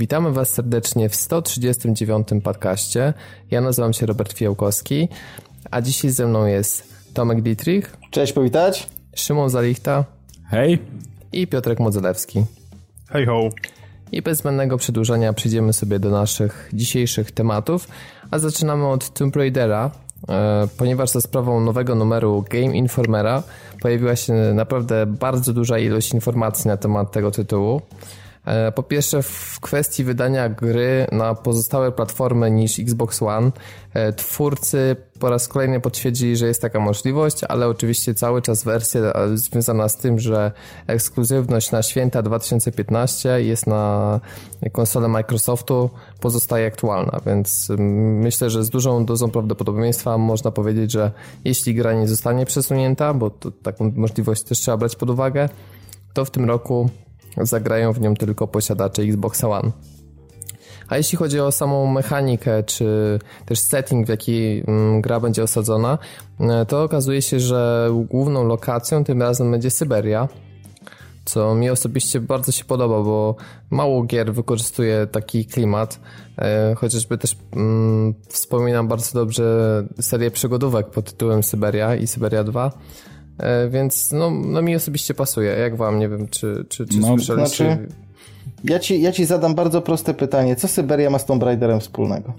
Witamy Was serdecznie w 139. podcaście. Ja nazywam się Robert Fiołkowski, a dzisiaj ze mną jest Tomek Dietrich. Cześć, powitać. Szymon Zalichta. Hej. I Piotrek Modzelewski. Hej ho. I bez zbędnego przedłużenia przejdziemy sobie do naszych dzisiejszych tematów, a zaczynamy od Tomb Raidera, e, ponieważ za sprawą nowego numeru Game Informera pojawiła się naprawdę bardzo duża ilość informacji na temat tego tytułu. E, po pierwsze, w kwestii wydania gry na pozostałe platformy niż Xbox One, e, twórcy po raz kolejny potwierdzili, że jest taka możliwość, ale oczywiście cały czas wersja e, związana z tym, że ekskluzywność na święta 2015 jest na konsolę Microsoftu, pozostaje aktualna, więc mm, myślę, że z dużą dozą prawdopodobieństwa można powiedzieć, że jeśli gra nie zostanie przesunięta, bo taką możliwość też trzeba brać pod uwagę, to w tym roku zagrają w nią tylko posiadacze Xbox One. A jeśli chodzi o samą mechanikę, czy też setting, w jaki mm, gra będzie osadzona, e, to okazuje się, że główną lokacją tym razem będzie Syberia, co mi osobiście bardzo się podoba, bo mało gier wykorzystuje taki klimat. E, chociażby też mm, wspominam bardzo dobrze serię przygodówek pod tytułem Syberia i Syberia 2 E, więc no, no mi osobiście pasuje. Jak wam? Nie wiem, czy, czy, czy no, słyszeliście... Znaczy, ja, ci, ja ci zadam bardzo proste pytanie. Co Syberia ma z Tomb Raiderem wspólnego?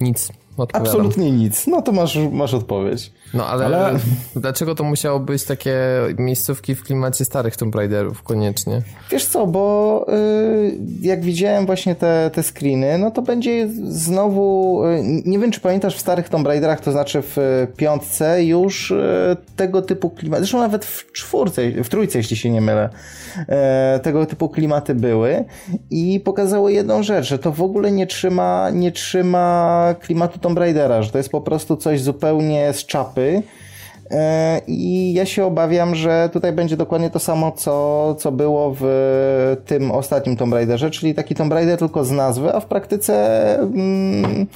Nic. Odpowiadam. Absolutnie nic. No to masz, masz odpowiedź. No ale, ale, dlaczego to musiało być takie miejscówki w klimacie starych Tomb Raiderów koniecznie? Wiesz co, bo y, jak widziałem właśnie te, te screeny, no to będzie znowu, y, nie wiem czy pamiętasz w starych Tomb Raiderach, to znaczy w piątce już y, tego typu klimaty, zresztą nawet w czwórce, w trójce jeśli się nie mylę, tego typu klimaty były i pokazało jedną rzecz, że to w ogóle nie trzyma, nie trzyma klimatu Tomb Raidera, że to jest po prostu coś zupełnie z czapy. E, I ja się obawiam, że tutaj będzie dokładnie to samo, co, co było w tym ostatnim Tomb Raiderze, czyli taki Tomb Raider tylko z nazwy, a w praktyce. Mm,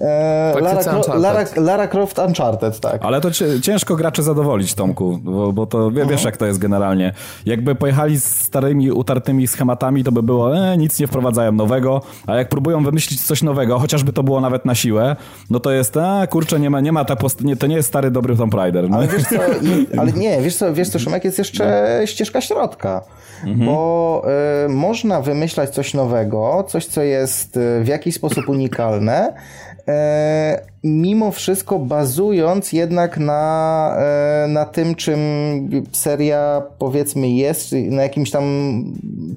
E, Lara, Lara, Lara, Croft Uncharted, tak. Ale to ciężko graczy zadowolić, Tomku, bo, bo to wiesz, mhm. jak to jest generalnie. Jakby pojechali z starymi, utartymi schematami, to by było, e, nic nie wprowadzają nowego, a jak próbują wymyślić coś nowego, chociażby to było nawet na siłę, no to jest, a kurczę, nie ma, nie ma ta post- nie, to nie jest stary, dobry Tomb Raider. No. Ale wiesz co, ale nie, wiesz co, wiesz co, Szymek, jest jeszcze no. ścieżka środka. Mhm. Bo y, można wymyślać coś nowego, coś, co jest y, w jakiś sposób unikalne, E, mimo wszystko bazując jednak na, e, na tym, czym seria powiedzmy jest, na jakimś tam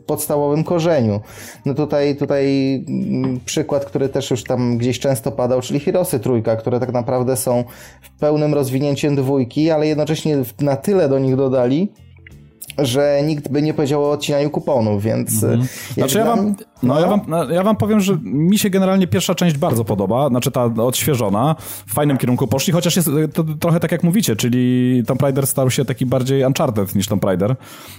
podstawowym korzeniu. No tutaj, tutaj mm, przykład, który też już tam gdzieś często padał, czyli Hirosy Trójka, które tak naprawdę są w pełnym rozwinięciem dwójki, ale jednocześnie na tyle do nich dodali, że nikt by nie powiedział o odcinaniu kuponów, więc... Mhm. Znaczy ja wam, no, no, Ja, wam, no, ja wam powiem, że mi się generalnie pierwsza część bardzo podoba, znaczy ta odświeżona, w fajnym kierunku poszli, chociaż jest to trochę tak jak mówicie, czyli Tomb Raider stał się taki bardziej Uncharted niż Tomb Raider.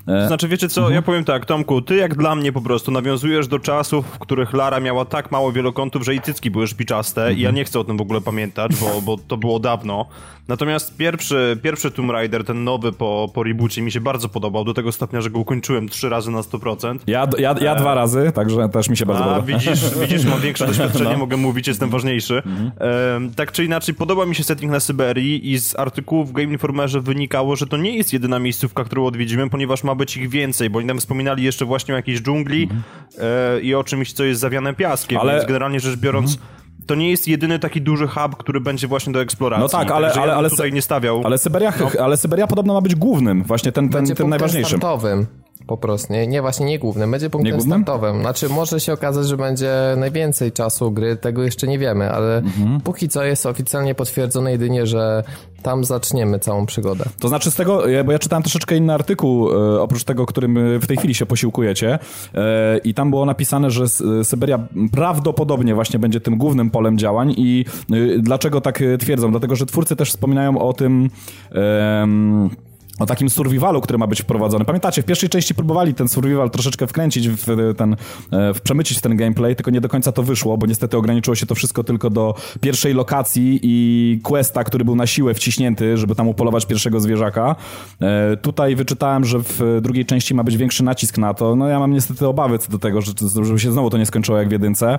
E... Znaczy wiecie co, mhm. ja powiem tak, Tomku, ty jak dla mnie po prostu nawiązujesz do czasów, w których Lara miała tak mało wielokątów, że i cycki były szpiczaste mhm. i ja nie chcę o tym w ogóle pamiętać, bo, bo to było dawno. Natomiast pierwszy, pierwszy Tomb Raider, ten nowy po, po reboocie mi się bardzo podobał, do tego stopnia, że go ukończyłem trzy razy na 100%. Ja, ja, ja e... dwa razy, także też mi się bardzo podoba. Widzisz, widzisz, mam większe doświadczenie, no. mogę mówić, jestem ważniejszy. Mhm. E, tak czy inaczej, podoba mi się setting na Syberii i z artykułów w Game Informerze wynikało, że to nie jest jedyna miejscówka, którą odwiedzimy, ponieważ ma być ich więcej, bo oni tam wspominali jeszcze właśnie o jakiejś dżungli mhm. e, i o czymś, co jest zawiane piaskiem, Ale... więc generalnie rzecz biorąc... Mhm to nie jest jedyny taki duży hub, który będzie właśnie do eksploracji. No tak, ale, ale, ale tutaj nie stawiał. Ale Syberia, no. ale Syberia podobno ma być głównym, właśnie ten, ten, ten najważniejszym. Startowym po prostu. Nie, nie właśnie nie głównym, będzie punktem nie startowym. Znaczy może się okazać, że będzie najwięcej czasu gry, tego jeszcze nie wiemy, ale mhm. póki co jest oficjalnie potwierdzone jedynie, że tam zaczniemy całą przygodę. To znaczy z tego, bo ja czytałem troszeczkę inny artykuł, e, oprócz tego, którym w tej chwili się posiłkujecie e, i tam było napisane, że Syberia prawdopodobnie właśnie będzie tym głównym polem działań i e, dlaczego tak twierdzą? Dlatego, że twórcy też wspominają o tym o takim survivalu, który ma być wprowadzony. Pamiętacie, w pierwszej części próbowali ten survival troszeczkę wkręcić w ten, e, w przemycić ten gameplay, tylko nie do końca to wyszło, bo niestety ograniczyło się to wszystko tylko do pierwszej lokacji i questa, który był na siłę wciśnięty, żeby tam upolować pierwszego zwierzaka. E, tutaj wyczytałem, że w drugiej części ma być większy nacisk na to. No ja mam niestety obawy co do tego, że, żeby się znowu to nie skończyło jak w jedynce,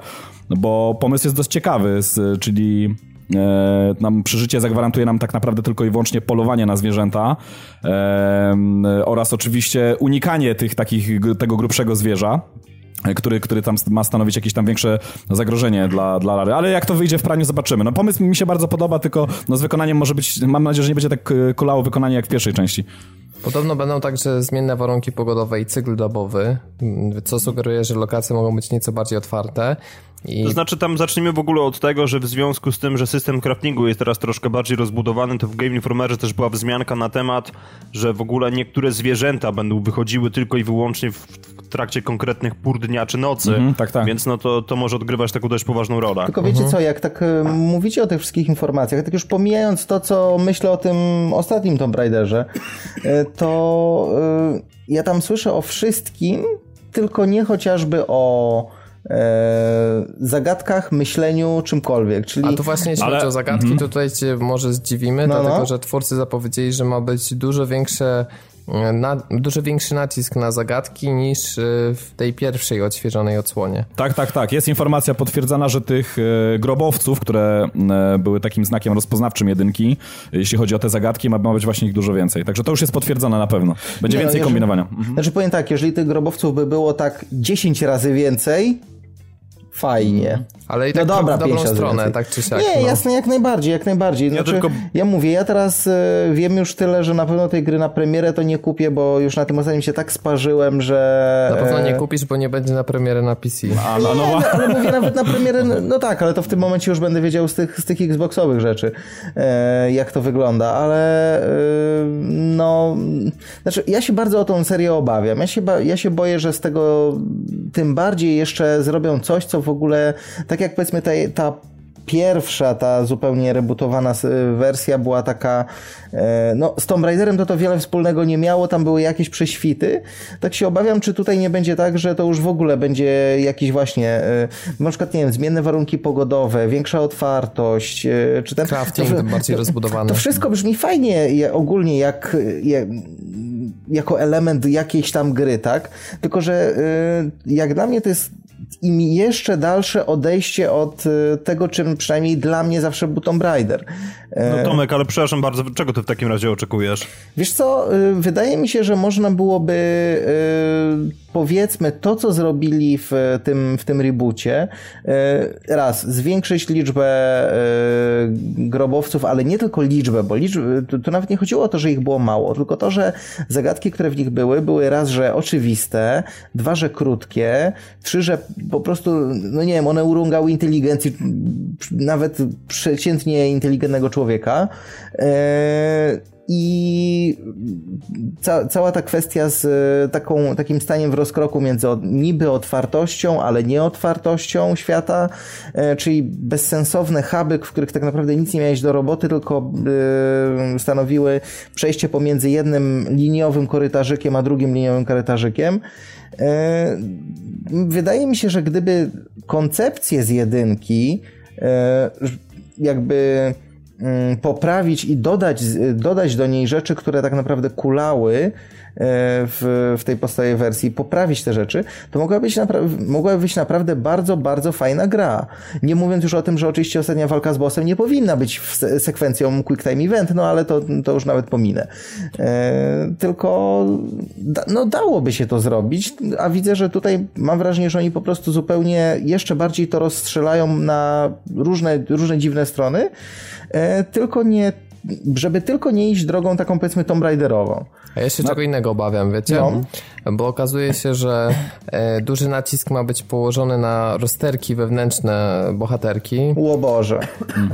bo pomysł jest dość ciekawy, czyli E, nam przeżycie zagwarantuje nam tak naprawdę tylko i wyłącznie polowanie na zwierzęta e, oraz oczywiście unikanie tych takich, tego grubszego zwierza który, który tam ma stanowić jakieś tam większe zagrożenie dla, dla Lary. Ale jak to wyjdzie w praniu, zobaczymy. No pomysł mi się bardzo podoba, tylko no, z wykonaniem może być, mam nadzieję, że nie będzie tak e, kulało wykonanie jak w pierwszej części. Podobno będą także zmienne warunki pogodowe i cykl dobowy, co sugeruje, że lokacje mogą być nieco bardziej otwarte. I... To znaczy tam zacznijmy w ogóle od tego, że w związku z tym, że system craftingu jest teraz troszkę bardziej rozbudowany, to w Game Informerze też była wzmianka na temat, że w ogóle niektóre zwierzęta będą wychodziły tylko i wyłącznie w trakcie konkretnych pór dnia czy nocy, mm -hmm, tak, tak. więc no to, to może odgrywać taką dość poważną rolę. Tylko wiecie -hmm. co, jak tak e, mówicie o tych wszystkich informacjach, tak już pomijając to, co myślę o tym ostatnim Tomb Raiderze, e, to e, ja tam słyszę o wszystkim, tylko nie chociażby o zagadkach, myśleniu, czymkolwiek. Czyli... A to właśnie jeśli Ale... chodzi o zagadki, -hmm. to tutaj cię może zdziwimy, no, dlatego no. że twórcy zapowiedzieli, że ma być dużo większe na, dużo większy nacisk na zagadki niż e, w tej pierwszej odświeżonej odsłonie. Tak, tak, tak. Jest informacja potwierdzana, że tych e, grobowców, które e, były takim znakiem rozpoznawczym jedynki, jeśli chodzi o te zagadki, ma, być właśnie ich dużo więcej. Także to już jest potwierdzone na pewno. Będzie Nie, no, więcej jeżeli, kombinowania. Mhm. Znaczy powiem tak, jeżeli tych grobowców by było tak 10 razy więcej, fajnie. Ale i no tak no dobra, w dobrą stronę, tak czy siak. Nie, no. jasne, jak najbardziej, jak najbardziej. Znaczy, ja, tylko... ja mówię, ja teraz y, wiem już tyle, że na pewno tej gry na premierę to nie kupię, bo już na tym ostatnim się tak sparzyłem, że... Na pewno nie kupisz, bo nie będzie na premierę na PC. A, no, no, nie, ale mówię nawet na premierę, no, no, tak, ale to w tym momencie już będę wiedział z tych, z tych Xboxowych rzeczy, e, jak to wygląda, ale e, no... Znaczy, ja się bardzo o tą serię obawiam. Ja się, ja się boję, że z tego tym bardziej jeszcze zrobią coś, co w ogóle, tak jak powiedzmy ta, ta pierwsza, ta zupełnie rebootowana wersja była taka, e, no z Tomb Raiderem to to wiele wspólnego nie miało, tam były jakieś prześwity, tak się obawiam, czy tutaj nie będzie tak, że to już w ogóle będzie jakiś właśnie, e, na przykład, nie wiem, zmienne warunki pogodowe, większa otwartość, e, czy ten... Crafting to, bardziej rozbudowany. To wszystko brzmi fajnie ogólnie, jak, jak jako element jakiejś tam gry, tak? Tylko, że jak dla mnie to jest im jeszcze dalsze odejście od y, tego, czym przynajmniej dla mnie zawsze był Tomb Raider. No Tomek, ale przepraszam bardzo, czego ty w takim razie oczekujesz? Wiesz co, y, wydaje mi się, że można byłoby y, powiedzmy to, co zrobili w tym, w tym reboocie, raz, zwiększyć liczbę grobowców, ale nie tylko liczbę, bo liczbę, tu nawet nie chodziło o to, że ich było mało, tylko to, że zagadki, które w nich były, były raz, że oczywiste, dwa, że krótkie, trzy, że po prostu, no nie wiem, one urągały inteligencji nawet przeciętnie inteligentnego człowieka. Eee, i ca cała ta kwestia z e, taką, takim staniem w rozkroku między niby otwartością, ale nieotwartością świata, e, czyli bezsensowne huby, w których tak naprawdę nic nie miałeś do roboty, tylko e, stanowiły przejście pomiędzy jednym liniowym korytarzykiem, a drugim liniowym korytarzykiem. Wydaje mi się, że gdyby koncepcję z jedynki jakby poprawić i dodać, dodać do niej rzeczy, które tak naprawdę kulały w, w tej podstawowej wersji, poprawić te rzeczy, to mogła być, mogła być naprawdę bardzo, bardzo fajna gra. Nie mówiąc już o tym, że oczywiście ostatnia walka z bossem nie powinna być sekwencją Quick Time Event, no ale to, to już nawet pominę. E, tylko da, no dałoby się to zrobić, a widzę, że tutaj mam wrażenie, że oni po prostu zupełnie jeszcze bardziej to rozstrzelają na różne, różne dziwne strony, e, tylko nie żeby tylko nie iść drogą taką powiedzmy Tomb Raiderową. A ja się no. czego innego obawiam, wiecie? No. Bo okazuje się, że e, duży nacisk ma być położony na rozterki wewnętrzne bohaterki. O Boże.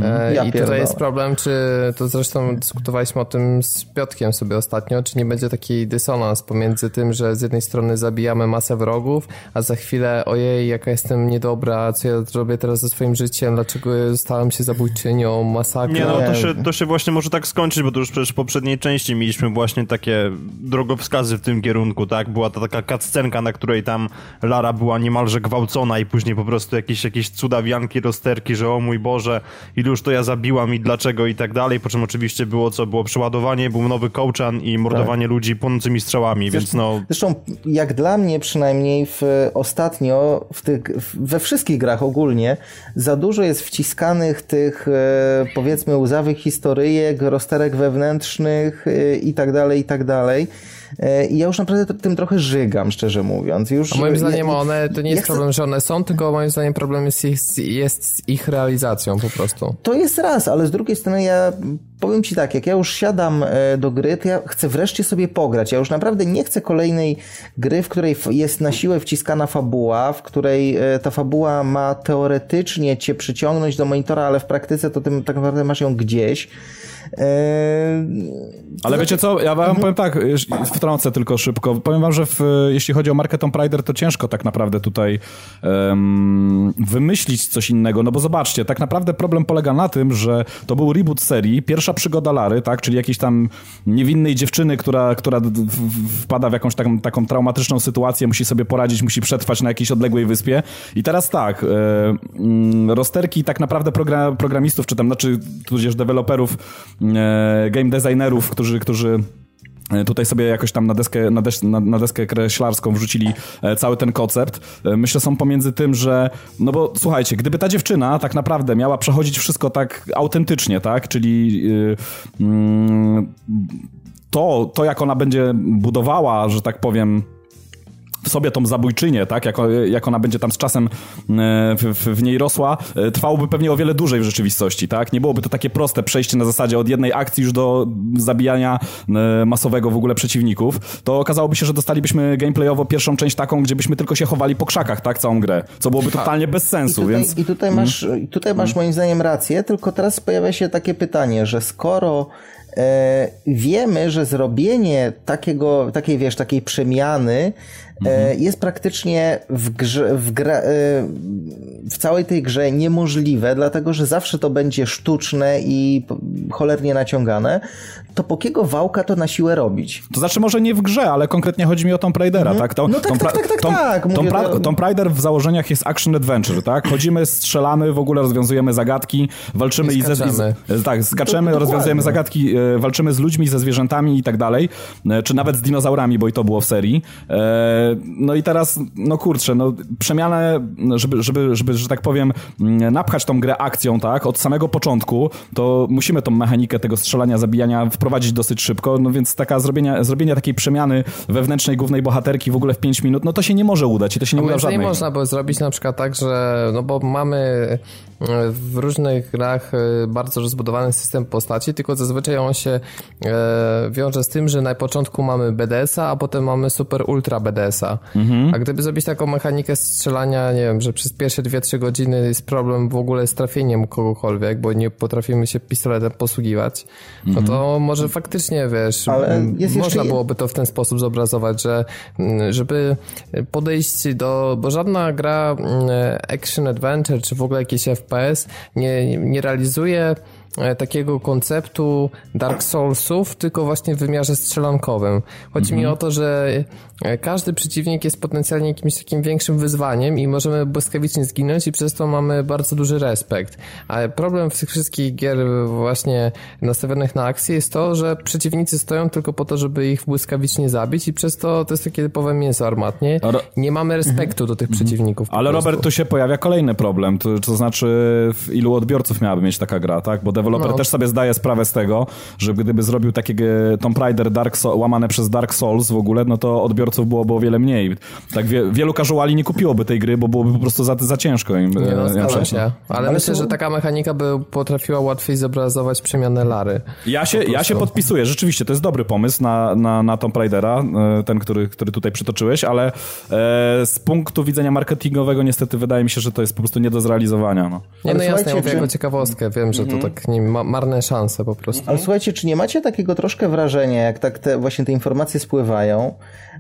E, Ja I tutaj jest problem, czy to zresztą dyskutowaliśmy o tym z Piotkiem sobie ostatnio, czy nie będzie taki dysonans pomiędzy tym, że z jednej strony zabijamy masę wrogów, a za chwilę ojej, jaka jestem niedobra, co ja robię teraz ze swoim życiem, dlaczego stałem się zabójczynią, masakra. Nie no, to się, to się właśnie może tak skończyć, bo to już przecież w poprzedniej części mieliśmy właśnie takie drogowskazy w tym kierunku, tak? Była to taka cutscenka, na której tam Lara była niemalże gwałcona i później po prostu jakieś, jakieś cudawianki, rozterki, że o mój Boże, iluż to ja zabiłam i dlaczego i tak dalej, po czym oczywiście było co? Było przeładowanie, był nowy kołczan i mordowanie ludzi płonącymi strzałami, więc no... Zresztą, jak dla mnie przynajmniej w, ostatnio w tych, we wszystkich grach ogólnie za dużo jest wciskanych tych e, powiedzmy łzawych historyjek, rozterek wewnętrznych e, i tak dalej, i tak dalej. E, I ja już naprawdę tym trochę żygam, szczerze mówiąc. Już, A moim zdaniem ja- one, to nie ja jest chcę- problem, że one są, tylko moim zdaniem problem jest, jest, jest z ich realizacją po prostu. To jest raz, ale z drugiej strony ja powiem Ci tak, jak ja już siadam e, do gry, to ja chcę wreszcie sobie pograć. Ja już naprawdę nie chcę kolejnej gry, w której jest na siłę wciskana fabuła, w której e, ta fabuła ma teoretycznie Cię przyciągnąć do monitora, ale w praktyce to Ty tak naprawdę masz ją gdzieś. E, Ale wiecie co, ja wam powiem tak, wtrącę tylko szybko. Powiem wam, że w, jeśli chodzi o markę Tomb Raider, to ciężko tak naprawdę tutaj em, wymyślić coś innego, no bo zobaczcie, tak naprawdę problem polega na tym, że to był reboot serii, pierwsza przygoda Lary, tak, czyli jakiejś tam niewinnej dziewczyny, która, która wpada w jakąś taką, taką traumatyczną sytuację, musi sobie poradzić, musi przetrwać na jakiejś odległej wyspie. I teraz tak, e, mm, rozterki tak naprawdę progra, programistów, czy tam, znaczy tudzież deweloperów, game designerów, którzy, którzy e, Tutaj sobie jakoś tam na deskę, na, des, na, na deskę kreślarską wrzucili e, cały ten koncept. E, Myślę, są pomiędzy tym, że. No bo słuchajcie, gdyby ta dziewczyna tak naprawdę miała przechodzić wszystko tak autentycznie, tak? Czyli. Yy, mm, to, to, jak ona będzie budowała, że tak powiem, w sobie tą zabójczynię, tak, jak, jak ona będzie tam z czasem e, w, w, niej rosła, e, trwałoby pewnie o wiele dłużej w rzeczywistości, tak? Nie byłoby to takie proste przejście na zasadzie od jednej akcji już do zabijania e, masowego w ogóle przeciwników. To okazałoby się, że dostalibyśmy gameplayowo pierwszą część taką, gdzie byśmy tylko się chowali po krzakach, tak, całą grę, co byłoby totalnie bez I sensu, tutaj, więc... i tutaj masz, i tutaj masz moim zdaniem rację, tylko teraz pojawia się takie pytanie, że skoro wiemy, że zrobienie takiego, takiej, wiesz, takiej przemiany e, jest praktycznie w grze, w, gra, e, w całej tej grze niemożliwe, dlatego, że zawsze to będzie sztuczne i cholernie naciągane, to po kiego wałka to na siłę robić? To znaczy może nie w grze, ale konkretnie chodzi mi o Tomb Raidera, tak? To, No tak, Tomb tak, tak, tak, Tomb- tak, Tomb, Ra- to- Tomb Raider w założeniach jest action adventure, tak? Chodzimy, strzelamy, w ogóle rozwiązujemy zagadki, walczymy I i, ze, i tak, skaczemy, Do- rozwiązujemy zagadki, e, walczymy z ludźmi, ze zwierzętami i tak dalej, e, czy nawet z dinozaurami, bo i to było w serii. E, no i teraz, no kurczę, no przemianę, żeby, żeby, żeby, że tak powiem, mm, napchać tą grę akcją, tak, od samego początku, to musimy tą mechanikę tego strzelania, zabijania wprowadzić dosyć szybko, no więc taka zrobienia, zrobienie takiej przemiany wewnętrznej głównej bohaterki w ogóle w 5 minut, no to się nie może udać i to się nie uda w żadnej. można by zrobić na przykład tak, że no bo mamy w różnych grach e, bardzo rozbudowany system postaci, tylko zazwyczaj on się e, wiąże z tym, że na początku mamy BDS-a, a potem mamy super ultra BDS-a. A gdyby zrobić taką mechanikę strzelania, nie wiem, że przez pierwsze 2-3 godziny jest problem w ogóle z trafieniem kogokolwiek, bo nie potrafimy się pistoletem posługiwać, no to może faktycznie, wiesz, Ale m, jest można jeszcze- było byłoby to w ten sposób zobrazować, że żeby podejść do, bo żadna gra action adventure czy w ogóle jakiś FPS nie, nie realizuje takiego konceptu Dark Soulsów, tylko właśnie w wymiarze strzelankowym. Chodzi mi o to, że e, każdy przeciwnik jest potencjalnie jakimś takim większym wyzwaniem i możemy błyskawicznie zginąć i przez to mamy bardzo duży respekt. A problem w tych wszystkich gier właśnie nastawionych na akcję jest to, że przeciwnicy stoją tylko po to, żeby ich błyskawicznie zabić i przez to to jest takie typowe mięso armatnie. Nie mamy respektu do tych przeciwników. po Ale. Robert, tu się pojawia kolejny problem, to, to znaczy w ilu odbiorców miałaby mieć taka gra, tak? Bo deweloper no. też sobie zdaje sprawę z tego, że gdyby zrobił takie Tomb Raider Dark Soul, łamane przez Dark Souls w ogóle, no to odbiorców byłoby o wiele mniej. Tak wie, wielu casuali nie kupiłoby tej gry, bo byłoby po prostu za, za ciężko im. Nie no, się. Ale, Ale myślę, to... że taka mechanika by potrafiła łatwiej zobrazować przemianę Lary. Ja się, ja się podpisuję, rzeczywiście, to jest dobry pomysł na, na, na Tomb Raidera, e, ten, który, który tutaj przytoczyłeś, ale e, z punktu widzenia marketingowego niestety wydaje mi się, że to jest po prostu nie do zrealizowania. No. Nie, no jasne, ja mówię jako ciekawostkę, wiem, że to mhm. tak nie, ma, marne szanse po prostu. Ale słuchajcie, czy nie macie takiego troszkę wrażenia, jak tak te, właśnie te informacje spływają,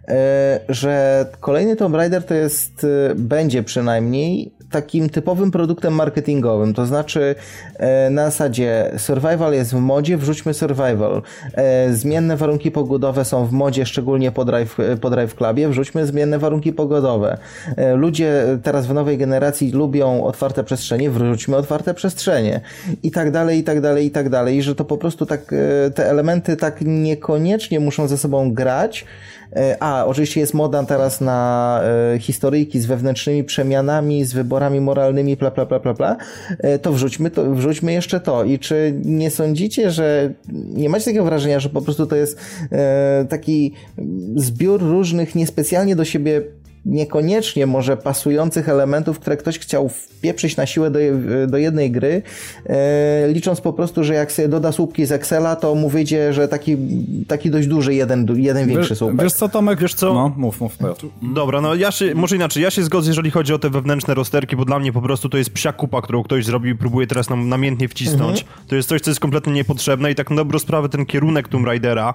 e, że kolejny Tomb Raider to jest, e, będzie przynajmniej takim typowym produktem marketingowym, to znaczy e, na zasadzie survival jest w modzie, wrzućmy survival. E, zmienne warunki pogodowe są w modzie, szczególnie po Drive, po drive Clubie, wrzućmy zmienne warunki pogodowe. E, ludzie teraz w nowej generacji lubią otwarte przestrzenie, wrzućmy otwarte przestrzenie. I tak dalej, i tak dalej, i tak dalej. Że to po prostu tak, te elementy tak niekoniecznie muszą ze sobą grać, a, oczywiście jest moda teraz na e, historyjki z wewnętrznymi przemianami, z wyborami moralnymi, bla, bla, bla, bla, bla. E, to wrzućmy, to wrzućmy jeszcze to. I czy nie sądzicie, że nie macie takiego wrażenia, że po prostu to jest taki zbiór różnych niespecjalnie do siebie niekoniecznie może pasujących elementów, które ktoś chciał wpieprzyć na siłę do, do jednej gry, e, licząc po prostu, że jak sobie doda słupki z Excela, to mu wyjdzie, że taki, taki dość duży jeden, jeden większy słupek. Wiesz co, Tomek? Wiesz co? No, mów, mów. Dobra, no ja się, może inaczej, ja się zgodzę, jeżeli chodzi o te wewnętrzne rozterki, bo dla mnie po prostu to jest psia kupa, którą ktoś zrobił i próbuje teraz nam namiętnie wcisnąć. Mhm. To jest coś, co jest kompletnie niepotrzebne i tak na dobrą sprawę ten kierunek Tomb Raidera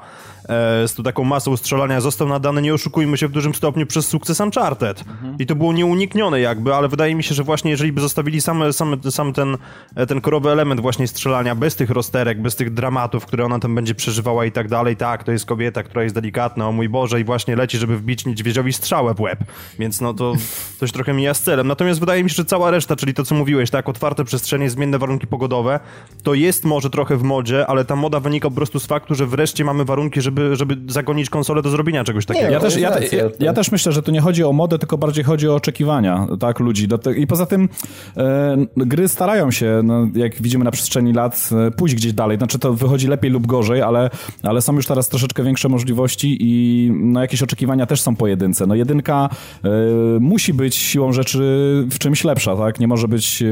e, z tu taką masą strzelania został nadany, nie oszukujmy się, w dużym stopniu przez sukces Uncharted. Mhm. I to było nieuniknione jakby, ale wydaje mi się, że właśnie jeżeli by zostawili sam, sam, sam ten, e, ten korowy element właśnie strzelania, bez tych rozterek, bez tych dramatów, które ona tam będzie przeżywała i tak dalej, tak, to jest kobieta, która jest delikatna, o mój Boże, i właśnie leci, żeby wbić niedźwiedziowi strzałę w łeb. Więc no to coś trochę mija z celem. Natomiast wydaje mi się, że cała reszta, czyli to, co mówiłeś, tak, otwarte przestrzenie, zmienne warunki pogodowe, to jest może trochę w modzie, ale ta moda wynika po prostu z faktu, że wreszcie mamy warunki, żeby, żeby zagonić konsolę do zrobienia czegoś takiego. Nie, ja, też, ja, ja, ja, też myślę, że tu nie chodzi o modę, tylko bardziej chodzi o oczekiwania, tak, ludzi. I poza tym e, gry starają się, no, jak widzimy na przestrzeni lat, e, pójść gdzieś dalej. Znaczy to wychodzi lepiej lub gorzej, ale, ale są już teraz troszeczkę większe możliwości i no, jakieś oczekiwania też są pojedyncze. No jedynka e, musi być siłą rzeczy w czymś lepsza, tak? Nie może być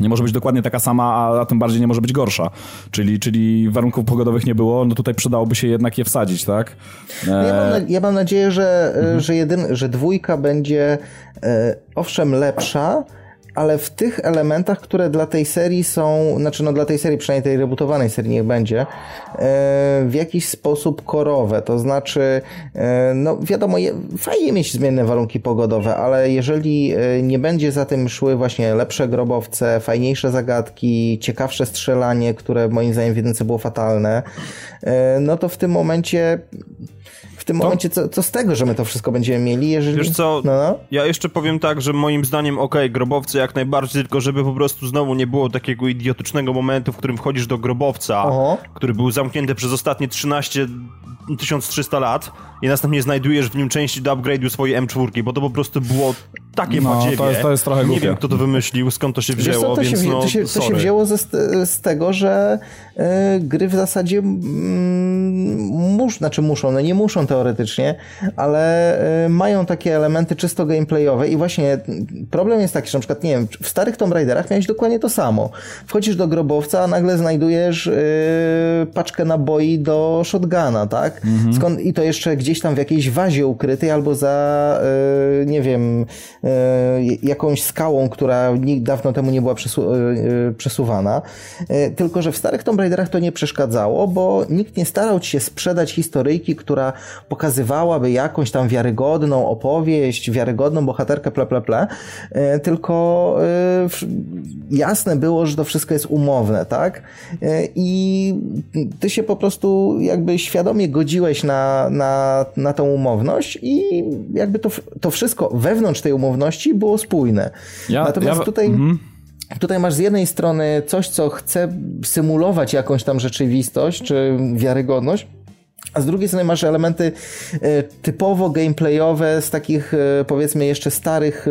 nie może być dokładnie taka sama, a, a tym bardziej nie może być gorsza. Czyli, czyli warunków pogodowych nie było, no tutaj przydałoby się jednak je wsadzić, tak? E... Ja, mam, ja, mam, nadzieję, że, mhm. że, jedyn, że dwójka będzie e, owszem lepsza, ale w tych elementach, które dla tej serii są, znaczy no dla tej serii, przynajmniej tej rebootowanej serii niech będzie, e, w jakiś sposób korowe, to znaczy, e, no wiadomo, fajnie mieć zmienne warunki pogodowe, ale jeżeli e, nie będzie za tym szły właśnie lepsze grobowce, fajniejsze zagadki, ciekawsze strzelanie, które moim zdaniem w jedynce było fatalne, no to w tym momencie tym to... momencie, co, co z tego, że my to wszystko będziemy mieli, jeżeli... Wiesz co, no, no. ja jeszcze powiem tak, że moim zdaniem okej, okay, grobowce jak najbardziej, tylko żeby po prostu znowu nie było takiego idiotycznego momentu, w którym wchodzisz do grobowca, Oho. który był zamknięty przez ostatnie 13 1300 lat i następnie znajdujesz w nim części do upgrade'u swojej M4, bo to po prostu było takie no, badziewie. To jest, to jest trochę głupie. Nie wiem, kto to wymyślił, skąd to się wzięło, co, to więc się, no, to się, to się wzięło ze, z tego, że y, gry w zasadzie mm, musz, znaczy muszą, no nie muszą teoretycznie, ale y, mają takie elementy czysto gameplayowe i właśnie problem jest taki, że na przykład, nie wiem, w starych Tomb Raiderach miałeś dokładnie to samo. Wchodzisz do grobowca, a nagle znajdujesz y, paczkę naboi do shotguna, tak? Mhm. Skąd, I to jeszcze gdzieś tam w jakiejś wazie ukrytej albo za, nie wiem, jakąś skałą, która dawno temu nie była przesu e, przesuwana. E, tylko, że w starych Tomb Raiderach to nie przeszkadzało, bo nikt nie starał się sprzedać historyjki, która pokazywałaby jakąś tam wiarygodną opowieść, wiarygodną bohaterkę, ple, ple, ple. Tylko jasne było, że to wszystko jest umowne, tak? I ty się po prostu jakby świadomie godziłeś na, na, na tą umowność i jakby to, to wszystko wewnątrz tej umowności było spójne. Ja, Natomiast ja, tutaj... Mm. Tutaj masz z jednej strony coś, co chce symulować jakąś tam rzeczywistość czy wiarygodność, a z drugiej strony masz elementy e, typowo gameplayowe z takich e, powiedzmy jeszcze starych e,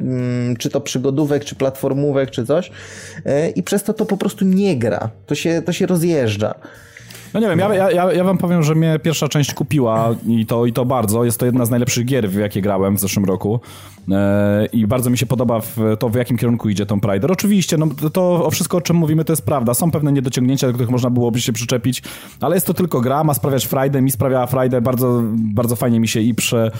mm, czy to przygodówek, czy platformówek, czy coś i przez to to po prostu nie gra. To się, to się rozjeżdża. No nie wiem, ja, ja, ja wam powiem, że mnie pierwsza część kupiła i to, i to bardzo. Jest to jedna z najlepszych gier, w jakie grałem w zeszłym roku. E, I bardzo mi się podoba w to, w jakim kierunku idzie Tomb Raider. Oczywiście, no, to o wszystko, o czym mówimy, to jest prawda. Są pewne niedociągnięcia, do których można byłoby się przyczepić, ale jest to tylko gra, ma sprawiać frajdę. Mi sprawiała frajdę, bardzo, bardzo fajnie mi się i prze,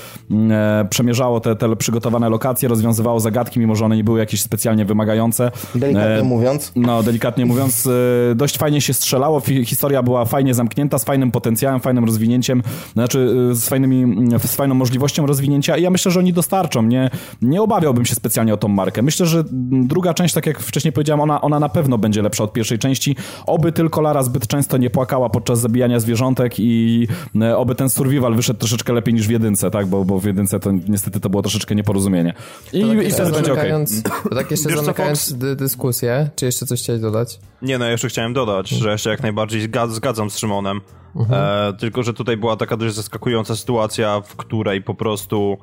e, przemierzało te, te przygotowane lokacje, rozwiązywało zagadki, mimo że one nie były jakieś specjalnie wymagające. Delikatnie e, mówiąc. No, delikatnie mówiąc, e, dość fajnie się strzelało. Historia była fajnie zamknięta, z fajnym potencjałem, fajnym rozwinięciem, znaczy z, fajnymi, z fajną możliwością rozwinięcia i ja myślę, że oni dostarczą. Nie, nie obawiałbym się specjalnie o tą markę. Myślę, że druga część, tak jak wcześniej powiedziałem, ona, ona na pewno będzie lepsza od pierwszej części. Oby tylko Lara zbyt często nie płakała podczas zabijania zwierzątek i e, oby ten survival wyszedł troszeczkę lepiej niż w jedynce, tak? Bo, bo w jedynce to niestety to było troszeczkę nieporozumienie. I, to tak i wtedy będzie okej. Okay. Tak jeszcze Wiesz zamykając dy dyskusję, czy jeszcze coś chciałeś dodać? Nie, no jeszcze chciałem dodać, że ja się jak najbardziej zgadzam z Szymonem. Mhm. E, tylko, że tutaj była taka dość zaskakująca sytuacja, w której po prostu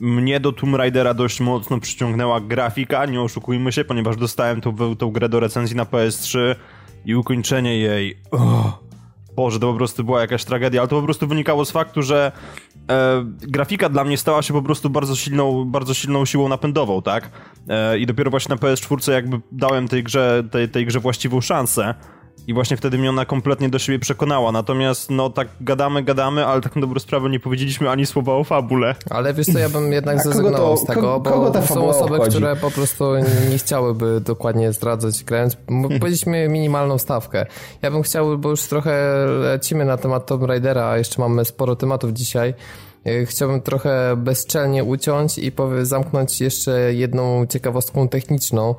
mnie do Tomb Raidera dość mocno przyciągnęła grafika, nie oszukujmy się, ponieważ dostałem tą, tą grę do recenzji na PS3 i ukończenie jej... Oh, Boże, to po prostu była jakaś tragedia, ale to po prostu wynikało z faktu, że e, grafika dla mnie stała się po prostu bardzo silną, bardzo silną siłą napędową, tak? E, I dopiero właśnie na PS4 jakby dałem tej grze, tej, tej grze właściwą szansę. I właśnie wtedy mnie ona kompletnie do siebie przekonała. Natomiast, no tak gadamy, gadamy, ale tak na dobrą sprawę nie powiedzieliśmy ani słowa o fabule. Ale wiesz co, ja bym jednak zrezygnował z tego, bo są osoby, obchodzi? które po prostu nie chciałyby dokładnie zdradzać grając. Powiedzieliśmy minimalną stawkę. Ja bym chciał, bo już trochę lecimy na temat Tomb Raidera, a jeszcze mamy sporo tematów dzisiaj. E, chciałbym trochę bezczelnie uciąć i zamknąć jeszcze jedną ciekawostką techniczną,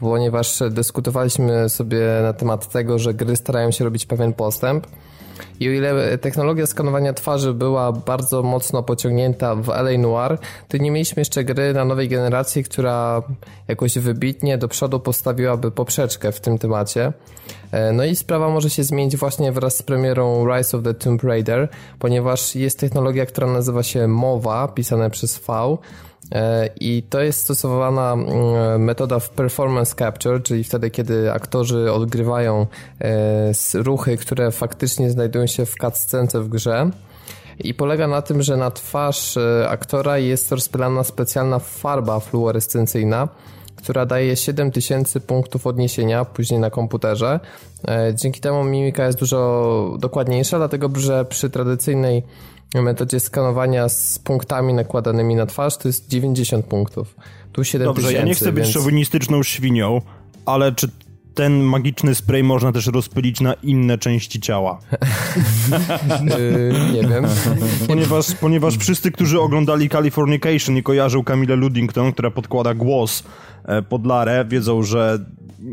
ponieważ dyskutowaliśmy sobie na temat tego, że gry starają się robić pewien postęp. I o ile technologia skanowania twarzy była bardzo mocno pociągnięta w LA Noir, to nie mieliśmy jeszcze gry na nowej generacji, która jakoś wybitnie do przodu postawiłaby poprzeczkę w tym temacie. E, no i sprawa może się zmienić właśnie wraz z premierą Rise of the Tomb Raider, ponieważ jest technologia, która nazywa się MOVA, pisane przez V, e, i to jest stosowana mm, metoda w performance capture, czyli wtedy, kiedy aktorzy odgrywają e, ruchy, które faktycznie znajdują się w cutscence w grze. I polega na tym, że na twarz aktora jest rozpylana specjalna farba fluorescencyjna, która daje 7000 punktów odniesienia później na komputerze. E, dzięki temu mimika jest dużo dokładniejsza, dlatego że przy tradycyjnej metodzie skanowania z punktami nakładanymi na twarz to jest 90 punktów. Tu 7000. Dobrze, ja nie chcę być więc... szowinistyczną świnią, ale czy ten magiczny spray można też rozpylić na inne części ciała. yy, nie wiem. Ponieważ, ponieważ wszyscy, którzy oglądali Californication i kojarzą Camille Luddington, która podkłada głos e, pod Larę, wiedzą, że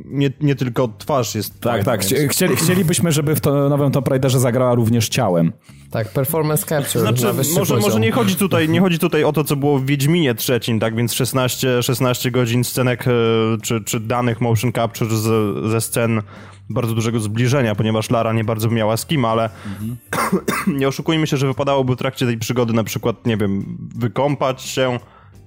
nie, nie tylko twarz jest... Tak, tak. Chcieli, chcielibyśmy, żeby w to nowym Tomb Raiderze zagrała również ciałem. Tak, performance capture. Znaczy, może, może nie chodzi tutaj nie chodzi tutaj o to, co było w Wiedźminie trzecim, tak, więc 16, 16 godzin scenek e, czy, czy danych motion capture z, ze scen bardzo dużego zbliżenia, ponieważ Lara nie bardzo miała z kim, ale mhm. nie oszukujmy się, że wypadałoby w trakcie tej przygody na przykład, nie wiem, wykąpać się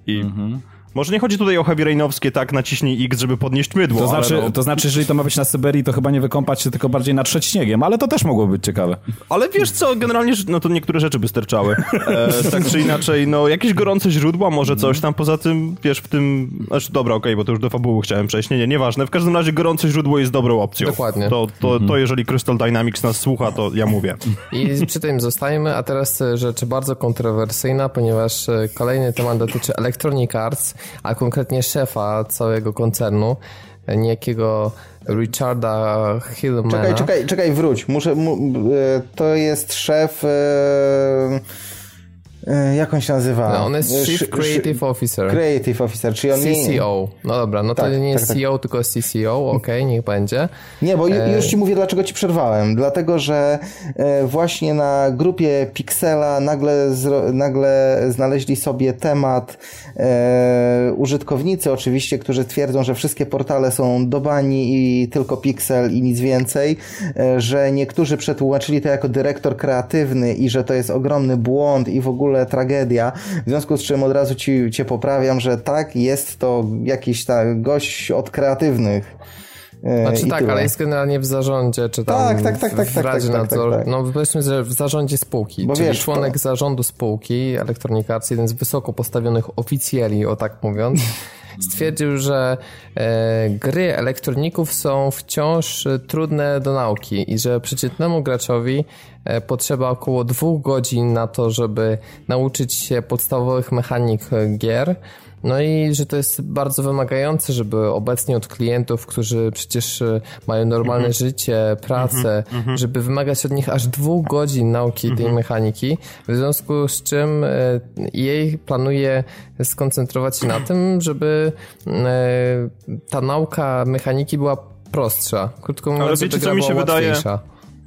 i... Mhm może nie chodzi tutaj o heavy rainowskie, tak, naciśnij X, żeby podnieść mydło. To znaczy, no... to znaczy, jeżeli to ma być na Syberii, to chyba nie wykąpać się, tylko bardziej natrzeć śniegiem, ale to też mogłoby być ciekawe. Ale wiesz co, generalnie, no to niektóre rzeczy by sterczały. E, tak czy inaczej, no jakieś gorące źródła, może coś tam, poza tym, wiesz, w tym, znaczy dobra, okej, okay, bo to już do fabuły chciałem przejść, nie, nie, nieważne. W każdym razie gorące źródło jest dobrą opcją. Dokładnie. To, to, mhm. to jeżeli Crystal Dynamics nas słucha, to ja mówię. I przy tym zostajemy, a teraz rzecz bardzo kontrowersyjna, ponieważ e, kolejny temat dotyczy Electronic Arts, a konkretnie szefa całego koncernu, niejakiego Richarda Hillmana. Czekaj, czekaj, czekaj, wróć. Muszę, mu, e, to jest szef... E, jak on się nazywa? No, on jest E, Chief Creative Officer. Creative Officer, czyli on nie... CCO. No dobra, no to Tak, nie jest tak, tak. CEO, tylko CCO, okej, niech będzie. Nie, bo E, już ci mówię, dlaczego ci przerwałem. Dlatego, że e, właśnie na grupie Pixela nagle, nagle znaleźli sobie temat e, użytkownicy, oczywiście, którzy twierdzą, że wszystkie portale są do bani i tylko Pixel i nic więcej, e, że niektórzy przetłumaczyli to jako dyrektor kreatywny i że to jest ogromny błąd i w ogóle tragedia. W związku z czym od razu ci, cię poprawiam, że tak, jest to jakiś ta, gość od kreatywnych. E, Znaczy tak, tyle. ale jest generalnie w zarządzie, czy tam Tak, tak, tak, tak, w tak, Radzie tak, tak, Nadzoru. tak, tak. No powiedzmy, że w zarządzie spółki, Bo czyli wiesz, członek to- zarządu spółki Electronic Arts, jeden z wysoko postawionych oficjeli, o tak mówiąc, stwierdził, że e, gry elektroników są wciąż trudne do nauki i że przeciętnemu graczowi e, potrzeba około dwóch godzin na to, żeby nauczyć się podstawowych mechanik e, gier. No i że to jest bardzo wymagające, żeby obecnie od klientów, którzy przecież e, mają normalne życie, pracę, żeby wymagać od nich aż dwóch godzin nauki tej mechaniki, w związku z czym e, jej planuje skoncentrować się na tym, żeby e, ta nauka mechaniki była prostsza. Krótko mówiąc, wiecie, żeby co mi się była wydaje?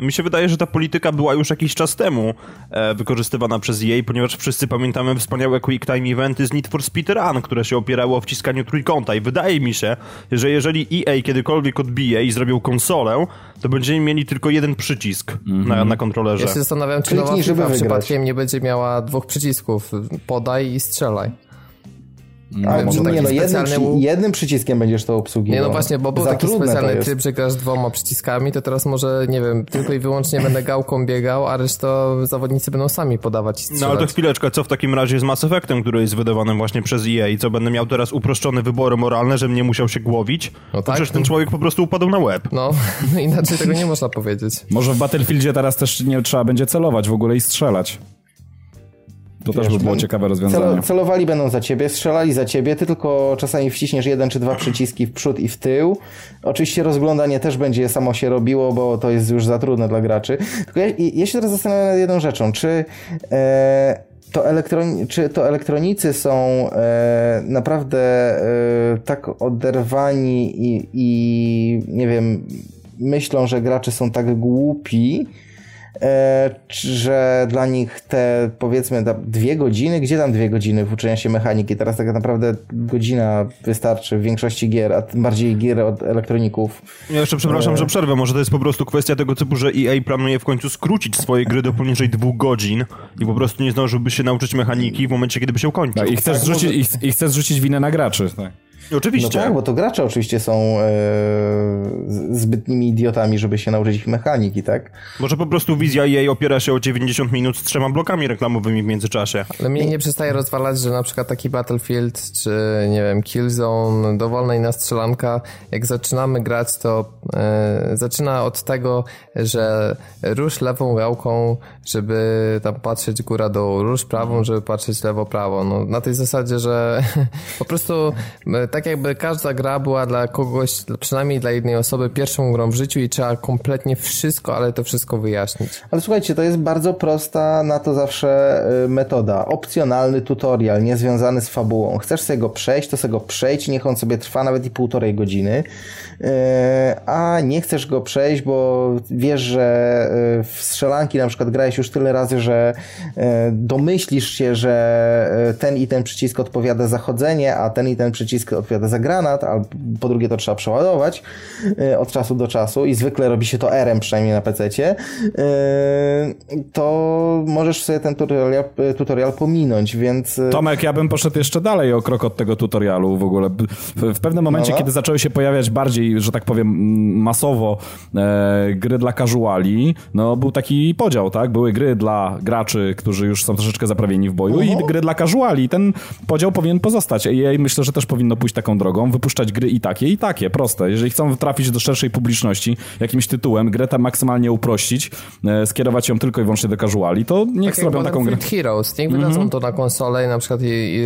Mi się wydaje, że ta polityka była już jakiś czas temu e, wykorzystywana przez jej, ponieważ wszyscy pamiętamy wspaniałe quick time eventy z Need for Speed Run, które się opierały o wciskaniu trójkąta i wydaje mi się, że jeżeli EA kiedykolwiek odbije i zrobią konsolę, to będziemy mieli tylko jeden przycisk na, na kontrolerze. Ja się zastanawiam, czy Kliknij, nowa FIFA przypadkiem nie będzie miała dwóch przycisków. Podaj i strzelaj. A, może nie, no, jednym, przy, jednym przyciskiem będziesz to obsługiwał. Nie, no właśnie, bo był Za taki specjalny tryb, że grasz dwoma przyciskami, to teraz może, nie wiem, tylko i wyłącznie będę gałką biegał, a resztę zawodnicy będą sami podawać. No ale to chwileczkę, co w takim razie z Mass Effectem, który jest wydawany właśnie przez EA i co będę miał teraz uproszczone wybory moralne, żebym nie musiał się głowić? No tak. Przecież ten człowiek po prostu upadł na łeb. No, inaczej tego nie można powiedzieć. Może w Battlefieldzie teraz też nie trzeba będzie celować w ogóle i strzelać. To też by było ciekawe rozwiązanie. Celo, celowali będą za ciebie, strzelali za ciebie, ty tylko czasami wciśniesz jeden czy dwa przyciski w przód i w tył. Oczywiście rozglądanie też będzie samo się robiło, bo to jest już za trudne dla graczy. Tylko ja, ja się teraz zastanawiam nad jedną rzeczą, czy e, to, elektroni- czy to elektronicy są e, naprawdę e, tak oderwani i, i nie wiem, myślą, że gracze są tak głupi, że dla nich te powiedzmy dwie godziny, gdzie tam dwie godziny w uczenia się mechaniki? Teraz tak naprawdę godzina wystarczy w większości gier, a tym bardziej gier od elektroników. Ja jeszcze przepraszam, że przerwę. Może to jest po prostu kwestia tego typu, że EA planuje w końcu skrócić swoje gry do poniżej dwóch godzin i po prostu nie zdążyłby się nauczyć mechaniki w momencie, kiedy by się kończył. Tak, I chcesz, Tak, zrzucić, może- i, ch- I chcesz zrzucić winę na graczy. Tak. Oczywiście. No tak, bo to gracze oczywiście są e, zbytnimi idiotami, żeby się nauczyć ich mechaniki, tak? Może po prostu wizja EA opiera się o 90 minut z trzema blokami reklamowymi w międzyczasie. Ale mnie nie przestaje rozwalać, że na przykład taki Battlefield, czy nie wiem, Killzone, dowolna inna strzelanka, jak zaczynamy grać, to e, zaczyna od tego, że rusz lewą gałką, żeby tam patrzeć góra dół, rusz prawą, żeby patrzeć lewo prawo. No, na tej zasadzie, że po prostu e, tak jakby każda gra była dla kogoś, przynajmniej dla jednej osoby, pierwszą grą w życiu i trzeba kompletnie wszystko, ale to wszystko wyjaśnić. Ale słuchajcie, to jest bardzo prosta na to zawsze y, metoda. Opcjonalny tutorial, niezwiązany z fabułą. Chcesz sobie go przejść, to sobie go przejdź, niech on sobie trwa nawet i półtorej godziny. Y, A nie chcesz go przejść, bo wiesz, że y, w strzelanki na przykład grałeś już tyle razy, że domyślisz się, że ten i ten przycisk odpowiada za chodzenie, a ten i ten przycisk odpowiada za granat, a po drugie to trzeba przeładować y, od czasu do czasu i zwykle robi się to R-em przynajmniej na PC-cie, y, to możesz sobie ten tutorial, tutorial pominąć, więc... Tomek, ja bym poszedł jeszcze dalej o krok od tego tutorialu w ogóle. W, pewnym momencie, No. kiedy zaczęły się pojawiać bardziej, że tak powiem, mm, masowo e, gry dla casuali, no był taki podział, tak? Były gry dla graczy, którzy już są troszeczkę zaprawieni w boju i gry dla casuali. Ten podział powinien pozostać. I ja myślę, że też powinno pójść taką drogą, wypuszczać gry i takie, i takie, proste. Jeżeli chcą trafić do szerszej publiczności jakimś tytułem, grę tam maksymalnie uprościć, e, skierować ją tylko i wyłącznie do casuali, to niech Tak zrobią taką grę. Heroes, niech wydadzą to na konsolę i na przykład i, i,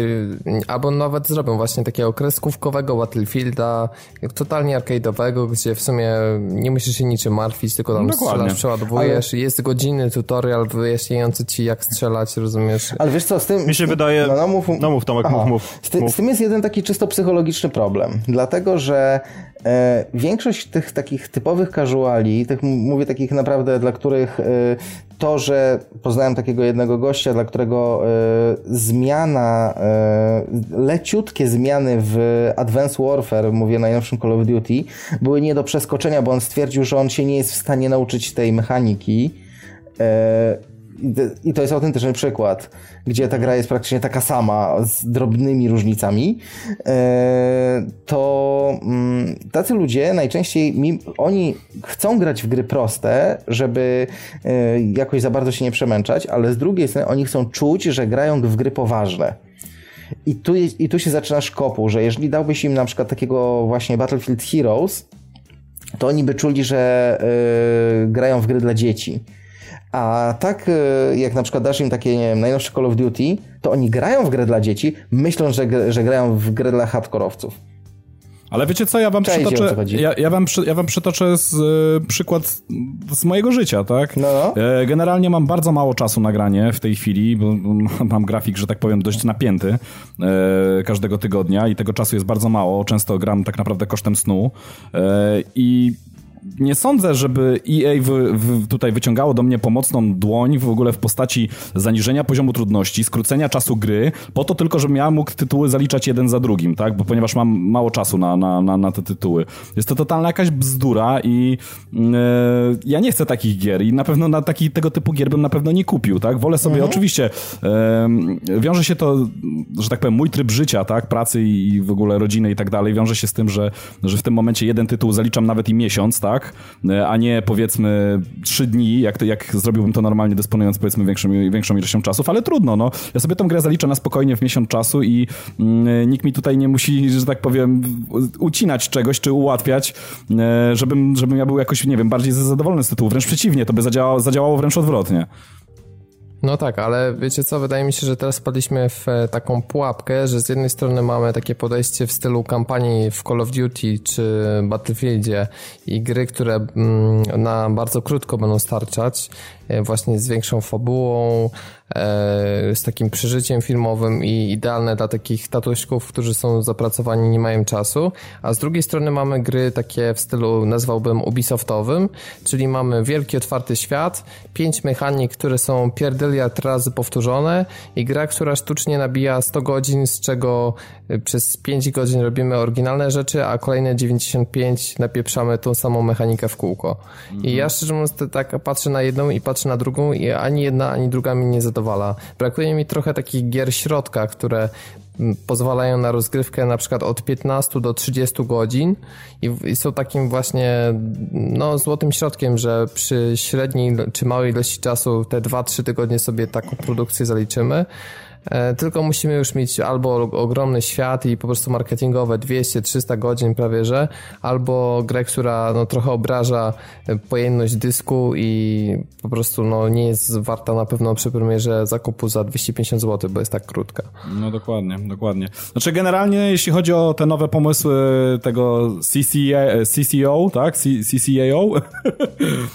albo nawet zrobią właśnie takiego kreskówkowego Battlefielda, totalnie arcade'owego, gdzie w sumie nie musisz się niczym martwić, tylko tam Dokładnie. strzelasz, przeładowujesz, jest godzinny tutorial wyjaśniający ci jak strzelać, rozumiesz? Ale wiesz co, z tym... Mi się wydaje... No, no, mów, no mów Tomek, Aha. mów, mów. Z, ty, mów. z tym jest jeden taki czysto psychologiczny problem, dlatego że e, większość tych takich typowych casuali, tych mówię takich naprawdę, dla których e, to, że poznałem takiego jednego gościa, dla którego e, zmiana, leciutkie zmiany w Advanced Warfare, mówię najnowszym Call of Duty, były nie do przeskoczenia, bo on stwierdził, że on się nie jest w stanie nauczyć tej mechaniki. E, i to jest autentyczny przykład, gdzie ta gra jest praktycznie taka sama, z drobnymi różnicami. E, To mm, tacy ludzie najczęściej, oni chcą grać w gry proste, żeby e, jakoś za bardzo się nie przemęczać, ale z drugiej strony oni chcą czuć, że grają w gry poważne. I tu, I tu się zaczyna szkopu, że jeżeli dałbyś im na przykład takiego właśnie Battlefield Heroes, to oni by czuli, że y, grają w gry dla dzieci. A tak y, jak na przykład dasz im takie, nie wiem, najnowsze Call of Duty, to oni grają w grę dla dzieci, myślą, że, że grają w grę dla hardkorowców. Ale wiecie co, ja wam Cześć, przytoczę, ja, ja, wam, ja wam przytoczę z, e, przykład z mojego życia, tak? No, no. E, Generalnie mam bardzo mało czasu na granie w tej chwili, bo bo mam grafik, że tak powiem, dość napięty e, każdego tygodnia i tego czasu jest bardzo mało. Często gram tak naprawdę kosztem snu e, i nie sądzę, żeby EA wy, wy, tutaj wyciągało do mnie pomocną dłoń w ogóle w postaci zaniżenia poziomu trudności, skrócenia czasu gry, po to tylko, żebym ja mógł tytuły zaliczać jeden za drugim, tak? Bo ponieważ mam mało czasu na, na, na, na te tytuły. Jest to totalna jakaś bzdura i e, ja nie chcę takich gier i na pewno na taki, tego typu gier bym na pewno nie kupił, tak? Wolę sobie oczywiście, e, wiąże się to, że tak powiem, mój tryb życia, tak? Pracy i, i w ogóle rodziny i tak dalej, wiąże się z tym, że, że w tym momencie jeden tytuł zaliczam nawet i miesiąc, tak? E, A nie powiedzmy trzy dni, jak, jak zrobiłbym to normalnie, dysponując powiedzmy większą, większą ilością czasów, ale trudno, no. Ja sobie tą grę zaliczę na spokojnie w miesiąc czasu i mm, nikt mi tutaj nie musi, że tak powiem, ucinać czegoś, czy ułatwiać, e, żebym, żebym ja był jakoś, nie wiem, bardziej zadowolony z tytułu. Wręcz przeciwnie, to by zadziałało, zadziałało wręcz odwrotnie. No tak, ale wiecie co, wydaje mi się, że teraz spadliśmy w e, taką pułapkę, że z jednej strony mamy takie podejście w stylu kampanii w Call of Duty czy Battlefieldzie i gry, które mm, na bardzo krótko będą starczać, właśnie z większą fabułą, e, z takim przeżyciem filmowym i idealne dla takich tatuśków, którzy są zapracowani, nie mają czasu, a z drugiej strony mamy gry takie w stylu, nazwałbym Ubisoftowym, czyli mamy wielki otwarty świat, pięć mechanik, które są pierdyliard razy powtórzone i gra, która sztucznie nabija 100 godzin, z czego y, przez 5 godzin robimy oryginalne rzeczy, a kolejne 95 napieprzamy tą samą mechanikę w kółko. I ja szczerze mówiąc tak patrzę na jedną i patrzę na drugą i ani jedna, ani druga mnie nie zadowala. Brakuje mi trochę takich gier środka, które m, pozwalają na rozgrywkę na przykład od 15 do 30 godzin i, są takim właśnie no, złotym środkiem, że przy średniej czy małej ilości czasu te 2-3 tygodnie sobie taką produkcję zaliczymy. E, Tylko musimy już mieć albo ogromny świat i po prostu marketingowe 200-300 godzin prawie, że albo grę, która no, trochę obraża e, pojemność dysku i po prostu no, nie jest warta na pewno przy premierze zakupu za 250 zł, bo jest tak krótka. No dokładnie, dokładnie. Znaczy generalnie jeśli chodzi o te nowe pomysły tego CCA, CCO, tak? CCAO?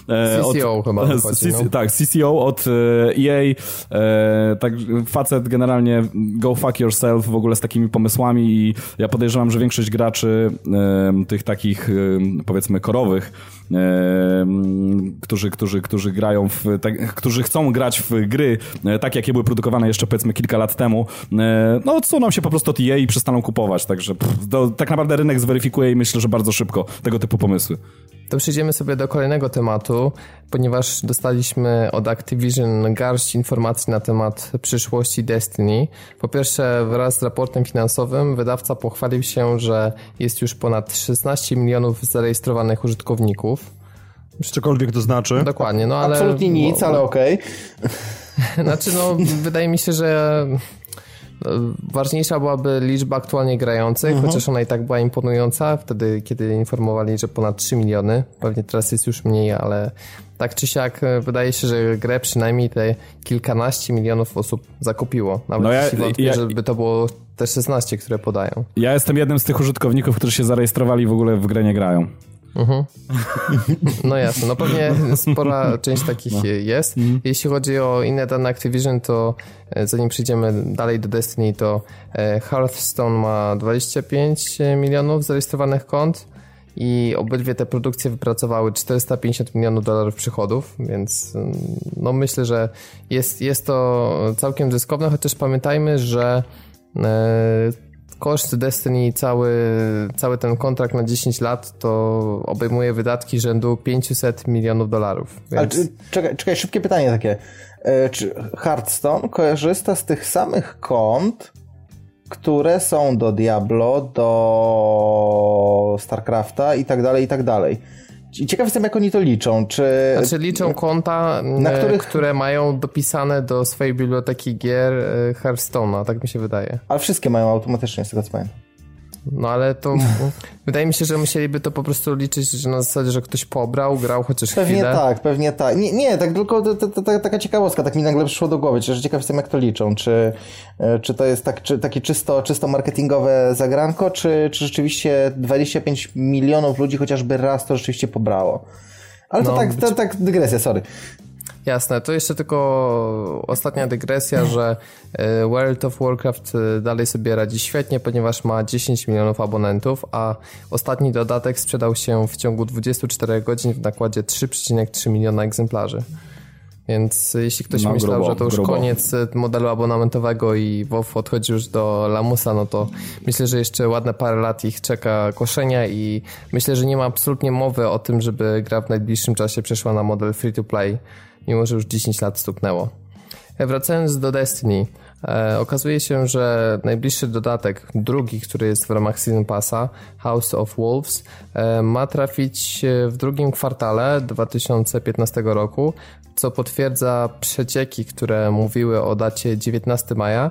E, CCO chyba wychodzi, CC, no. Tak, CCO od e, EA. E, tak, facet generalnie go fuck yourself w ogóle z takimi pomysłami i ja podejrzewam, że większość graczy tych takich powiedzmy korowych którzy, którzy, którzy grają w, którzy chcą grać w gry e, tak, jakie były produkowane jeszcze powiedzmy kilka lat temu, e, no odsuną się po prostu od EA i przestaną kupować, także pff, to, tak naprawdę rynek zweryfikuje i myślę, że bardzo szybko tego typu pomysły. To przejdziemy sobie do kolejnego tematu, ponieważ dostaliśmy od Activision garść informacji na temat przyszłości Destiny. Po pierwsze, wraz z raportem finansowym wydawca pochwalił się, że jest już ponad 16 milionów zarejestrowanych użytkowników. Cokolwiek to znaczy. Dokładnie, no ale... Absolutnie nic, bo- ale okej. Znaczy, no, wydaje mi się, że ważniejsza byłaby liczba aktualnie grających, chociaż ona i tak była imponująca wtedy, kiedy informowali, że ponad 3 miliony. Pewnie teraz jest już mniej, ale tak czy siak e, wydaje się, że grę przynajmniej te kilkanaście milionów osób zakupiło. Nawet No ja- jeśli wątpię, ja- żeby to było te 16, które podają. Ja jestem jednym z tych użytkowników, którzy się zarejestrowali i w ogóle w grę nie grają. Mhm. No jasne, no pewnie spora część takich no. jest. Mhm. Jeśli chodzi o inne dane Activision, to e, zanim przejdziemy dalej do Destiny, to e, Hearthstone ma 25 milionów zarejestrowanych kont i obydwie te produkcje wypracowały 450 milionów dolarów przychodów, więc mm, no myślę, że jest, jest to całkiem zyskowne, chociaż pamiętajmy, że e, koszt Destiny, cały, cały ten kontrakt na 10 lat to obejmuje wydatki rzędu 500 milionów dolarów. Więc... Ale czy, czekaj, czekaj, szybkie pytanie takie. E, czy Hearthstone korzysta z tych samych kont, które są do Diablo, do StarCrafta i tak dalej, i tak dalej. I ciekaw jestem, jak oni to liczą. Czy, znaczy liczą konta, na których... które mają dopisane do swojej biblioteki gier e, Hearthstone'a, tak mi się wydaje. Ale wszystkie mają automatycznie, z tego co pamiętam. No ale to wydaje mi się, że musieliby to po prostu liczyć, że na zasadzie, że ktoś pobrał, grał chociaż pewnie chwilę. Pewnie tak, pewnie tak. Nie, nie tak tylko to, to, to, taka ciekawostka, tak mi nagle przyszło do głowy, że ciekaw jestem jak to liczą, czy, e, czy to jest tak, czy, takie czysto, czysto marketingowe zagranko, czy, czy rzeczywiście 25 milionów ludzi chociażby raz to rzeczywiście pobrało. Ale to no, tak, to, tak dygresja, sorry. Jasne, to jeszcze tylko ostatnia dygresja, że e, World of Warcraft e, dalej sobie radzi świetnie, ponieważ ma 10 milionów abonentów, a ostatni dodatek sprzedał się w ciągu 24 godzin w nakładzie 3,3 miliona egzemplarzy. Więc jeśli ktoś no, myślał, grubo, że to już grubo. koniec e, modelu abonamentowego i WoW odchodzi już do lamusa, no to myślę, że jeszcze ładne parę lat ich czeka koszenia i myślę, że nie ma absolutnie mowy o tym, żeby gra w najbliższym czasie przeszła na model free to play mimo że już 10 lat stuknęło. E, wracając do Destiny, e, okazuje się, że najbliższy dodatek, drugi, który jest w ramach Season Passa, House of Wolves, e, ma trafić w drugim kwartale 2015 roku, co potwierdza przecieki, które mówiły o dacie 19 maja,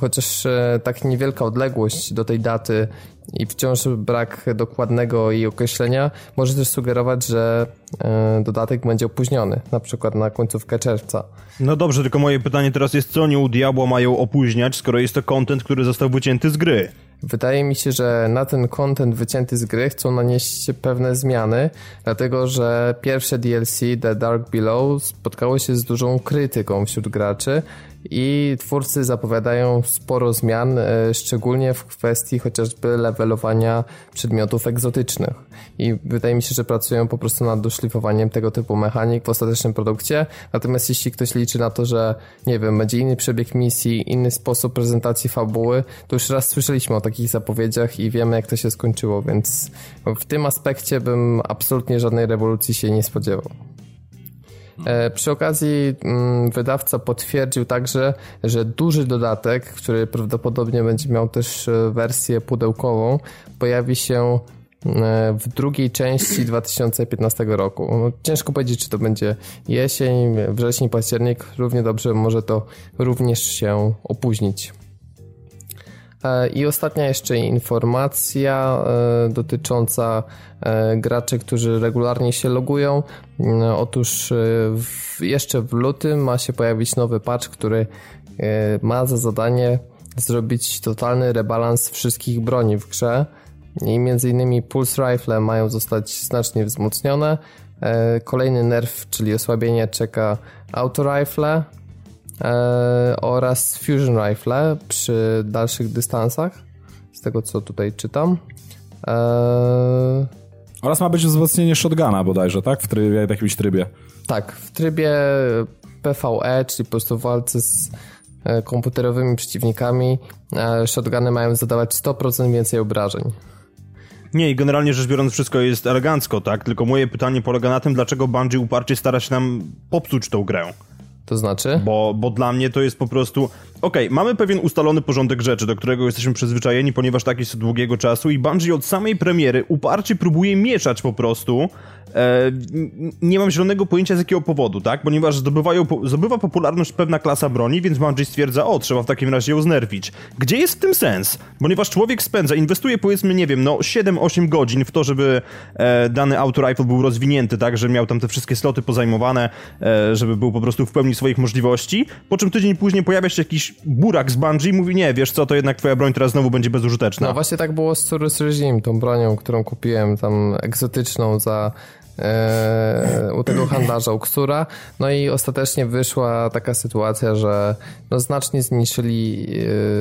chociaż tak niewielka odległość do tej daty i wciąż brak dokładnego jej określenia może też sugerować, że e, dodatek będzie opóźniony, na przykład na końcówkę czerwca. No dobrze, tylko moje pytanie teraz jest, co oni u Diabła mają opóźniać, skoro jest to content, który został wycięty z gry? Wydaje mi się, że na ten content wycięty z gry chcą nanieść pewne zmiany, dlatego że pierwsze DLC The Dark Below spotkało się z dużą krytyką wśród graczy i twórcy zapowiadają sporo zmian, e, szczególnie w kwestii chociażby levelowania przedmiotów egzotycznych. I wydaje mi się, że pracują po prostu nad doszlifowaniem tego typu mechanik w ostatecznym produkcie. Natomiast jeśli ktoś liczy na to, że nie wiem, będzie inny przebieg misji, inny sposób prezentacji fabuły, to już raz słyszeliśmy o takich zapowiedziach i wiemy, jak to się skończyło, więc w tym aspekcie bym absolutnie żadnej rewolucji się nie spodziewał. E, przy okazji mm, wydawca potwierdził także, że duży dodatek, który prawdopodobnie będzie miał też e, wersję pudełkową, pojawi się e, w drugiej części 2015 roku. No, ciężko powiedzieć, czy to będzie jesień, wrzesień, październik. Równie dobrze może to również się opóźnić. E, I ostatnia jeszcze informacja e, dotycząca e, graczy, którzy regularnie się logują. Otóż jeszcze w lutym ma się pojawić nowy patch, który ma za zadanie zrobić totalny rebalans wszystkich broni w grze. I między innymi Pulse Rifle mają zostać znacznie wzmocnione. Kolejny nerf, czyli osłabienie czeka Auto Rifle, oraz Fusion Rifle przy dalszych dystansach, z tego co tutaj czytam. E... Oraz ma być wzmocnienie shotguna bodajże, tak? W, trybie, w jakimś trybie. Tak, w trybie PvE, czyli po prostu walce z e, komputerowymi przeciwnikami, e, shotguny mają zadawać 100% więcej obrażeń. Nie, i generalnie rzecz biorąc wszystko jest elegancko, tak? Tylko moje pytanie polega na tym, dlaczego Bungie uparcie stara się nam popsuć tą grę. To znaczy? Bo, bo dla mnie to jest po prostu. Okej, okay, mamy pewien ustalony porządek rzeczy, do którego jesteśmy przyzwyczajeni, ponieważ tak jest od długiego czasu, i Bungie od samej premiery uparcie próbuje mieszać po prostu nie mam zielonego pojęcia z jakiego powodu, tak? Ponieważ zdobywają, zdobywa popularność pewna klasa broni, więc Bungie stwierdza, o, trzeba w takim razie ją znerwić. Gdzie jest w tym sens? Ponieważ człowiek spędza, inwestuje powiedzmy, nie wiem, no 7-8 godzin w to, żeby e, dany auto rifle był rozwinięty, tak? Że miał tam te wszystkie sloty pozajmowane, e, żeby był po prostu w pełni swoich możliwości, po czym tydzień później pojawia się jakiś burak z Bungie i mówi, nie, wiesz co, to jednak twoja broń teraz znowu będzie bezużyteczna. No właśnie tak było z Surus Regime, tą bronią, którą kupiłem tam egzotyczną za e, u tego handlarza, u Ksura. No i ostatecznie wyszła taka sytuacja, że no znacznie zmniejszyli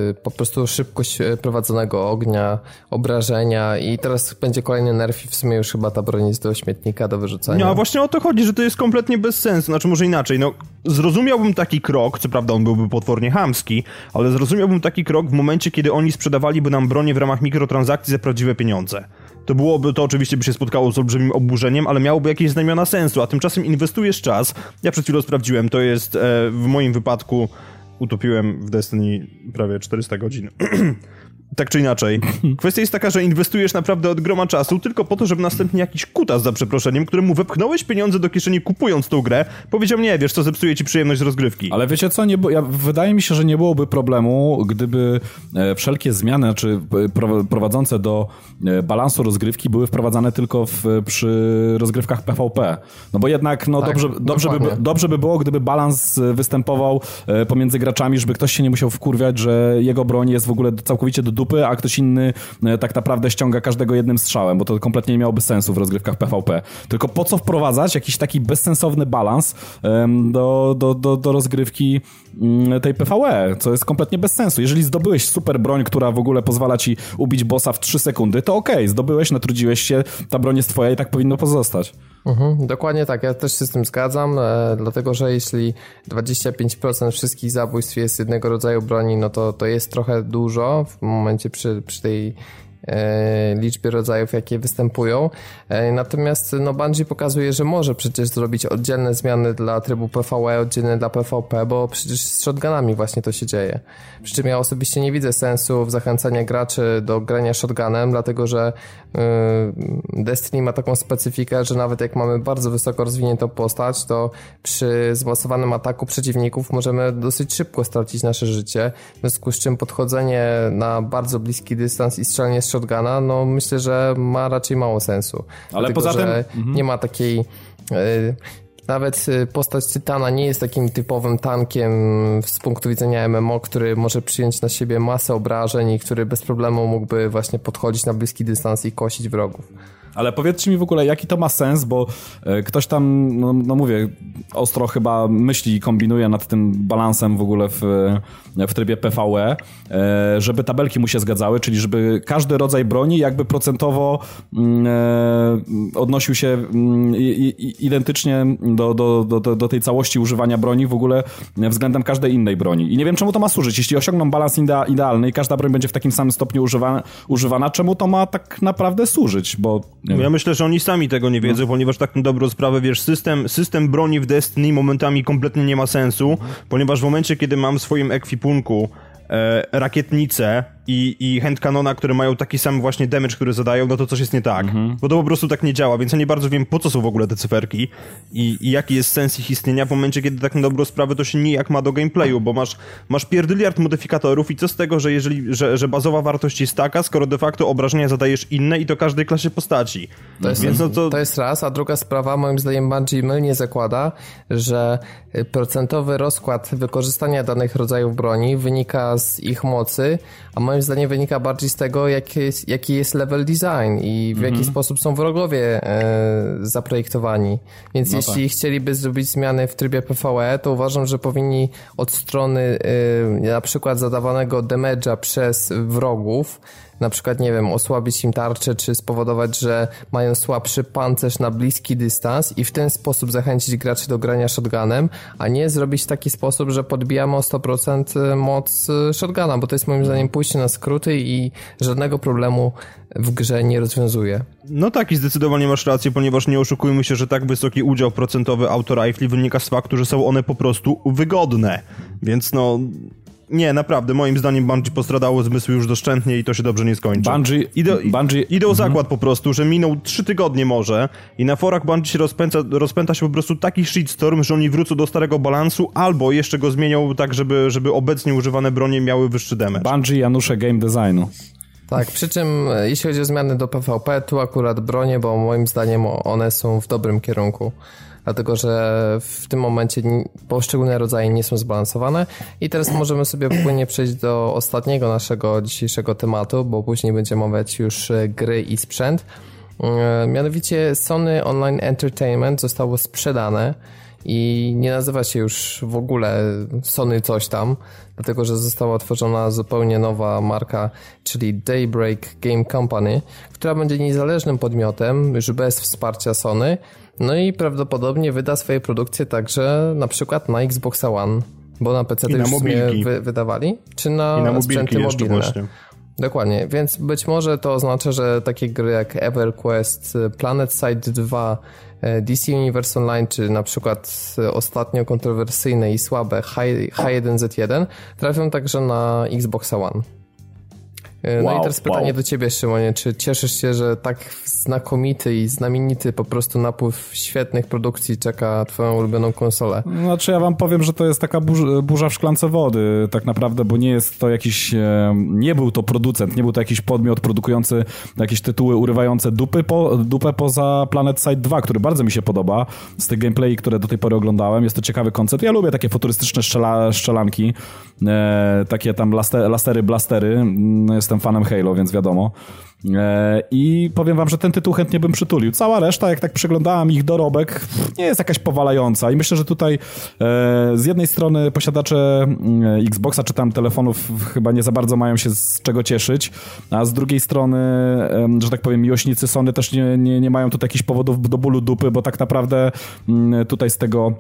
e, po prostu szybkość prowadzonego ognia, obrażenia i teraz będzie kolejny nerf i w sumie już chyba ta broń jest do śmietnika, do wyrzucenia. No a właśnie o to chodzi, że to jest kompletnie bez sensu. Znaczy może inaczej, no zrozumiałbym taki krok, co prawda on byłby potwornie hamski, ale zrozumiałbym taki krok w momencie, kiedy oni sprzedawaliby nam bronię w ramach mikrotransakcji za prawdziwe pieniądze to byłoby, to oczywiście by się spotkało z olbrzymim oburzeniem, ale miałoby jakieś znamiona sensu, a tymczasem inwestujesz czas. Ja przed chwilą sprawdziłem, to jest e, w moim wypadku utopiłem w Destiny prawie 400 godzin. tak czy inaczej. Kwestia jest taka, że inwestujesz naprawdę od groma czasu tylko po to, żeby następnie jakiś kutas za przeproszeniem, któremu wepchnąłeś pieniądze do kieszeni kupując tą grę, powiedział nie, wiesz co, zepsuje ci przyjemność rozgrywki. Ale wiecie co, nie, ja, wydaje mi się, że nie byłoby problemu, gdyby e, wszelkie zmiany, czy e, prowadzące do e, balansu rozgrywki były wprowadzane tylko w, przy rozgrywkach PvP. No bo jednak, no tak, dobrze, dobrze, by, dobrze by było, gdyby balans występował e, pomiędzy graczami, żeby ktoś się nie musiał wkurwiać, że jego broń jest w ogóle całkowicie do dupy, a ktoś inny e, tak naprawdę ściąga każdego jednym strzałem, bo to kompletnie nie miałoby sensu w rozgrywkach PvP. Tylko po co wprowadzać jakiś taki bezsensowny balans do, do, do, do rozgrywki tej PvE, co jest kompletnie bez sensu. Jeżeli zdobyłeś super broń, która w ogóle pozwala ci ubić bossa w 3 sekundy, to okej, okay, zdobyłeś, natrudziłeś się, ta broń jest twoja i tak powinno pozostać. Mhm, dokładnie tak, ja też się z tym zgadzam, e, dlatego że jeśli 25% wszystkich zabójstw jest jednego rodzaju broni, no to to jest trochę dużo w momencie przy, przy tej liczbie rodzajów, jakie występują. E, natomiast no, Bungie pokazuje, że może przecież zrobić oddzielne zmiany dla trybu PvE, oddzielne dla PvP, bo przecież z shotgunami właśnie to się dzieje. Przy czym ja osobiście nie widzę sensu w zachęcaniu graczy do grania shotgunem, dlatego że yy, Destiny ma taką specyfikę, że nawet jak mamy bardzo wysoko rozwiniętą postać, to przy zmasowanym ataku przeciwników możemy dosyć szybko stracić nasze życie, w związku z czym podchodzenie na bardzo bliski dystans i strzelanie z shotguna, no myślę, że ma raczej mało sensu. Ale Dlatego, poza tym... Mhm. Nie ma takiej... Yy, nawet y, postać Tytana nie jest takim typowym tankiem z punktu widzenia MMO, który może przyjąć na siebie masę obrażeń i który bez problemu mógłby właśnie podchodzić na bliski dystans i kosić wrogów. Ale powiedzcie mi w ogóle, jaki to ma sens, bo e, ktoś tam, no, no mówię, ostro chyba myśli i kombinuje nad tym balansem w ogóle w, w trybie PvE, e, żeby tabelki mu się zgadzały, czyli żeby każdy rodzaj broni jakby procentowo mm, e, odnosił się mm, identycznie do, do, do, do tej całości używania broni w ogóle względem każdej innej broni. I nie wiem, czemu to ma służyć. Jeśli osiągną balans idealny i każda broń będzie w takim samym stopniu używana, używana czemu to ma tak naprawdę służyć? Bo ja myślę, że oni sami tego nie wiedzą, no. ponieważ tak na dobrą sprawę, wiesz, system, system broni w Destiny momentami kompletnie nie ma sensu, ponieważ w momencie, kiedy mam w swoim ekwipunku e, rakietnicę, i, i handcanona, które mają taki sam właśnie damage, który zadają, no to coś jest nie tak. Mhm. Bo to po prostu tak nie działa, więc ja nie bardzo wiem, po co są w ogóle te cyferki i, i jaki jest sens ich istnienia w momencie, kiedy tak na dobrą sprawę to się nijak ma do gameplayu, bo masz, masz pierdyliard modyfikatorów i co z tego, że jeżeli, że, że bazowa wartość jest taka, skoro de facto obrażenia zadajesz inne i to każdej klasie postaci. To jest, więc no to... to jest raz, a druga sprawa, moim zdaniem Bungie mylnie zakłada, że procentowy rozkład wykorzystania danych rodzajów broni wynika z ich mocy, a moim zdaniem wynika bardziej z tego, jaki jest, jaki jest level design i w jaki mhm. sposób są wrogowie e, zaprojektowani. Więc no jeśli tak. chcieliby zrobić zmiany w trybie PvE, to uważam, że powinni od strony e, na przykład zadawanego damage'a przez wrogów na przykład, nie wiem, osłabić im tarczę, czy spowodować, że mają słabszy pancerz na bliski dystans i w ten sposób zachęcić graczy do grania shotgunem, a nie zrobić w taki sposób, że podbijamy o 100% moc y, shotguna, bo to jest moim zdaniem pójście na skróty i żadnego problemu w grze nie rozwiązuje. No tak i zdecydowanie masz rację, ponieważ nie oszukujmy się, że tak wysoki udział procentowy autorifli wynika z faktu, że są one po prostu wygodne. Więc no Nie, naprawdę, moim zdaniem Bungie postradało zmysły już doszczętnie i to się dobrze nie skończy. Bungie... Idę, Bungie... idę o zakład po prostu, że minął trzy tygodnie może i na forach Bungie się rozpędza, rozpęta się po prostu taki shitstorm, że oni wrócą do starego balansu albo jeszcze go zmienią tak, żeby, żeby obecnie używane bronie miały wyższy damage. Bungie Janusze game designu. Tak, przy czym e, jeśli chodzi o zmiany do PvP, tu akurat bronie, bo moim zdaniem one są w dobrym kierunku. Dlatego, że w tym momencie poszczególne rodzaje nie są zbalansowane. I teraz możemy sobie płynnie przejść do ostatniego naszego dzisiejszego tematu, bo później będziemy omawiać już e, gry i sprzęt. E, mianowicie Sony Online Entertainment zostało sprzedane i nie nazywa się już w ogóle Sony coś tam, dlatego że została otworzona zupełnie nowa marka, czyli Daybreak Game Company, która będzie niezależnym podmiotem, już bez wsparcia Sony, no i prawdopodobnie wyda swoje produkcje także na przykład na Xbox One, bo na PC już wy, wydawali, czy na, I na sprzęty mobilne. Właśnie. Dokładnie, więc być może to oznacza, że takie gry jak EverQuest, Planet Side 2, e, DC Universe Online, czy na przykład ostatnio kontrowersyjne i słabe H1Z1 trafią także na Xbox One. E, no wow, i teraz pytanie wow. do ciebie, Szymonie, czy cieszysz się, że tak znakomity i znamienity po prostu napływ świetnych produkcji czeka twoją ulubioną konsolę? Znaczy ja wam powiem, że to jest taka burza, burza w szklance wody tak naprawdę, bo nie jest to jakiś, e, nie był to producent, nie był to jakiś podmiot produkujący jakieś tytuły urywające dupy po, dupę poza Planet Side 2, który bardzo mi się podoba z tych gameplay, które do tej pory oglądałem. Jest to ciekawy koncept. Ja lubię takie futurystyczne szczela, szczelanki, e, takie tam laster, lastery, blastery. Mm, jest jestem fanem Halo, więc wiadomo. E, I powiem wam, że ten tytuł chętnie bym przytulił. Cała reszta, jak tak przeglądałem ich dorobek, nie jest jakaś powalająca. I myślę, że tutaj e, z jednej strony posiadacze mm, Xboxa czy tam telefonów chyba nie za bardzo mają się z czego cieszyć, a z drugiej strony, że tak powiem, miłośnicy Sony też nie, nie, nie mają tutaj jakichś powodów do bólu dupy, bo tak naprawdę mm, tutaj z tego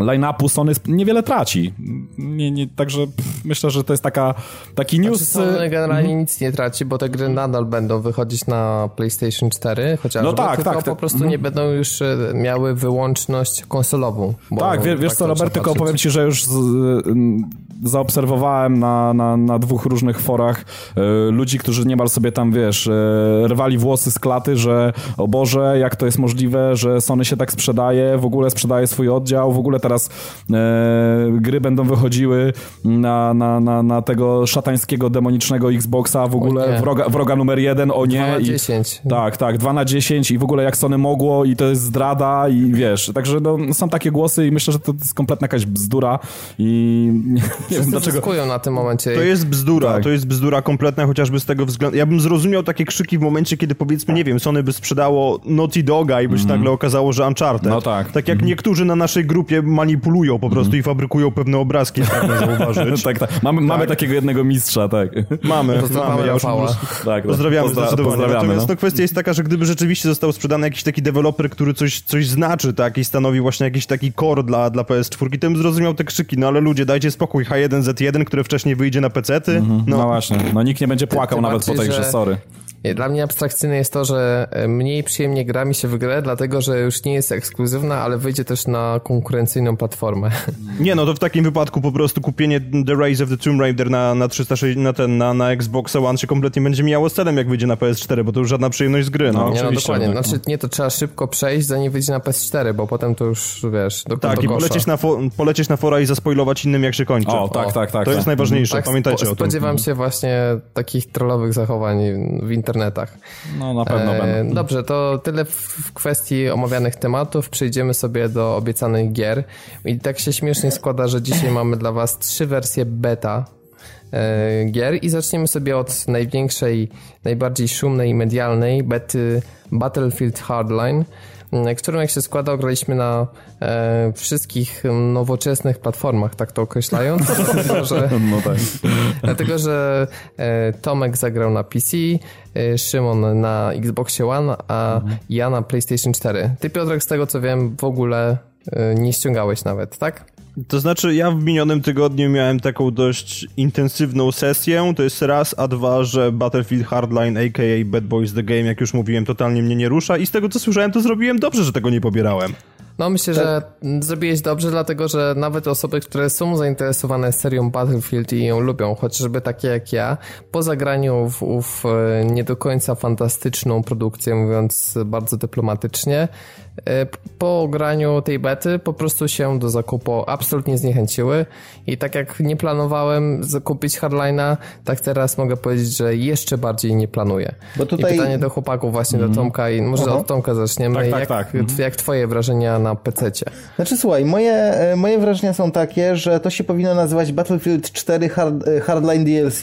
line-upu Sony niewiele traci. Nie, nie, także myślę, że to jest taka, taki znaczy, news... Znaczy Sony generalnie mm. nic nie traci, bo te gry nadal będą wychodzić na PlayStation 4 chociażby, no tak, tylko tak, po prostu nie będą już e, miały wyłączność konsolową. Tak, wiesz, wiesz tak co Robert, tylko powiem ci, że już z, zaobserwowałem na, na, na dwóch różnych forach y, ludzi, którzy niemal sobie tam, wiesz, y, rwali włosy z klaty, że o Boże, jak to jest możliwe, że Sony się tak sprzedaje, w ogóle sprzedaje swój oddział, w ogóle teraz e, gry będą wychodziły na, na, na, na tego szatańskiego, demonicznego Xboxa, w ogóle wroga, wroga numer jeden, o nie. 2 na 10. I, tak, tak, 2 na 10 i w ogóle jak Sony mogło i to jest zdrada i wiesz, także no, są takie głosy i myślę, że to jest kompletna jakaś bzdura i nie, nie wiem dlaczego. na tym momencie. To jest bzdura, tak. to jest bzdura kompletna chociażby z tego względu. Ja bym zrozumiał takie krzyki w momencie, kiedy powiedzmy, nie wiem, Sony by sprzedało Naughty Doga i by się mm. nagle okazało, że Uncharted. No tak. Tak jak mm. niektórzy na naszej grupie manipulują po prostu mm. i fabrykują pewne obrazki, pragnę zauważyć. tak, tak. Mamy, tak. mamy takiego jednego mistrza, tak. Mamy, mamy. Ja już tak, tak, pozdrawiamy Pozdra zdecydowanie. Pozdrawiamy, Natomiast no. no, kwestia jest taka, że gdyby rzeczywiście został sprzedany jakiś taki deweloper, który coś, coś znaczy, tak, i stanowi właśnie jakiś taki core dla, dla PS4, to bym zrozumiał te krzyki, no ale ludzie, dajcie spokój, H1Z1, które wcześniej wyjdzie na PC-ty. Mm -hmm. no. no. właśnie, no nikt nie będzie płakał ty, ty nawet po tej grze, sorry. Dla mnie abstrakcyjne jest to, że e, mniej przyjemnie gra mi się w grę, dlatego że już nie jest ekskluzywna, ale wyjdzie też na konkurencyjną platformę. Nie, no to w takim wypadku po prostu kupienie The Rise of the Tomb Raider na, na 360, na ten, na, na Xbox One się kompletnie będzie miało z celem, jak wyjdzie na PS4, bo to już żadna przyjemność z gry, no. no nie, no dokładnie, tak. znaczy nie, to trzeba szybko przejść, zanim wyjdzie na PS4, bo potem to już, wiesz, do Tak, do i polecieć na, fo polecieć na fora i zaspoilować innym, jak się kończy. O, tak, o, tak, tak. To tak. jest najważniejsze, tak, pamiętajcie spo, o tym. Spodziewam się właśnie takich trollowych zachowań w internetach. No na pewno e, będą. Dobrze, to tyle w kwestii omawianych tematów. Przejdziemy sobie do obiecanych gier. I tak się śmiesznie składa, że dzisiaj mamy dla was trzy wersje beta e, gier i zaczniemy sobie od największej, najbardziej szumnej i medialnej bety Battlefield Hardline którą jak się składa graliśmy na e, wszystkich nowoczesnych platformach, tak to określając. dlatego, że, no tak. dlatego, że e, Tomek zagrał na PC, e, Szymon na Xboxie One, a mhm. ja na PlayStation 4. Ty Piotrek z tego co wiem w ogóle e, nie ściągałeś nawet, tak? To znaczy, ja w minionym tygodniu miałem taką dość intensywną sesję, to jest raz, a dwa, że Battlefield Hardline, a.k.a. Bad Boys The Game, jak już mówiłem, totalnie mnie nie rusza i z tego co słyszałem, to zrobiłem dobrze, że tego nie pobierałem. No myślę, tak. że zrobiłeś dobrze, dlatego że nawet osoby, które są zainteresowane serią Battlefield i ją lubią, chociażby takie jak ja, po zagraniu w ów e, nie do końca fantastyczną produkcję, mówiąc bardzo dyplomatycznie, po graniu tej bety po prostu się do zakupu absolutnie zniechęciły i tak jak nie planowałem zakupić Hardline'a, tak teraz mogę powiedzieć, że jeszcze bardziej nie planuję. Bo tutaj... I pytanie do chłopaków właśnie mm. do mhm. Tomka i może Aha. od Tomka zaczniemy. Tak, tak, jak, tak. Mhm. jak twoje wrażenia na PC-cie? Znaczy słuchaj, moje, e, moje wrażenia są takie, że to się powinno nazywać Battlefield 4 Hard, e, Hardline DLC.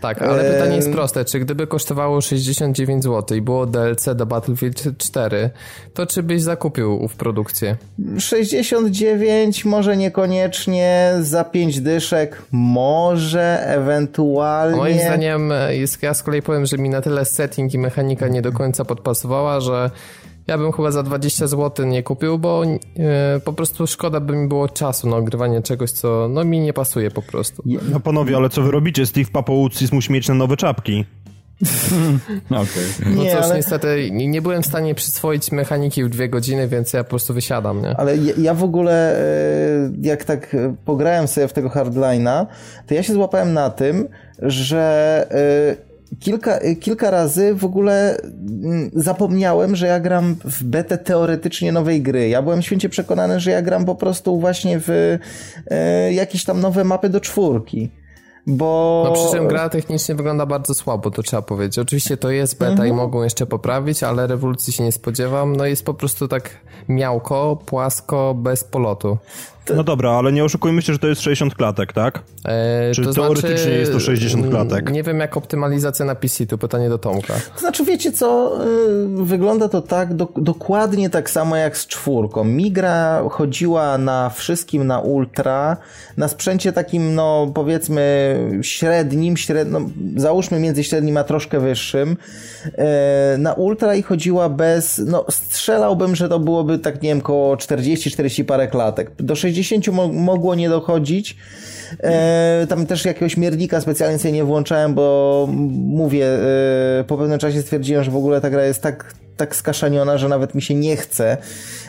Tak, ale pytanie jest proste. Czy gdyby kosztowało 69 zł i było DLC do Battlefield 4, to czy byś zakupił w produkcję? 69 może niekoniecznie, za 5 dyszek może, ewentualnie. Moim zdaniem, e, jest, ja z kolei powiem, że mi na tyle setting i mechanika nie do końca podpasowała, że ja bym chyba za 20 zł nie kupił, bo e, po prostu szkoda by mi było czasu na ogrywanie czegoś, co no mi nie pasuje po prostu. No panowie, ale co wy robicie? Steve Papoucis musi mieć na nowe czapki. Okej. Okay. No nie, cóż, ale... niestety nie byłem w stanie przyswoić mechaniki w dwie godziny, więc ja po prostu wysiadam, nie? Ale ja, ja w ogóle, e, jak tak pograłem sobie w tego hardline'a, to ja się złapałem na tym, że e, kilka, kilka razy w ogóle mm, zapomniałem, że ja gram w betę teoretycznie nowej gry. Ja byłem święcie przekonany, że ja gram po prostu właśnie w e, jakieś tam nowe mapy do czwórki. Bo... No przy czym gra technicznie wygląda bardzo słabo, to trzeba powiedzieć. Oczywiście to jest beta mhm. i mogą jeszcze poprawić, ale rewolucji się nie spodziewam. No jest po prostu tak miałko, płasko, bez polotu. No dobra, ale nie oszukujmy się, że to jest 60 klatek, tak? E, Czy to teoretycznie znaczy, jest to 60 klatek? Nie wiem jak optymalizacja na PC, to pytanie do Tomka. To znaczy wiecie co, y, wygląda to tak do, dokładnie tak samo jak z czwórką. Migra chodziła na wszystkim na ultra, na sprzęcie takim no powiedzmy średnim, średno, załóżmy między średnim a troszkę wyższym, e, na ultra i chodziła bez, no strzelałbym, że to byłoby tak nie wiem koło 40-40 parę klatek. Do 60 60 mo mogło nie dochodzić. E, tam też jakiegoś miernika specjalnie sobie nie włączałem, bo mówię, e, po pewnym czasie stwierdziłem, że w ogóle ta gra jest tak tak skaszaniona, że nawet mi się nie chce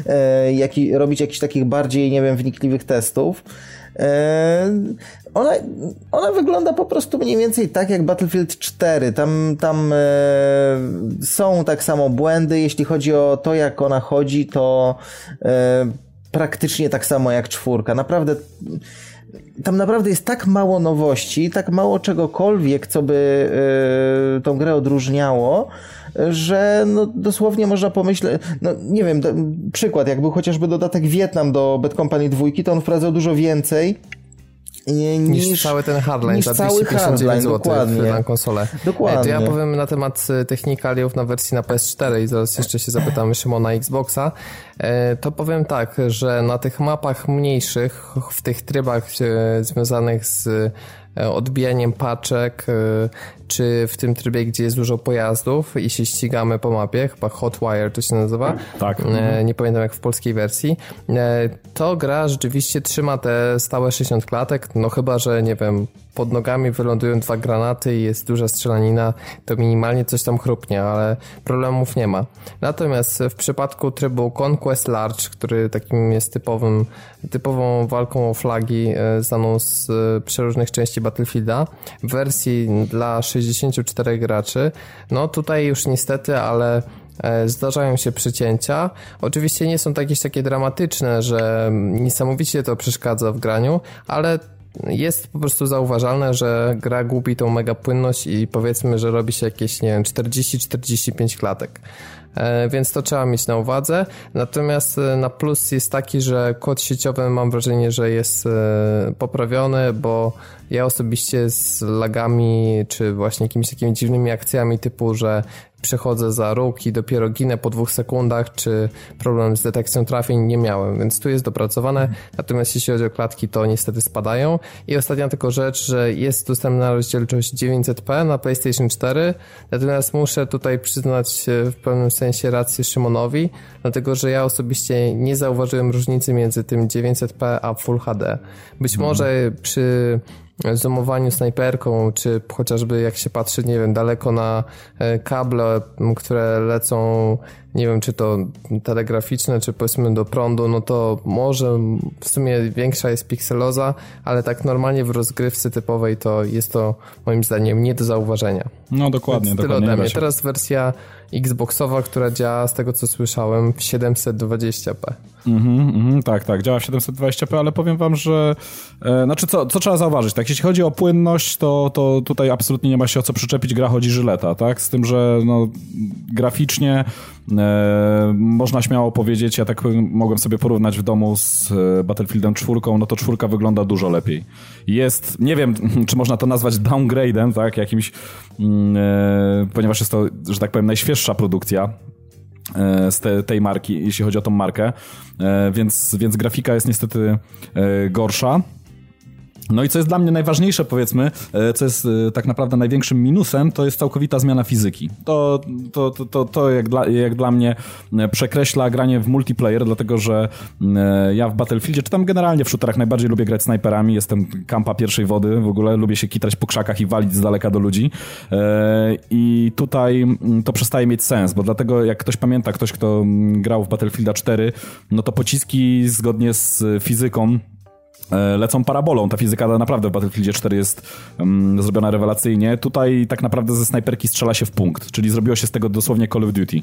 e, jaki, robić jakichś takich bardziej, nie wiem, wnikliwych testów. E, ona, ona wygląda po prostu mniej więcej tak jak Battlefield 4. Tam, tam e, są tak samo błędy. Jeśli chodzi o to, jak ona chodzi, to e, praktycznie tak samo jak czwórka. Naprawdę tam naprawdę jest tak mało nowości, tak mało czegokolwiek, co by yy, tą grę odróżniało, że no, dosłownie można pomyśleć, no nie wiem, przykład, jak był chociażby dodatek Wietnam do Bad Company 2, to on wprowadzał dużo więcej niż, niż, cały ten hardline za 259 zł na konsolę. Dokładnie. To ja powiem na temat e, technikaliów na wersji na PS4 i zaraz jeszcze się zapytamy Szymona Xboxa. E, to powiem tak, że na tych mapach mniejszych, w tych trybach e, związanych z odbijaniem paczek, czy w tym trybie, gdzie jest dużo pojazdów i się ścigamy po mapie, chyba Hotwire to się nazywa. Tak. E, nie pamiętam jak w polskiej wersji. E, to gra rzeczywiście trzyma te stałe 60 klatek, no chyba, że nie wiem, pod nogami wylądują dwa granaty i jest duża strzelanina, to minimalnie coś tam chrupnie, ale problemów nie ma. Natomiast w przypadku trybu Conquest Large, który takim jest typowym, typową walką o flagi e, znaną z przeróżnych części Battlefielda, w wersji dla 60 64 graczy. No tutaj już niestety, ale e, zdarzają się przycięcia. Oczywiście nie są to jakieś takie dramatyczne, że niesamowicie to przeszkadza w graniu, ale jest po prostu zauważalne, że gra gubi tą mega płynność i powiedzmy, że robi się jakieś, nie wiem, 40-45 klatek. E, więc to trzeba mieć na uwadze. Natomiast e, na plus jest taki, że kod sieciowy mam wrażenie, że jest poprawiony, bo ja osobiście z lagami, czy właśnie jakimiś takimi dziwnymi akcjami typu, że przechodzę za róg i dopiero ginę po dwóch sekundach, czy problem z detekcją trafień nie miałem, więc tu jest dopracowane. Natomiast jeśli chodzi o klatki, to niestety spadają. I ostatnia tylko rzecz, że jest dostępna rozdzielczość 900p na PlayStation 4, natomiast muszę tutaj przyznać w pewnym sensie rację Szymonowi, dlatego że ja osobiście nie zauważyłem różnicy między tym 900p a Full HD. Być mhm. może przy zoomowaniu snajperką, czy chociażby jak się patrzy, nie wiem, daleko na e, kable, które lecą, nie wiem, czy to telegraficzne, czy powiedzmy do prądu, no to może w sumie większa jest pikseloza, ale tak normalnie w rozgrywce typowej to jest to moim zdaniem nie do zauważenia. No dokładnie, Więc dokładnie. Tyle ode mnie. Teraz wersja Xboxowa, która działa z tego co słyszałem w 720p. Mhm, mhm, tak, tak, działa w 720p, ale powiem wam, że e, znaczy co, co trzeba zauważyć, tak, jeśli chodzi o płynność, to, to tutaj absolutnie nie ma się o co przyczepić, gra chodzi żyleta, tak, z tym, że no, graficznie e, można śmiało powiedzieć, ja tak mogłem sobie porównać w domu z e, Battlefieldem 4, no to czwórka wygląda dużo lepiej. Jest, nie wiem, czy można to nazwać downgrade'em, tak, jakimś, mm, e, ponieważ jest to, że tak powiem, najświeższa produkcja z te, tej marki, jeśli chodzi o tą markę, e, więc, więc grafika jest niestety e, gorsza. No i co jest dla mnie najważniejsze, powiedzmy, e, co jest e, tak naprawdę największym minusem, to jest całkowita zmiana fizyki. To, to, to, to, to jak, dla, jak dla mnie e, przekreśla granie w multiplayer, dlatego że ja w Battlefieldzie, czy tam generalnie w shooterach najbardziej lubię grać snajperami, jestem kampa pierwszej wody, w ogóle lubię się kitrać po krzakach i walić z daleka do ludzi. I tutaj mm, to przestaje mieć sens, bo dlatego jak ktoś pamięta, ktoś kto mm, grał w Battlefielda 4, no to pociski zgodnie z fizyką lecą parabolą. Ta fizyka naprawdę w Battlefieldzie 4 jest um, zrobiona rewelacyjnie. Tutaj tak naprawdę ze snajperki strzela się w punkt, czyli zrobiło się z tego dosłownie Call of Duty.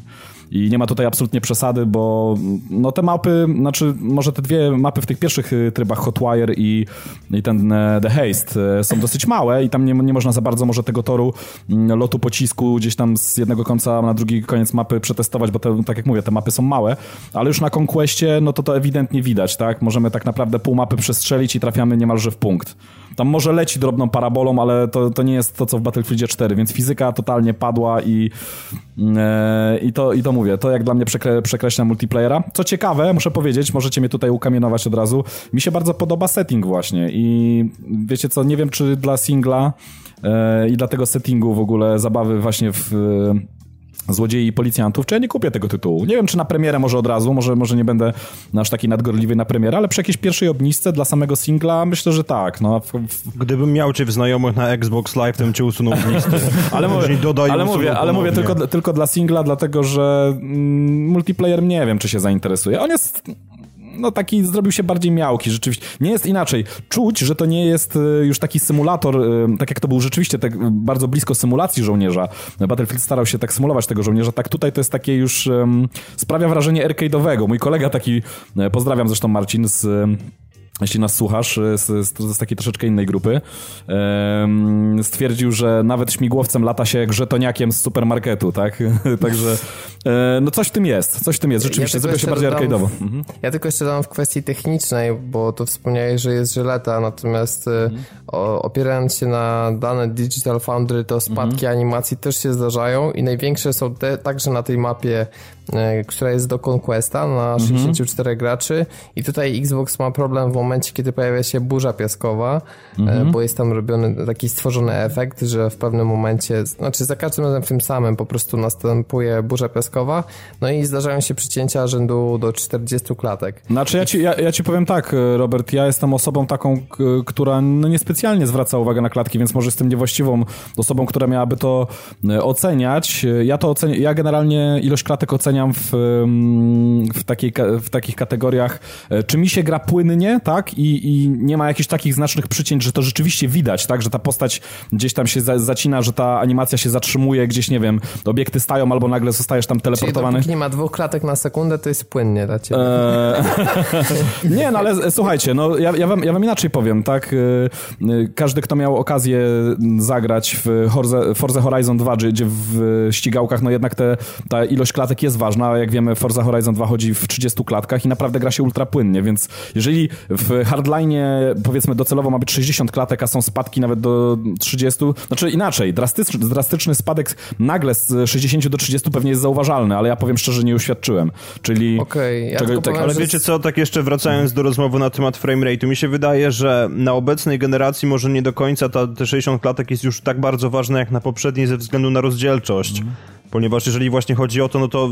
I nie ma tutaj absolutnie przesady, bo no te mapy, znaczy może te dwie mapy w tych pierwszych y, trybach Hotwire i, i ten e, The Haste e, są dosyć małe i tam nie, nie można za bardzo może tego toru mm, lotu pocisku gdzieś tam z jednego końca na drugi koniec mapy przetestować, bo te, tak jak mówię, te mapy są małe, ale już na Conquestie no to to ewidentnie widać, tak? Możemy tak naprawdę pół mapy przestrzelić strzelić i trafiamy niemalże w punkt. Tam może leci drobną parabolą, ale to, to nie jest to, co w Battlefieldzie 4, więc fizyka totalnie padła i, e, i, to, i to mówię, to jak dla mnie przekre, przekreśla multiplayera. Co ciekawe, muszę powiedzieć, możecie mnie tutaj ukamienować od razu, mi się bardzo podoba setting właśnie i wiecie co, nie wiem czy dla singla e, i dla tego settingu w ogóle zabawy właśnie w Złodziei i Policjantów, czy ja nie kupię tego tytułu. Nie wiem, czy na premierę może od razu, może, może nie będę nasz taki nadgorliwy na premierę, ale przy jakiejś pierwszej obniżce dla samego singla myślę, że tak. No. Gdybym miał cię w znajomych na Xbox Live, to bym cię usunął z listy. ale mówię, ale mówię, ale mówię tylko, tylko dla singla, dlatego że mm, multiplayer nie wiem, czy się zainteresuje. On jest no taki zrobił się bardziej miałki, rzeczywiście. Nie jest inaczej. Czuć, że to nie jest y, już taki symulator, y, tak jak to był rzeczywiście tak bardzo blisko symulacji żołnierza. Battlefield starał się tak symulować tego żołnierza, tak tutaj to jest takie już sprawia wrażenie arcade'owego. Mój kolega taki, e, pozdrawiam zresztą Marcin z jeśli nas słuchasz, z, z, z, takiej troszeczkę innej grupy, um, stwierdził, że nawet śmigłowcem lata się jak żetoniakiem z supermarketu, tak? Także e, no coś w tym jest, coś w tym jest, rzeczywiście, ja się bardziej arcade'owo. Mhm. Ja tylko jeszcze dam w kwestii technicznej, bo to wspomniałeś, że jest żeleta, natomiast e, mhm. o, opierając się na dane Digital Foundry, to spadki mhm. animacji też się zdarzają i największe są te, także na tej mapie która jest do Conquesta na 64 mhm. graczy i tutaj Xbox ma problem w momencie, kiedy pojawia się burza piaskowa, e, mhm. bo jest tam robiony taki stworzony efekt, że w pewnym momencie, znaczy za każdym razem w tym samym po prostu następuje burza piaskowa, no i zdarzają się przycięcia rzędu do 40 klatek. Znaczy ja ci, ja, ja ci powiem tak, Robert, ja jestem osobą taką, która no niespecjalnie zwraca uwagę na klatki, więc może jestem niewłaściwą osobą, która miałaby to e, oceniać. Ja to oceniam, ja generalnie ilość klatek oceniam oceniam w, w, takiej, w takich kategoriach, e, czy mi się gra płynnie, tak, i, i nie ma jakichś takich znacznych przycięć, że to rzeczywiście widać, tak, że ta postać gdzieś tam się za, zacina, że ta animacja się zatrzymuje, gdzieś, nie wiem, obiekty stają albo nagle zostajesz tam teleportowany. Czyli nie ma dwóch klatek na sekundę, to jest płynnie dla ciebie. Eee... nie, no ale e, słuchajcie, no ja, ja, wam, ja wam inaczej powiem, tak, e, każdy, kto miał okazję zagrać w Forza Horizon 2, gdzie w ścigałkach, no jednak te, ta ilość klatek jest ważna, ważna. Jak wiemy, Forza Horizon 2 chodzi w 30 klatkach i naprawdę gra się ultra płynnie, więc jeżeli w hardline powiedzmy docelowo ma być 60 klatek, a są spadki nawet do 30, znaczy inaczej, drastyczny, drastyczny spadek nagle z 60 do 30 pewnie jest zauważalny, ale ja powiem szczerze, nie uświadczyłem. Czyli... Okay, ja czego, tak, Ale wiecie co, tak jeszcze wracając do rozmowy na temat frame rate'u, mi się wydaje, że na obecnej generacji może nie do końca ta, te 60 klatek jest już tak bardzo ważne jak na poprzedniej ze względu na rozdzielczość. Mm Ponieważ jeżeli właśnie chodzi o to, no to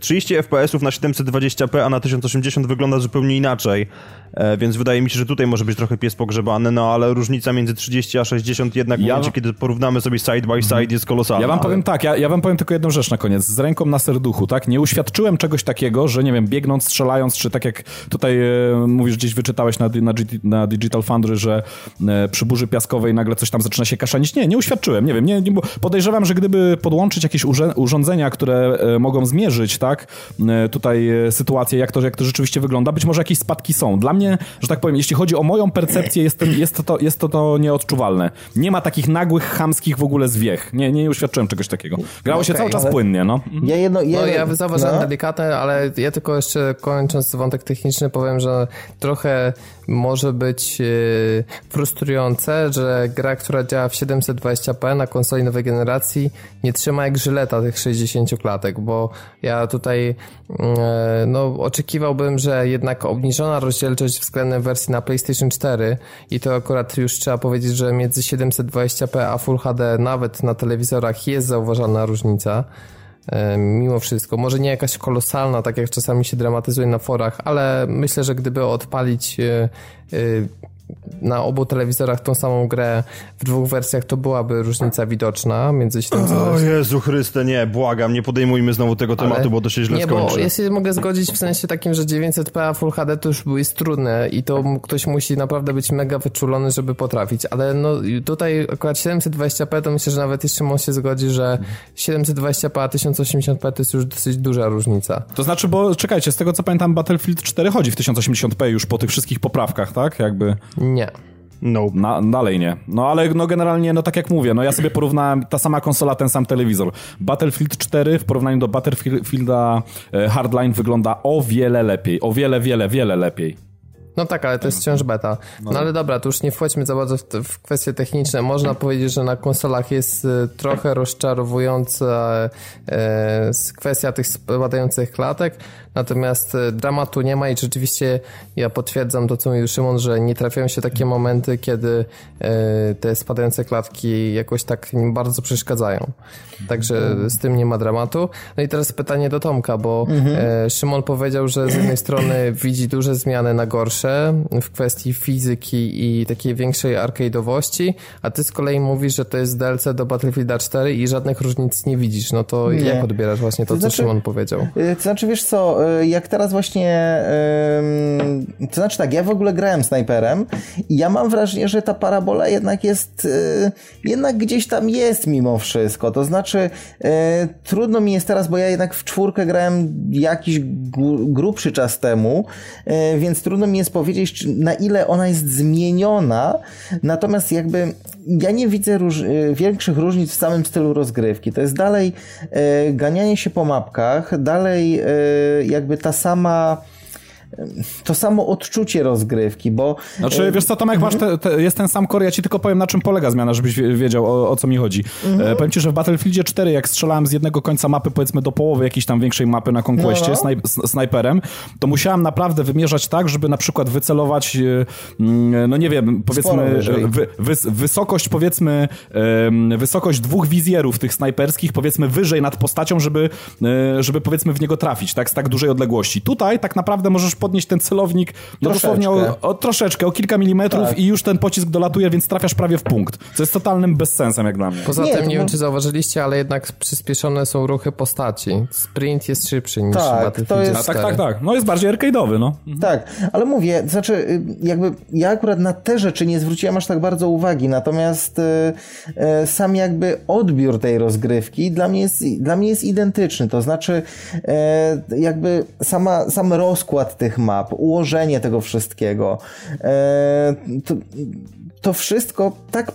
30 FPS-ów na 720p, a na 1080 wygląda zupełnie inaczej. E, więc wydaje mi się, że tutaj może być trochę pies pogrzebany, no ale różnica między 30 a 60 jednak ja... momencie, kiedy porównamy sobie side by side jest kolosalna. Ja wam powiem tak, ja, ja wam powiem tylko jedną rzecz na koniec, z ręką na serduchu, tak? Nie uświadczyłem czegoś takiego, że nie wiem, biegnąc, strzelając, czy tak jak tutaj e, mówisz, gdzieś wyczytałeś na, na, na Digital Foundry, że e, przy burzy piaskowej nagle coś tam zaczyna się kaszanić. Nie, nie uświadczyłem, nie wiem, nie, nie, podejrzewam, że gdyby podłączyć jakieś urządzenia, które e, mogą zmierzyć, tak, e, tutaj e, sytuację, jak to, jak to rzeczywiście wygląda, być może jakieś spadki są. Dla mnie, że tak powiem, jeśli chodzi o moją percepcję, jest, ten, jest, to, jest to, to nieodczuwalne. Nie ma takich nagłych, chamskich w ogóle zwiech. Nie, nie uświadczyłem czegoś takiego. Grało okay, się cały czas płynnie, no. Ja jedno, ja, no, ja zauważyłem no. delikatne, ale ja tylko jeszcze kończąc wątek techniczny powiem, że trochę może być frustrujące, że gra, która działa w 720p na konsoli nowej generacji nie trzyma jak żyleta tych 60 klatek, bo ja tutaj mm, e, no, oczekiwałbym, że jednak obniżona rozdzielczość względem wersji na PlayStation 4 i to akurat już trzeba powiedzieć, że między 720p a Full HD nawet na telewizorach jest zauważalna różnica. e, mimo wszystko. Może nie jakaś kolosalna, tak jak czasami się dramatyzuje na forach, ale myślę, że gdyby odpalić e, na obu telewizorach tą samą grę w dwóch wersjach, to byłaby różnica widoczna między 700 O Jezu Chryste, nie, błagam, nie podejmujmy znowu tego tematu, Ale bo to się źle nie, skończy. Nie, bo ja się mogę zgodzić w sensie takim, że 900p a Full HD to już jest trudne i to ktoś musi naprawdę być mega wyczulony, żeby potrafić, ale no tutaj akurat 720p to myślę, że nawet jeszcze on się zgodzi, że 720p a 1080p to jest już dosyć duża różnica. To znaczy, bo czekajcie, z tego co pamiętam Battlefield 4 chodzi w 1080p już po tych wszystkich poprawkach, tak? Jakby... Nie. No. Na, dalej nie. No ale no generalnie, no tak jak mówię, no ja sobie porównałem ta sama konsola, ten sam telewizor. Battlefield 4 w porównaniu do Battlefielda e, Hardline wygląda o wiele lepiej. O wiele, wiele, wiele lepiej. No tak, ale to jest wciąż beta. No, no ale dobra, to już nie wchodźmy za bardzo w, w, kwestie techniczne. Można powiedzieć, że na konsolach jest y, trochę rozczarowująca y, kwestia tych spadających klatek, natomiast y, dramatu nie ma i rzeczywiście ja potwierdzam to, co mówił Szymon, że nie trafiają się takie momenty, kiedy te spadające klatki jakoś tak bardzo przeszkadzają. Także z tym nie ma dramatu. No i teraz pytanie do Tomka, bo mhm. Szymon powiedział, że z jednej strony widzi duże zmiany na gorsze, w kwestii fizyki i takiej większej arcade'owości, a ty z kolei mówisz, że to jest DLC do Battlefielda 4 i żadnych różnic nie widzisz. No to nie. jak odbierasz właśnie to, to znaczy, co Szymon powiedział? Y, to znaczy, wiesz co, y, jak teraz właśnie to znaczy tak, ja w ogóle grałem snajperem i ja mam wrażenie, że ta parabola jednak jest y, jednak gdzieś tam jest mimo wszystko. To znaczy trudno mi jest teraz, bo ja jednak w czwórkę grałem jakiś grubszy czas temu, więc trudno mi jest powiedzieć, na ile ona jest zmieniona, natomiast jakby ja nie widzę róż y, większych różnic w samym stylu rozgrywki. To jest dalej e, ganianie się po mapkach, dalej e, jakby ta sama to samo odczucie rozgrywki, bo... Znaczy, wiesz co, Tomek, masz te, te, jest ten sam core, ja ci tylko powiem, na czym polega zmiana, żebyś wiedział, o, o co mi chodzi. Mhm. E, powiem ci, że w Battlefieldzie 4, jak strzelałem z jednego końca mapy, powiedzmy do połowy jakiejś tam większej mapy na Conquestie no, no. Snaj, snajperem, to musiałem naprawdę wymierzać tak, żeby na przykład wycelować, e, mm, no nie wiem, powiedzmy, wy, wy, wysokość, powiedzmy, wysokość dwóch wizjerów tych snajperskich, powiedzmy, wyżej nad postacią, żeby, e, żeby powiedzmy w niego trafić, tak, z tak dużej odległości. Tutaj tak naprawdę możesz podnieść ten celownik no dosłownie o, o, troszeczkę, o kilka milimetrów tak. i już ten pocisk dolatuje, więc trafiasz prawie w punkt. Co jest totalnym bezsensem jak dla mnie. Poza nie, tym, nie wiem czy zauważyliście, ale jednak przyspieszone są ruchy postaci. Sprint jest szybszy niż tak, Battlefield to jest... tak, tak, tak. No jest bardziej arcade'owy, no. Mhm. Tak, ale mówię, znaczy y, jakby ja akurat na te rzeczy nie zwróciłem aż tak bardzo uwagi, natomiast y, y, sam jakby odbiór tej rozgrywki dla mnie jest, dla mnie jest identyczny, to znaczy y, jakby sama, sam rozkład tych map, ułożenie tego wszystkiego. E, to, to wszystko tak,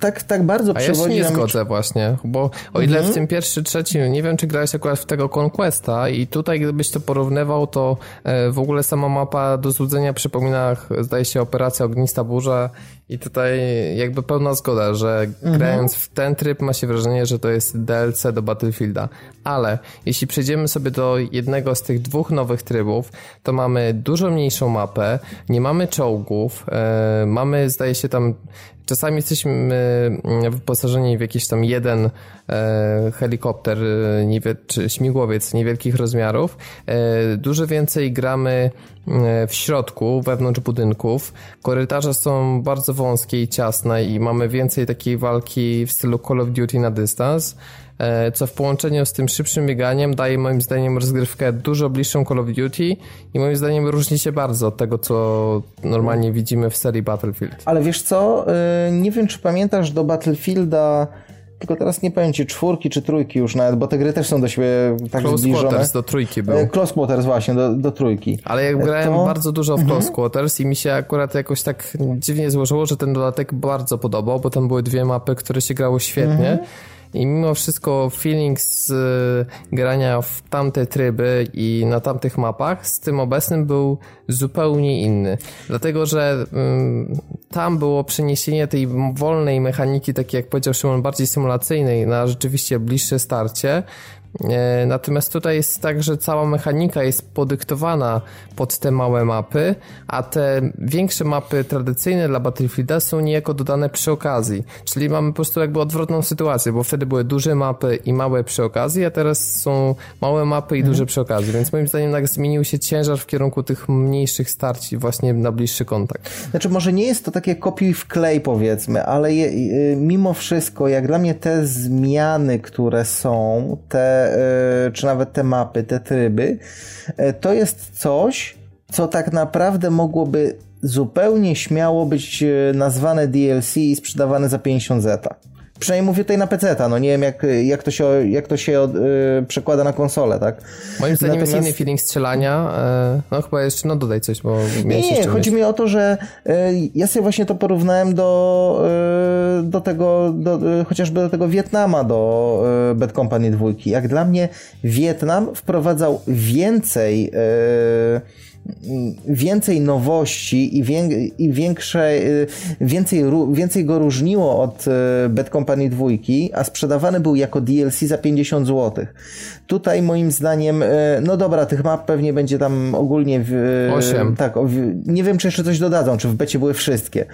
tak, tak bardzo A przewodzi... Ja się nie zgodzę właśnie, bo o ile mhm. w tym pierwszy, trzeci, nie wiem czy grałeś akurat w tego Conquesta i tutaj gdybyś to porównywał, to e, w ogóle sama mapa do złudzenia przypomina, zdaje się, Operacja Ognista Burza i tutaj jakby pełna zgoda, że mhm. grając w ten tryb ma się wrażenie, że to jest DLC do Battlefielda. Ale jeśli przejdziemy sobie do jednego z tych dwóch nowych trybów, to mamy dużo mniejszą mapę, nie mamy czołgów, e, mamy, zdaje się tam, czasami jesteśmy mm, wyposażeni w jakiś tam jeden e, helikopter e, czy śmigłowiec niewielkich rozmiarów. E, dużo więcej gramy e, w środku, wewnątrz budynków. Korytarze są bardzo wąskie i ciasne i mamy więcej takiej walki w stylu Call of Duty na dystans. E, co w połączeniu z tym szybszym bieganiem daje moim zdaniem rozgrywkę dużo bliższą Call of Duty i moim zdaniem różni się bardzo od tego, co normalnie widzimy w serii Battlefield. Ale wiesz co, e, nie wiem czy pamiętasz do Battlefielda tylko teraz nie powiem ci czwórki czy trójki już nawet, bo te gry też są do siebie tak Close zbliżone. Quarters do trójki był. E, Close Quarters właśnie, do, do trójki. Ale jak grałem to... bardzo dużo w mhm. Close Quarters i mi się akurat jakoś tak dziwnie złożyło, że ten dodatek bardzo podobał, bo tam były dwie mapy, które się grało świetnie. I mimo wszystko feeling z y, grania w tamte tryby i na tamtych mapach z tym obecnym był zupełnie inny. Dlatego, że tam było przeniesienie tej wolnej mechaniki, takiej jak powiedział Szymon, bardziej symulacyjnej na rzeczywiście bliższe starcie, natomiast tutaj jest tak, że cała mechanika jest podyktowana pod te małe mapy, a te większe mapy tradycyjne dla Battlefielda są niejako dodane przy okazji. Czyli mamy po prostu jakby odwrotną sytuację, bo wtedy były duże mapy i małe przy okazji, a teraz są małe mapy i mhm. duże przy okazji. Więc moim zdaniem tak zmienił się ciężar w kierunku tych mniejszych starci właśnie na bliższy kontakt. Znaczy może nie jest to takie kopiuj w klej powiedzmy, ale je, mimo wszystko jak dla mnie te zmiany, które są, te E, czy nawet te mapy, te tryby, e, to jest coś, co tak naprawdę mogłoby zupełnie śmiało być e, nazwane DLC i sprzedawane za 50 zeta. Przynajmniej mówię tutaj na PC, no nie wiem jak, jak to się, jak to się yy, przekłada na konsolę, tak? Moim zdaniem Natomiast... jest inny feeling strzelania, yy, no chyba jeszcze, no dodaj coś, bo... Nie, nie, chodzi mi o to, że yy, ja sobie właśnie to porównałem do, yy, do tego, do, chociażby do tego Wietnama, do Bad Company 2. Jak dla mnie Wietnam wprowadzał więcej yy, więcej nowości i, wię, i większe, y, więcej, więcej go różniło od y, Bad Company 2, a sprzedawany był jako DLC za 50 zł. Tutaj moim zdaniem, y, no dobra, tych map pewnie będzie tam ogólnie... W, 8. Tak, nie wiem, czy jeszcze coś dodadzą, czy w becie były wszystkie.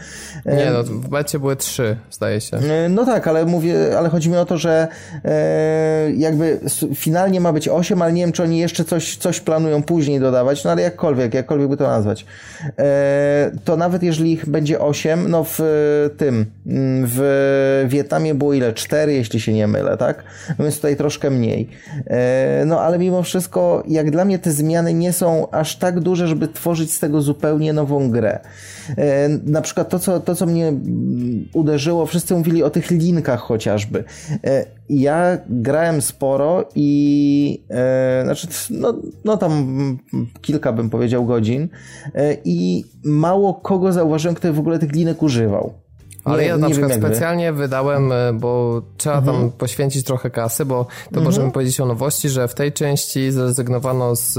Nie, no w becie były 3, zdaje się. No tak, ale mówię, ale chodzi mi o to, że jakby finalnie ma być 8, ale nie wiem, czy oni jeszcze coś, coś planują później dodawać, no ale jakkolwiek jakkolwiek, jakkolwiek by to nazwać, e, to nawet jeżeli ich będzie 8, no w tym, mm, w Wietnamie było ile? 4, jeśli się nie mylę, tak? Więc tutaj troszkę mniej. E, no ale mimo wszystko, jak dla mnie te zmiany nie są aż tak duże, żeby tworzyć z tego zupełnie nową grę. E, na przykład to, co, to, co mnie mm, uderzyło, wszyscy mówili o tych linkach chociażby. Ja grałem sporo i znaczy, no, no tam kilka bym powiedział powiedział godzin e, i mało kogo zauważyłem, kto w ogóle tych linek używał. Ale nie, ja na przykład specjalnie wydałem, e, bo trzeba mhm. tam poświęcić trochę kasy, bo to mhm. możemy powiedzieć o nowości, że w tej części zrezygnowano z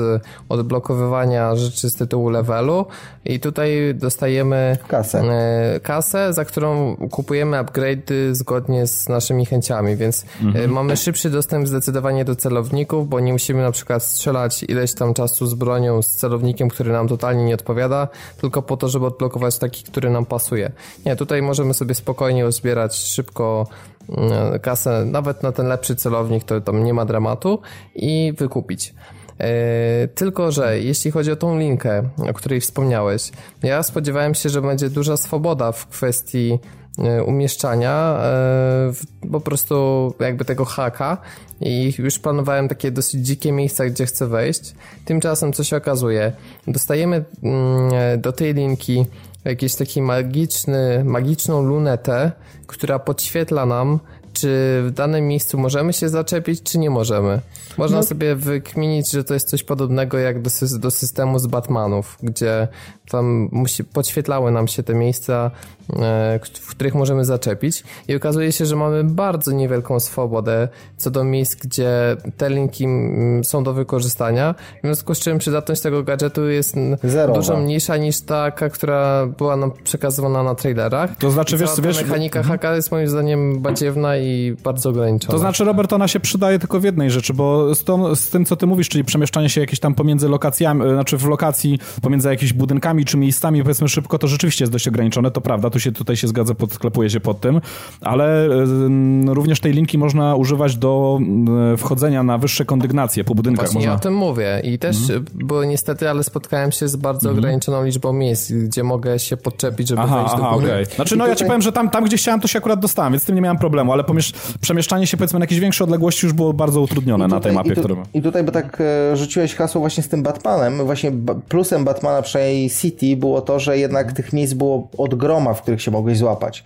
odblokowywania rzeczy z tytułu levelu i tutaj dostajemy kasę, e, kasę za którą kupujemy upgrade zgodnie z naszymi chęciami, więc e, mhm. mamy szybszy dostęp zdecydowanie do celowników, bo nie musimy na przykład strzelać ileś tam czasu z bronią, z celownikiem, który nam totalnie nie odpowiada, tylko po to, żeby odblokować taki, który nam pasuje. Nie, tutaj możemy możemy sobie spokojnie uzbierać szybko mm, kasę, nawet na ten lepszy celownik, to tam nie ma dramatu i wykupić. E, tylko, że jeśli chodzi o tą linkę, o której wspomniałeś, ja spodziewałem się, że będzie duża swoboda w kwestii e, umieszczania e, po prostu jakby tego haka i już planowałem takie dosyć dzikie miejsca, gdzie chcę wejść. Tymczasem co się okazuje? Dostajemy mm, do tej linki jakiś taki magiczny, magiczną lunetę, która podświetla nam, czy w danym miejscu możemy się zaczepić, czy nie możemy. Można no. sobie wykminić, że to jest coś podobnego jak do, do systemu z Batmanów, gdzie tam musi, podświetlały nam się te miejsca e, w których możemy zaczepić i okazuje się, że mamy bardzo niewielką swobodę co do miejsc, gdzie te linki mm, są do wykorzystania. W związku z czym przydatność tego gadżetu jest Zerowa. dużo mniejsza niż taka, która była nam przekazywana na trailerach. To znaczy, wiesz, wiesz... mechanika mhm. haka jest moim zdaniem badziewna i bardzo ograniczona. To znaczy, Robert, ona się przydaje tylko w jednej rzeczy, bo z, tą, z tym, co ty mówisz, czyli przemieszczanie się jakieś tam pomiędzy lokacjami, e, znaczy w lokacji, pomiędzy jakimiś budynkami czy miejscami, powiedzmy szybko, to rzeczywiście jest dość ograniczone, to prawda, tu się, tutaj się zgadza, podklepuje się pod tym, ale y, również tej linki można używać do y, wchodzenia na wyższe kondygnacje po budynkach. Właśnie można... ja o tym mówię i też, mhm. bo niestety, ale spotkałem się z bardzo mhm. ograniczoną liczbą miejsc, gdzie mogę się podczepić, żeby aha, wejść aha, do góry. Okay. Znaczy, no ja ci powiem, że tam, tam, gdzie chciałem, to się akurat dostałem, więc z tym nie miałem problemu, ale pomiesz, przemieszczanie się, powiedzmy, na jakieś większe odległości już było bardzo utrudnione tutaj, na tej mapie, i tu, którą... I tutaj, bo tak e, rzuciłeś hasło właśnie z tym Batmanem, właśnie plusem Batmana, przynajmniej City, było to, że jednak tych miejsc było od groma, w których się mogłeś złapać.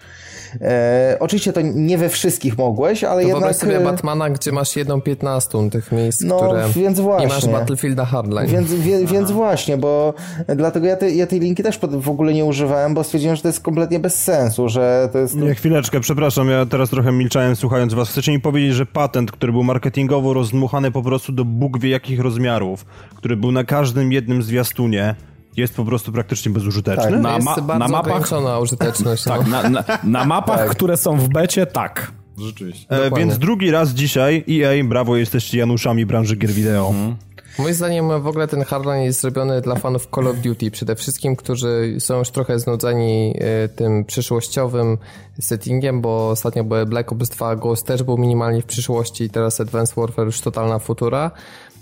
E, oczywiście to nie we wszystkich mogłeś, ale to jednak... sobie e, Batmana, gdzie masz jedną piętnastą tych miejsc, no, które... więc właśnie. I masz Battlefielda Hardline. Więc, wie, więc właśnie, bo dlatego ja, te, ja tej linki też w ogóle nie używałem, bo stwierdziłem, że to jest kompletnie bez sensu, że to jest... Nie, chwileczkę, przepraszam, ja teraz trochę milczałem słuchając was. Chcecie mi powiedzieć, że patent, który był marketingowo rozdmuchany po prostu do Bóg wie jakich rozmiarów, który był na każdym jednym zwiastunie, jest po prostu praktycznie bezużyteczny. Tak, na, ma na mapach użyteczność. tak, no. na, na, na mapach, tak. które są w becie, tak. Rzeczywiście. E, więc drugi raz dzisiaj EA, brawo, jesteście Januszami branży gier wideo. Mhm. Moim zdaniem w ogóle ten Hardline jest zrobiony dla fanów Call of Duty, przede wszystkim, którzy są już trochę znudzeni e, tym przyszłościowym settingiem, bo ostatnio były Black Ops 2 Ghost też był minimalnie w przyszłości, teraz Advanced Warfare już totalna futura.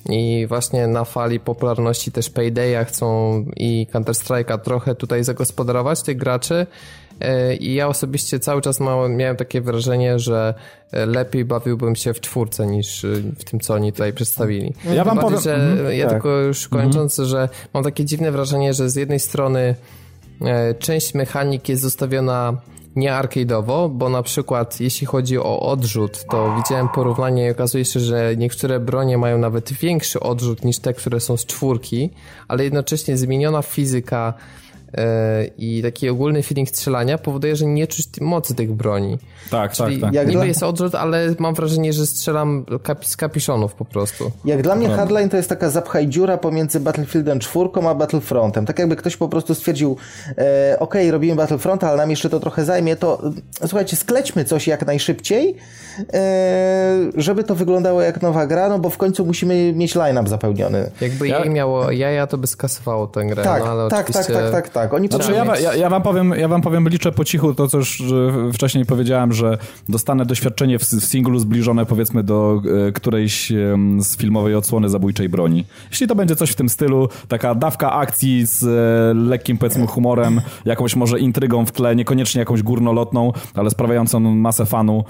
I właśnie na fali popularności też Paydaya chcą i Counter-Strike'a trochę tutaj zagospodarować tych graczy. E, I ja osobiście cały czas miałem takie wrażenie, że e, lepiej bawiłbym się w czwórce niż e, w tym, co oni tutaj przedstawili. Ja wam powiem... że mm, ja tak. tylko już kończąc, mm. że mam takie dziwne wrażenie, że z jednej strony część mechanik jest zostawiona nie arcade'owo, bo na przykład jeśli chodzi o odrzut, to widziałem porównanie i okazuje się, że niektóre bronie mają nawet większy odrzut niż te, które są z czwórki, ale jednocześnie zmieniona fizyka i taki ogólny feeling strzelania powoduje, że nie czuć mocy tych broni. Tak, Czyli tak, tak. niby dla... jest odrzut, ale mam wrażenie, że strzelam kapi z kapiszonów po prostu. Jak dla mnie Hardline to jest taka zapchaj dziura pomiędzy Battlefieldem 4 a Battlefrontem. Tak jakby ktoś po prostu stwierdził, e, ok, robimy Battlefront, ale nam jeszcze to trochę zajmie, to słuchajcie, sklećmy coś jak najszybciej, e, żeby to wyglądało jak nowa gra, no bo w końcu musimy mieć line-up zapełniony. Jakby ja... jej miało jaja, to by skasowało tę grę. Tak, no, ale tak, oczywiście... tak, tak, tak, tak. Oni znaczy, ja, ja, ja, wam powiem, ja wam powiem, liczę po cichu to, co już wcześniej powiedziałem, że dostanę doświadczenie w, w singlu zbliżone powiedzmy do e, którejś e, z filmowej odsłony zabójczej broni. Jeśli to będzie coś w tym stylu, taka dawka akcji z e, lekkim powiedzmy humorem, jakąś może intrygą w tle, niekoniecznie jakąś górnolotną, ale sprawiającą masę fanu,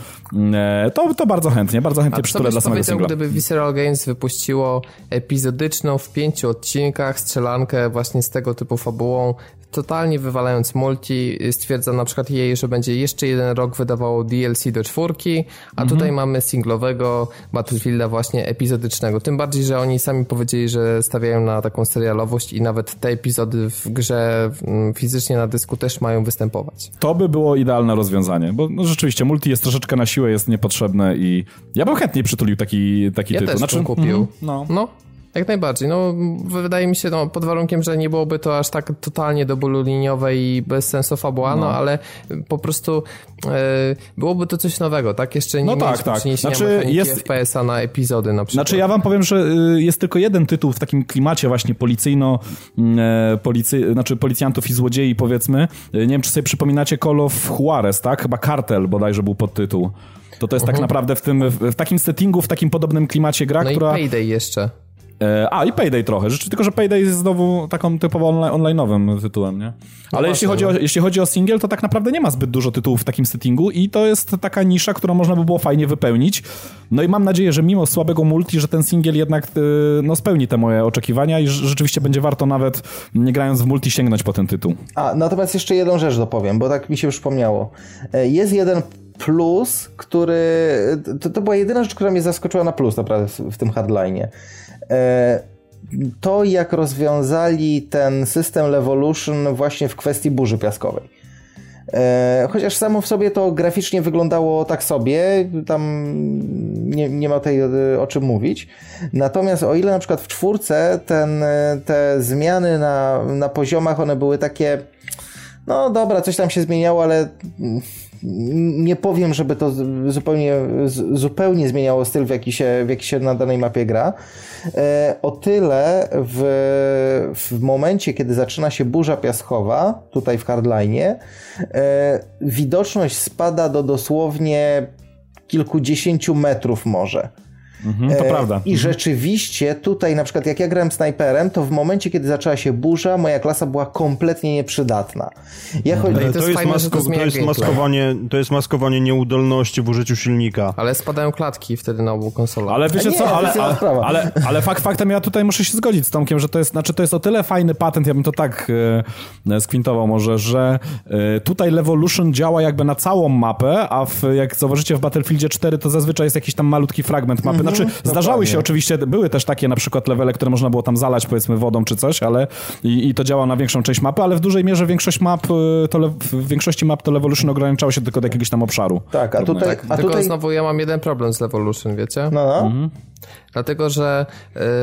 e, to, to bardzo chętnie, bardzo chętnie przytulę dla samego singla. gdyby Visceral Games wypuściło epizodyczną w pięciu odcinkach strzelankę właśnie z tego typu fabułą, totalnie wywalając multi, stwierdza na przykład jej, że będzie jeszcze jeden rok wydawało DLC do czwórki, a mhm. tutaj mamy singlowego Battlefielda właśnie epizodycznego. Tym bardziej, że oni sami powiedzieli, że stawiają na taką serialowość i nawet te epizody w grze fizycznie na dysku też mają występować. To by było idealne rozwiązanie, bo no, rzeczywiście multi jest troszeczkę na siłę, jest niepotrzebne i ja bym chętnie przytulił taki, taki ja tytuł. Też znaczy, kupił. Mm, no. no. Jak najbardziej. No, wydaje mi się, no, pod warunkiem, że nie byłoby to aż tak totalnie do bólu liniowe i bez sensu fabuła, no, no ale po prostu e, byłoby to coś nowego, tak? Jeszcze nie no tak, tak. znaczy, jest FPS-a na epizody na przykład. Znaczy ja wam powiem, że y, jest tylko jeden tytuł w takim klimacie właśnie policyjno, mm, e, policy, znaczy policjantów i złodziei powiedzmy. Nie wiem, czy sobie przypominacie Call of Juarez, tak? Chyba Kartel bodajże był podtytuł. To to jest tak mhm. naprawdę w tym, w takim settingu, w takim podobnym klimacie gra, no która... No i Payday jeszcze. E, a, i Payday trochę. Rzeczywiście, tylko że Payday jest znowu taką typowo online'owym tytułem, nie? Ale no jeśli, chodzi o, no. jeśli chodzi o single, to tak naprawdę nie ma zbyt dużo tytułów w takim settingu i to jest taka nisza, którą można by było fajnie wypełnić. No i mam nadzieję, że mimo słabego multi, że ten single jednak e, no, spełni te moje oczekiwania i rzeczywiście będzie warto nawet nie grając w multi sięgnąć po ten tytuł. A, natomiast jeszcze jedną rzecz dopowiem, bo tak mi się przypomniało. E, jest jeden plus, który... To, to była jedyna rzecz, która mnie zaskoczyła na plus naprawdę w, tym hardline'ie. E, to, jak rozwiązali ten system Levolution właśnie w kwestii burzy piaskowej. E, chociaż samo w sobie to graficznie wyglądało tak sobie, tam nie, nie ma tutaj o czym mówić. Natomiast o ile na przykład w czwórce ten, te zmiany na, na poziomach, one były takie no dobra, coś tam się zmieniało, ale nie powiem, żeby to zupełnie, zupełnie zmieniało styl, w jaki, się, w jaki się na danej mapie gra. E, o tyle w, w momencie, kiedy zaczyna się burza piaskowa, tutaj w hardline, widoczność spada do dosłownie kilkudziesięciu metrów może. Mhm, to e, prawda. I rzeczywiście tutaj na przykład jak ja grałem snajperem, to w momencie, kiedy zaczęła się burza, moja klasa była kompletnie nieprzydatna. Ja chodzi... to, jest, to, jest masko... to, jest maskowanie, to jest maskowanie nieudolności w użyciu silnika. Ale spadają klatki wtedy na obu konsolach. Ale wiecie nie, co, ale, ale, ale, ale, fakt faktem ja tutaj muszę się zgodzić z Tomkiem, że to jest, znaczy to jest o tyle fajny patent, ja bym to tak e, skwintował może, że e, tutaj Levolution działa jakby na całą mapę, a w, jak zauważycie w Battlefieldzie 4 to zazwyczaj jest jakiś tam malutki fragment mapy, mhm. Znaczy, Dokładnie. zdarzały się oczywiście, były też takie na przykład levele, które można było tam zalać powiedzmy wodą czy coś, ale i, i to działa na większą część mapy, ale w dużej mierze większość map, y, to le, w większości map to Levolution ograniczało się tylko do jakiegoś tam obszaru. Tak, a tutaj... Tak, a tylko tutaj... znowu ja mam jeden problem z Levolution, wiecie? No, no. Mhm. Dlatego, że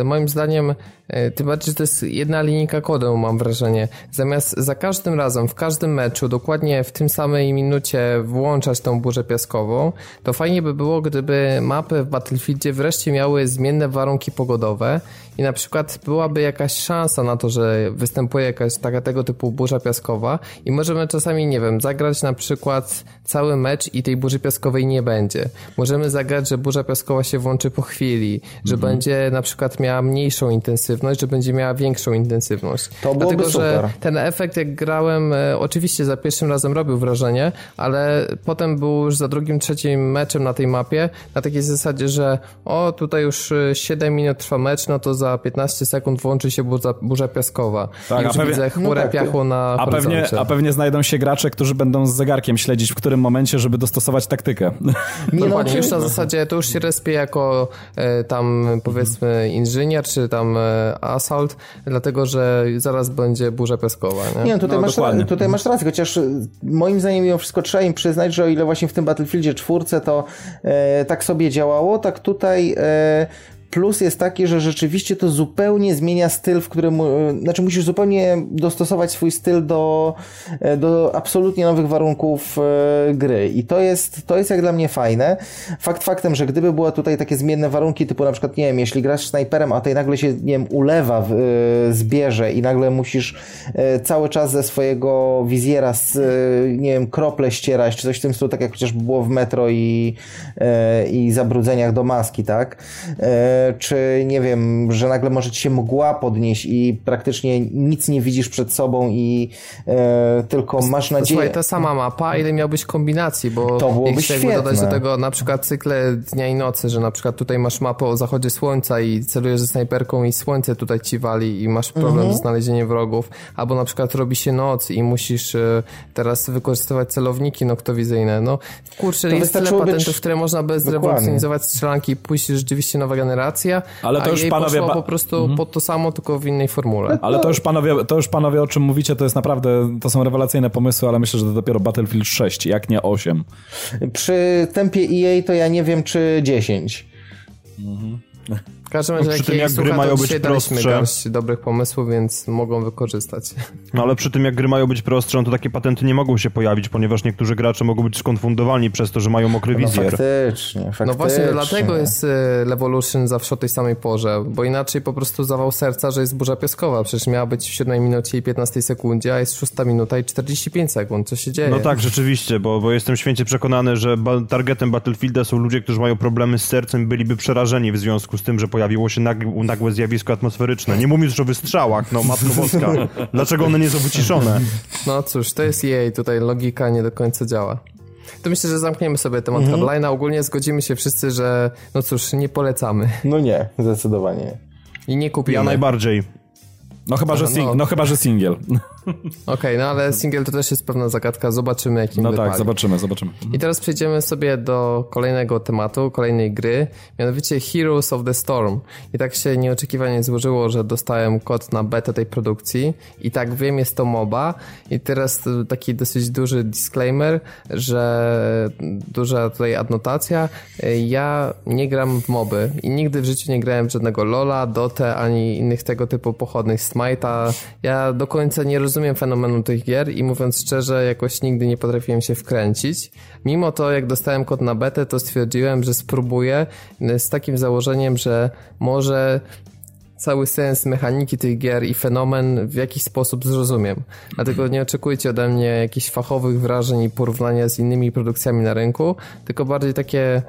y, moim zdaniem, y, tym bardziej, że to jest jedna linijka kodu, mam wrażenie. Zamiast za każdym razem, w każdym meczu, dokładnie w tym samej minucie włączać tą burzę piaskową, to fajnie by było, gdyby mapy w Battlefieldzie wreszcie miały zmienne warunki pogodowe i na przykład byłaby jakaś szansa na to, że występuje jakaś taka tego typu burza piaskowa i możemy czasami, nie wiem, zagrać na przykład cały mecz i tej burzy piaskowej nie będzie. Możemy zagrać, że burza piaskowa się włączy po chwili, że mhm. będzie na przykład miała mniejszą intensywność, że będzie miała większą intensywność. To Dlatego, super. że ten efekt jak grałem, e, oczywiście za pierwszym razem robił wrażenie, ale potem był już za drugim, trzecim meczem na tej mapie, na takiej zasadzie, że o, tutaj już 7 e, minut trwa mecz, no to za 15 sekund włączy się burza, burza piaskowa. Tak, I już pewnie, widzę chmurę no tak, piachu na a pewnie, a pewnie znajdą się gracze, którzy będą z zegarkiem śledzić, w którym momencie, żeby dostosować taktykę. Nie, no, już na zasadzie to już się respie jako e, tam powiedzmy inżynier, czy tam e, assault, dlatego, że zaraz będzie burza piaskowa. Nie, nie tutaj, no, masz, tutaj masz rację, chociaż e, moim zdaniem mimo wszystko trzeba im przyznać, że o ile właśnie w tym Battlefieldzie czwórce to e, tak sobie działało, tak tutaj e, Plus jest taki, że rzeczywiście to zupełnie zmienia styl, w którym, e, znaczy musisz zupełnie dostosować swój styl do, e, do absolutnie nowych warunków e, gry. I to jest, to jest jak dla mnie fajne. Fakt faktem, że gdyby były tutaj takie zmienne warunki, typu na przykład, nie wiem, jeśli grasz snajperem, a tutaj nagle się, nie wiem, ulewa zbierze i nagle musisz cały czas ze swojego wizjera, nie wiem, krople ścierać, czy coś w tym stylu, tak jak chociażby było w metro i, i zabrudzeniach do maski, tak? Czy nie wiem, że nagle może ci się mgła podnieść i praktycznie nic nie widzisz przed sobą i e, tylko masz nadzieję... Słuchaj, ta sama mapa, ile miałbyś kombinacji, bo to byłoby świetne. dodać do tego na przykład cykle dnia i nocy, że na przykład tutaj masz mapę o zachodzie słońca i celujesz ze snajperką i słońce tutaj ci wali i masz problem mhm. ze znalezieniem wrogów, albo na przykład robi się noc i musisz e, teraz wykorzystywać celowniki noktowizyjne. No kurczę, to jest tyle patentów, które można by zrewolucjonizować strzelanki i pójść rzeczywiście nowa generacja ale to już panowie po prostu mhm. pod to samo, tylko w innej formule. Ale to już panowie, to już panowie o czym mówicie, to jest naprawdę, to są rewelacyjne pomysły, ale myślę, że to dopiero Battlefield 6, jak nie 8. Przy tempie EA to ja nie wiem, czy 10. Mhm. W każdym razie, przy tym jak gry mają być prostsze. dobrych pomysłów, więc mogą wykorzystać. No ale przy tym jak gry mają być prostsze, no to takie patenty nie mogą się pojawić, ponieważ niektórzy gracze mogą być skonfundowani przez to, że mają mokry no, wizjer. Faktycznie, faktycznie. No właśnie dlatego jest e, Levolution zawsze o tej samej porze, bo inaczej po prostu zawał serca, że jest burza piaskowa. Przecież miała być w 7 minucie i 15 sekundzie, a jest 6 minuta i 45 sekund. Co się dzieje? No tak, rzeczywiście, bo, bo jestem święcie przekonany, że targetem Battlefielda są ludzie, którzy mają problemy z sercem, byliby przerażeni w związku z tym, że pojawiło się nagłe, nagłe zjawisko atmosferyczne. Nie już o wystrzałach, no matko boska. Dlaczego one nie są wyciszone? No cóż, to jest jej, tutaj logika nie do końca działa. To myślę, że zamkniemy sobie temat mhm. hardline'a. Ogólnie zgodzimy się wszyscy, że no cóż, nie polecamy. No nie, zdecydowanie. I nie kupimy. Ja najbardziej. No chyba, że, sing- no. no chyba, że singiel. Okej, okay, no ale singiel to też jest pewna zagadka. Zobaczymy, jak im No wypali. tak, zobaczymy, zobaczymy. I teraz przejdziemy sobie do kolejnego tematu, kolejnej gry, mianowicie Heroes of the Storm. I tak się nieoczekiwanie złożyło, że dostałem kod na betę tej produkcji. I tak wiem, jest to MOBA. I teraz taki dosyć duży disclaimer, że duża tutaj adnotacja. Ja nie gram w moby i nigdy w życiu nie grałem w żadnego LoLa, Dotę, ani innych tego typu pochodnych Smite'a. Ja do końca nie rozumiem fenomenu tych gier i mówiąc szczerze, jakoś nigdy nie potrafiłem się wkręcić. Mimo to, jak dostałem kod na betę, to stwierdziłem, że spróbuję z takim założeniem, że może cały sens mechaniki tych gier i fenomen w jakiś sposób zrozumiem. Dlatego nie oczekujcie ode mnie jakichś fachowych wrażeń i porównania z innymi produkcjami na rynku, tylko bardziej takie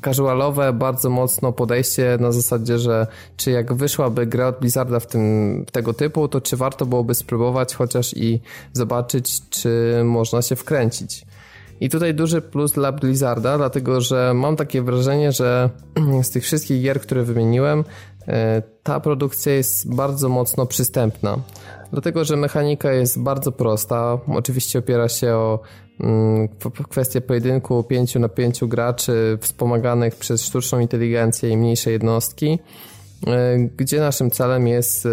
casualowe, bardzo mocno podejście na zasadzie, że czy jak wyszłaby gra od Blizzarda w tym tego typu, to czy warto byłoby spróbować chociaż i zobaczyć, czy można się wkręcić. I tutaj duży plus dla Blizzarda, dlatego że mam takie wrażenie, że z tych wszystkich gier, które wymieniłem, e, ta produkcja jest bardzo mocno przystępna. Dlatego, że mechanika jest bardzo prosta. Oczywiście opiera się o mm, kwestię pojedynku 5 na 5 graczy wspomaganych przez sztuczną inteligencję i mniejsze jednostki, e, gdzie naszym celem jest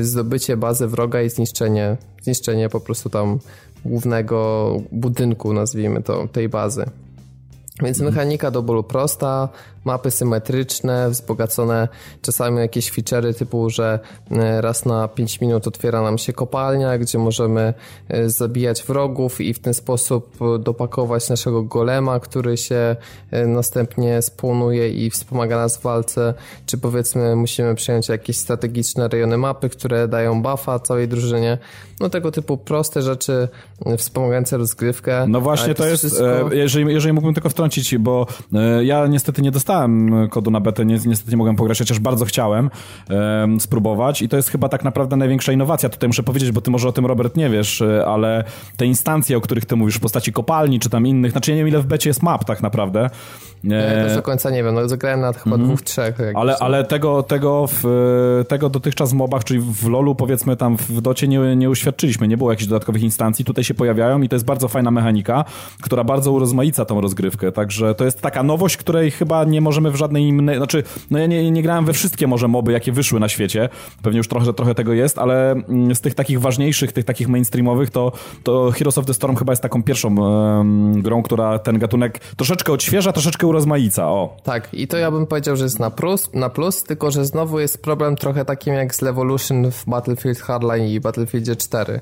zdobycie bazy wroga i zniszczenie, zniszczenie po prostu tam głównego budynku, nazwijmy to, tej bazy. Więc mechanika do bólu prosta, mapy symetryczne, wzbogacone czasami jakieś feature'y typu, że e, raz na 5 minut otwiera nam się kopalnia, gdzie możemy e, zabijać wrogów i w ten sposób dopakować naszego golema, który się e, następnie spłonuje i wspomaga nas w walce, czy powiedzmy musimy przejąć jakieś strategiczne rejony mapy, które dają buffa całej drużynie. No tego typu proste rzeczy wspomagające rozgrywkę. No właśnie to jest, wszystko... jeżeli, jeżeli mógłbym tylko wtrącić, bo ja niestety nie dostałem dostałem kodu na betę, niestety nie mogłem pograć, chociaż bardzo chciałem spróbować i to jest chyba tak naprawdę największa innowacja. Tutaj muszę powiedzieć, bo ty może o tym, Robert, nie wiesz, e, ale te instancje, o których ty mówisz w postaci kopalni czy tam innych, znaczy nie wiem ile w becie jest map tak naprawdę, nie, też do końca nie wiem, no zagrałem na chyba mm. dwóch, trzech. Ale, ale tego, tego, w, tego dotychczas w mobach, czyli w LoLu powiedzmy tam w docie nie, nie uświadczyliśmy, nie było jakichś dodatkowych instancji, tutaj się pojawiają i to jest bardzo fajna mechanika, która bardzo urozmaica tą rozgrywkę, także to jest taka nowość, której chyba nie możemy w żadnej innej, znaczy, no ja nie, nie grałem we wszystkie może moby, jakie wyszły na świecie, pewnie już trochę, trochę tego jest, ale mm, z tych takich ważniejszych, tych takich mainstreamowych, to, to Heroes of the Storm chyba jest taką pierwszą um, grą, która ten gatunek troszeczkę odświeża, troszeczkę urozmaica, o. Tak, i to ja bym powiedział, że jest na plus, na plus, tylko że znowu jest problem trochę takim jak z Levolution w Battlefield Hardline i Battlefieldzie 4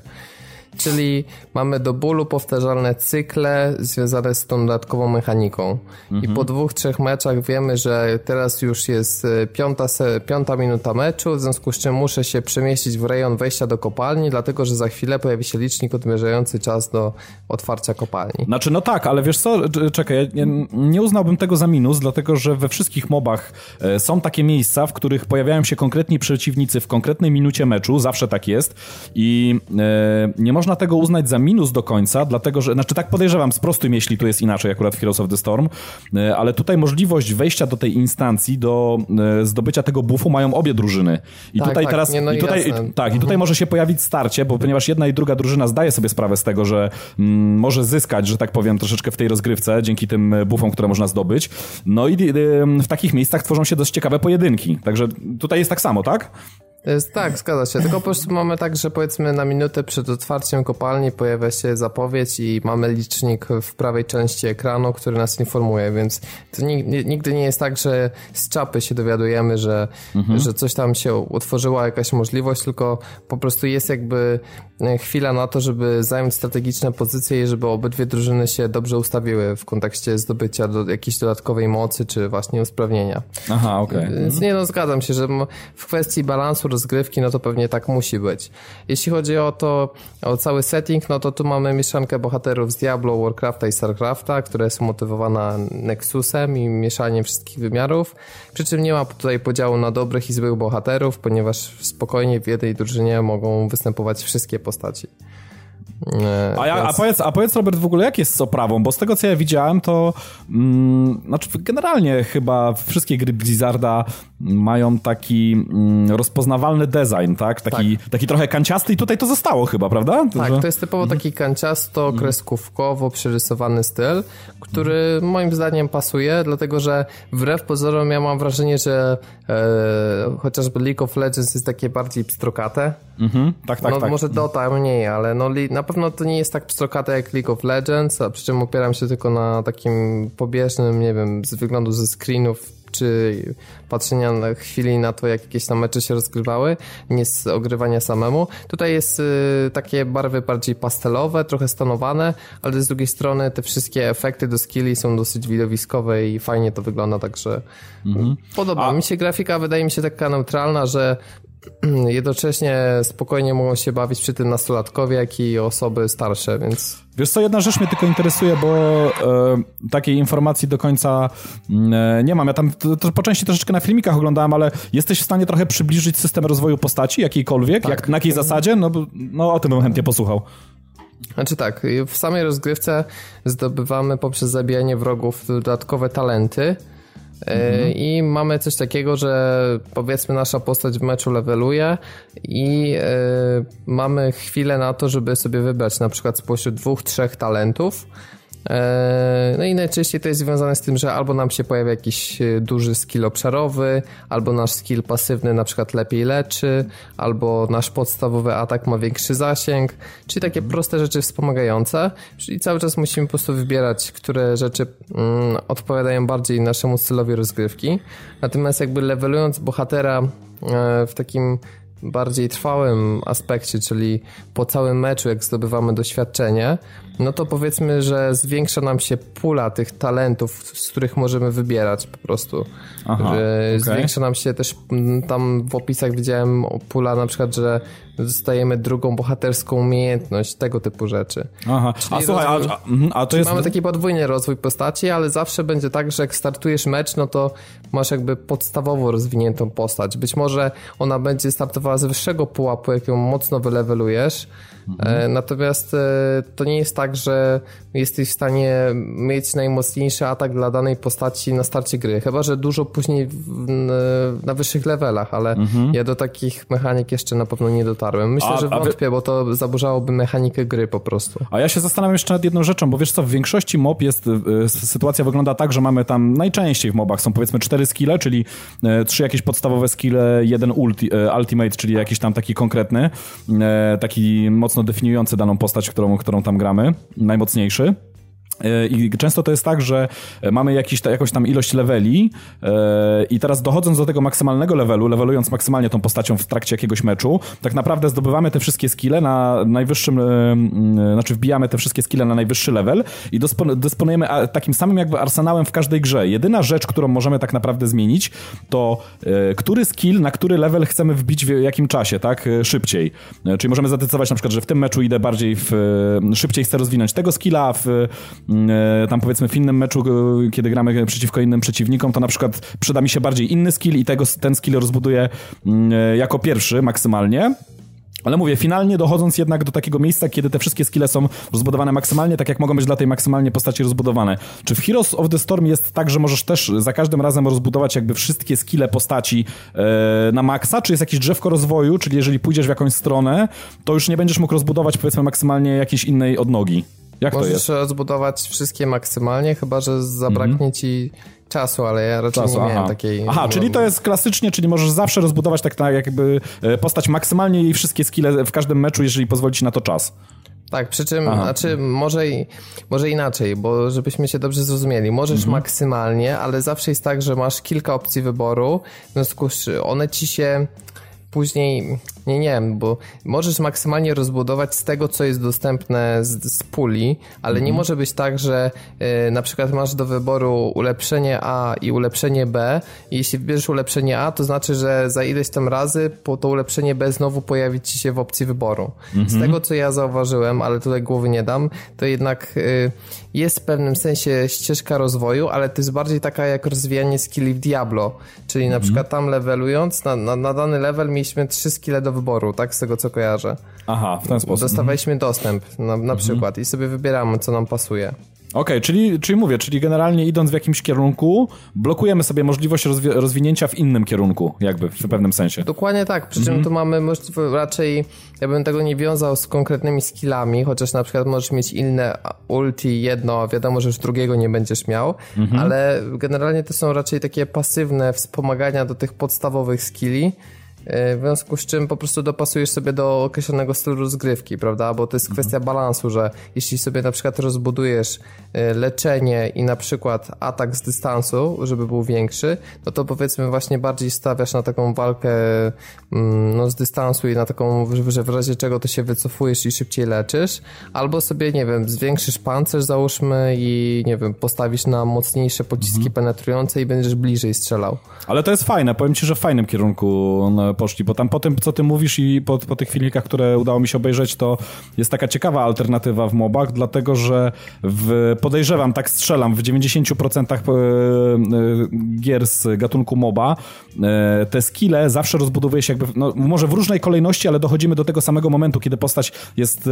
czyli mamy do bólu powtarzalne cykle związane z tą dodatkową mechaniką. Mhm. I po mhm. dwóch, trzech meczach wiemy, że teraz już jest e, piąta, piąta minuta meczu, w związku z czym muszę się przemieścić w rejon wejścia do kopalni, dlatego że za chwilę pojawi się licznik odmierzający czas do otwarcia kopalni. Znaczy, no tak, ale wiesz co, czekaj, ja nie uznałbym tego za minus, dlatego że we wszystkich mobach e, są takie miejsca, w których pojawiają się konkretni przeciwnicy w konkretnej minucie meczu, zawsze tak jest i e, nie można można tego uznać za minus do końca, dlatego że, znaczy tak podejrzewam, sprostuj jeśli tu jest inaczej akurat w Heroes of the Storm, e, ale tutaj możliwość wejścia do tej instancji, do e, zdobycia tego buffu mają obie drużyny. I tak, tutaj tak, teraz, nie, no i tutaj, tak, i tutaj mhm. może się pojawić starcie, bo ponieważ jedna i druga drużyna zdaje sobie sprawę z tego, że mm, może zyskać, że tak powiem, troszeczkę w tej rozgrywce, dzięki tym buffom, które można zdobyć. No i y, w takich miejscach tworzą się dość ciekawe pojedynki. Także tutaj jest tak samo, tak? Jest, tak, zgadza się. Tylko po prostu mamy tak, że powiedzmy na minutę przed otwarciem kopalni pojawia się zapowiedź i mamy licznik w prawej części ekranu, który nas informuje, więc to nigdy nie jest tak, że z czapy się dowiadujemy, że, mhm. że coś tam się utworzyła, jakaś możliwość, tylko po prostu jest jakby e, chwila na to, żeby zająć strategiczne pozycje i żeby obydwie drużyny się dobrze ustawiły w kontekście zdobycia do jakiejś dodatkowej mocy, czy właśnie usprawnienia. Aha, okej. Okay. Więc nie no, zgadzam się, że w kwestii balansu rozgrywki, no to pewnie tak musi być. Jeśli chodzi o to, o cały setting, no to tu mamy mieszankę bohaterów z Diablo, Warcrafta i Starcrafta, która jest motywowana Nexusem i mieszaniem wszystkich wymiarów. Przy czym nie ma tutaj podziału na dobrych i złych bohaterów, ponieważ spokojnie w jednej drużynie mogą występować wszystkie postaci. E, a, ja, więc... a, powiedz, a powiedz, Robert, w ogóle jak jest z oprawą? Bo z tego, co ja widziałem, to mm, znaczy generalnie chyba wszystkie gry Blizzarda mają taki mm, rozpoznawalny design, tak? Taki, tak. taki trochę kanciasty i tutaj to zostało chyba, prawda? To, tak, że... to jest typowo taki kanciasto, kreskówkowo przerysowany styl, który moim zdaniem pasuje, dlatego że wbrew pozorom ja mam wrażenie, że e, chociażby League of Legends jest takie bardziej pstrokate. Mhm, tak, tak, no, tak. Może Dota mniej, ale no, na pewno to nie jest tak pstrokate jak League of Legends, a przy czym opieram się tylko na takim pobieżnym, nie wiem, z wyglądu ze screenów czy patrzenia na chwili na to, jak jakieś tam mecze się rozgrywały, nie z ogrywania samemu. Tutaj jest y, takie barwy bardziej pastelowe, trochę stonowane, ale z drugiej strony te wszystkie efekty do skilli są dosyć widowiskowe i fajnie to wygląda, także mhm. podoba A... mi się grafika, wydaje mi się taka neutralna, że jednocześnie spokojnie mogą się bawić przy tym nastolatkowie, jak i osoby starsze, więc... Wiesz co, jedna rzecz mnie tylko interesuje, bo e, takiej informacji do końca e, nie mam. Ja tam to, to po części troszeczkę na filmikach oglądałem, ale jesteś w stanie trochę przybliżyć system rozwoju postaci jakiejkolwiek? Tak. Jak, na jakiej zasadzie? No, no o tym bym chętnie posłuchał. Znaczy tak, w samej rozgrywce zdobywamy poprzez zabijanie wrogów dodatkowe talenty, Mhm. I mamy coś takiego, że powiedzmy nasza postać w meczu leveluje i y, mamy chwilę na to, żeby sobie wybrać na przykład spośród dwóch, trzech talentów E, no i najczęściej to jest związane z tym, że albo nam się pojawia jakiś e, duży skill obszarowy, albo nasz skill pasywny na przykład lepiej leczy, albo nasz podstawowy atak ma większy zasięg, czyli takie proste rzeczy wspomagające, czyli cały czas musimy po prostu wybierać, które rzeczy mm, odpowiadają bardziej naszemu stylowi rozgrywki. Natomiast jakby levelując bohatera e, w takim bardziej trwałym aspekcie, czyli po całym meczu, jak zdobywamy doświadczenie, no to powiedzmy, że zwiększa nam się pula tych talentów, z których możemy wybierać po prostu. Aha, okay. Zwiększa nam się też tam w opisach widziałem pula na przykład, że dostajemy drugą bohaterską umiejętność, tego typu rzeczy. Aha, Czyli a słuchaj, rozwój, a, mhm, a, to jest... Mamy taki podwójny rozwój postaci, ale zawsze będzie tak, że jak startujesz mecz, no to masz jakby podstawowo rozwiniętą postać. Być może ona będzie startowała z wyższego pułapu, jak ją mocno wylewelujesz, Mhm. Natomiast e, to nie jest tak, że jesteś w stanie mieć najmocniejszy atak dla danej postaci na starcie gry, chyba że dużo później na wyższych levelach, ale mhm. ja do takich mechanik jeszcze na pewno nie dotarłem. Myślę, a, że wątpię, wy... bo to zaburzałoby mechanikę gry po prostu. A ja się zastanawiam jeszcze nad jedną rzeczą, bo wiesz co, w większości mob jest, e, sytuacja wygląda tak, że mamy tam najczęściej w mobach są powiedzmy cztery skille, czyli e, trzy jakieś podstawowe skille, jeden ulti, ultimate, czyli jakiś tam taki konkretny, taki mocno mocno definiujący daną postać, którą, którą tam gramy, najmocniejszy. E, I często to jest tak, że mamy jakiś, jakąś tam ilość leveli e, i teraz dochodząc do tego maksymalnego levelu, levelując maksymalnie tą postacią w trakcie jakiegoś meczu, tak naprawdę zdobywamy te wszystkie skille na najwyższym, e, znaczy wbijamy te wszystkie skille na najwyższy level i dysponujemy takim samym jakby arsenałem w każdej grze. Jedyna rzecz, którą możemy tak naprawdę zmienić, to który skill, na który level chcemy wbić w jakim czasie, tak? Szybciej. Czyli możemy zadecydować na przykład, że w tym meczu idę bardziej w, szybciej chcę rozwinąć tego skilla, w tam powiedzmy w innym meczu, e, kiedy gramy przeciwko innym przeciwnikom, to na przykład przyda mi się bardziej inny skill i tego, ten skill rozbuduję mm, e, jako pierwszy maksymalnie. Ale mówię, finalnie dochodząc jednak do takiego miejsca, kiedy te wszystkie skille są rozbudowane maksymalnie, tak jak mogą być dla tej maksymalnie postaci rozbudowane. Czy w Heroes of the Storm jest tak, że możesz też za każdym razem rozbudować jakby wszystkie skille postaci e, na maksa, czy jest jakieś drzewko rozwoju, czyli jeżeli pójdziesz w jakąś stronę, to już nie będziesz mógł rozbudować powiedzmy maksymalnie jakiejś innej odnogi? Jak Możesz to jest? rozbudować wszystkie maksymalnie, chyba że zabraknie mm -hmm. ci czasu, ale ja raczej czasu, nie miałem aha. takiej... Aha, czyli to jest klasycznie, czyli możesz zawsze rozbudować tak, jakby e, postać maksymalnie i wszystkie skille w każdym meczu, jeżeli pozwoli ci na to czas. Tak, przy czym, Aha. znaczy może, może inaczej, bo żebyśmy się dobrze zrozumieli. Możesz mhm. maksymalnie, ale zawsze jest tak, że masz kilka opcji wyboru, w związku z czym one ci się później, nie, nie bo możesz maksymalnie rozbudować z tego, co jest dostępne z, z puli, ale nie mhm. może być tak, że y, na przykład masz do wyboru ulepszenie A i ulepszenie B i jeśli wybierzesz ulepszenie A, to znaczy, że za ileś tam razy po to ulepszenie B znowu pojawi ci się w opcji wyboru. Z mhm. tego, co ja zauważyłem, ale tutaj głowy nie dam, to jednak y, jest w pewnym sensie ścieżka rozwoju, ale to jest bardziej taka jak rozwijanie skilli w Diablo, czyli na mhm. przykład tam levelując, na, na, na dany level mieliśmy trzy skille do wyboru, tak, z tego co kojarzę. Aha, w ten sposób. Dostawaliśmy mhm. dostęp na, na mhm. przykład i sobie wybieramy, co nam pasuje. okay, czyli, czyli mówię, czyli generalnie idąc w jakimś kierunku, blokujemy sobie możliwość rozwi rozwinięcia w innym kierunku, jakby w pewnym sensie. Dokładnie tak, przy czym mm -hmm. tu mamy możliwość, raczej ja bym tego nie wiązał z konkretnymi skillami, chociaż na przykład możesz mieć inne ulti jedno, wiadomo, że już drugiego nie będziesz miał, mm -hmm. ale generalnie to są raczej takie pasywne wspomagania do tych podstawowych skilli, w związku z czym po prostu dopasujesz sobie do określonego stylu rozgrywki, prawda? Bo to jest mhm. kwestia balansu, że jeśli sobie na przykład rozbudujesz e, leczenie i na przykład atak z dystansu, żeby był większy, no to powiedzmy właśnie bardziej stawiasz na taką walkę mm, no, z dystansu i na taką, że w razie czego to się wycofujesz i szybciej leczysz, albo sobie, nie wiem, zwiększysz pancerz załóżmy i nie wiem, postawisz na mocniejsze pociski mhm. penetrujące i będziesz bliżej strzelał. Ale to jest fajne, powiem ci, że w fajnym kierunku no, poszli, bo tam po tym, co ty mówisz i po, po tych filmikach, które udało mi się obejrzeć, to jest taka ciekawa alternatywa w mobach, dlatego, że w, podejrzewam, tak strzelam, w 90% e, e, gier z gatunku moba e, te skille zawsze rozbudowuje się jakby, no, może w różnej kolejności, ale dochodzimy do tego samego momentu, kiedy postać jest,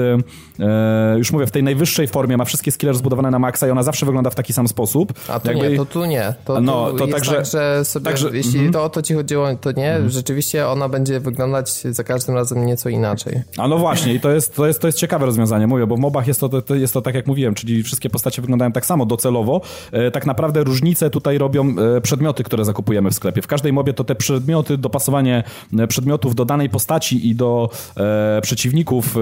już mówię, w tej najwyższej formie, ma wszystkie skille rozbudowane na maksa i ona zawsze wygląda w taki sam sposób. A to jakby... nie, to tu nie. To, no, to, to także, tak, że sobie, także, jeśli mm -hmm. to o to ci chodziło, to nie, mm -hmm. rzeczywiście ona będzie wyglądać za każdym razem nieco inaczej. A no właśnie, i to jest, to jest, to jest ciekawe rozwiązanie, mówię, bo w mobach jest to, to, jest to tak jak mówiłem, czyli wszystkie postacie wyglądają tak samo docelowo. E, tak naprawdę różnice tutaj robią e, przedmioty, które zakupujemy w sklepie. W każdej mobie to te przedmioty, dopasowanie e, przedmiotów do danej postaci i do przeciwników,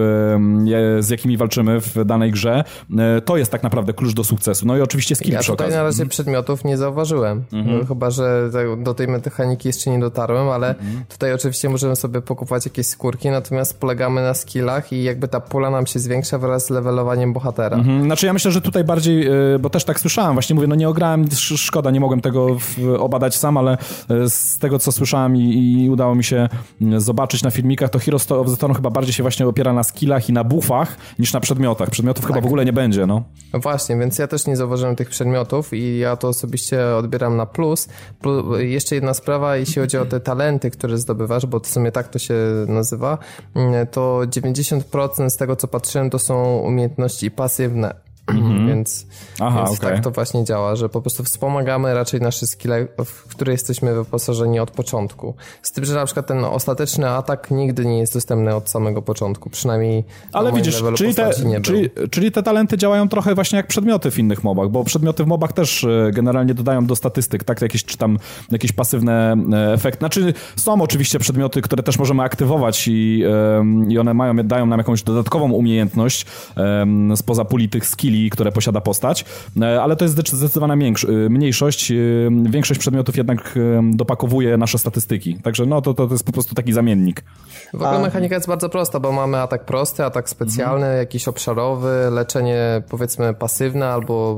z jakimi walczymy w danej grze, to jest tak naprawdę klucz do sukcesu. No i oczywiście skill ja przy okazji. na razie przedmiotów nie zauważyłem, mhm. chyba, że do tej mechaniki jeszcze nie dotarłem, ale mhm. tutaj oczywiście możemy sobie pokupować jakieś skórki, natomiast polegamy na skillach i jakby ta pula nam się zwiększa wraz z levelowaniem bohatera. Mhm. Znaczy ja myślę, że tutaj bardziej, y, bo też tak słyszałem, właśnie mówię, no nie ograłem, szkoda, nie mogłem tego obadać sam, ale y, z tego, co słyszałem i, i udało mi się y, zobaczyć na filmikach, to Heroes of the Storm chyba bardziej się właśnie opiera na skillach i na buffach niż na przedmiotach. Przedmiotów tak. chyba w ogóle nie będzie, no. no. Właśnie, więc ja też nie zauważyłem tych przedmiotów i ja to osobiście odbieram na plus. plus jeszcze jedna sprawa, jeśli chodzi o te talenty, które zdobywasz, bo w sumie tak to się nazywa, mm, to 90% z tego, co patrzyłem, to są umiejętności pasywne. Mm-hmm. Więc, Aha, więc okay. tak to właśnie działa, że po prostu wspomagamy raczej nasze skille, w które jesteśmy wyposażeni od początku. Z tym, że na przykład ten ostateczny atak nigdy nie jest dostępny od samego początku, przynajmniej Ale widzisz, czyli te, czyli, czyli, te talenty działają trochę właśnie jak przedmioty w innych mobach, bo przedmioty w mobach też e, generalnie dodają do statystyk, tak, jakieś czy tam jakieś pasywne e, efekty. Znaczy są oczywiście przedmioty, które też możemy aktywować i, i one mają, dają nam jakąś dodatkową umiejętność spoza puli tych skilli, które posiada postać, e, ale to jest zdecydowana e, mniejszość. E, większość przedmiotów jednak dopakowuje nasze statystyki. Także no to, to jest po prostu taki zamiennik. W ogóle mechanika jest bardzo prosta, bo mamy atak prosty, atak specjalny, mhm. jakiś obszarowy, leczenie powiedzmy pasywne, albo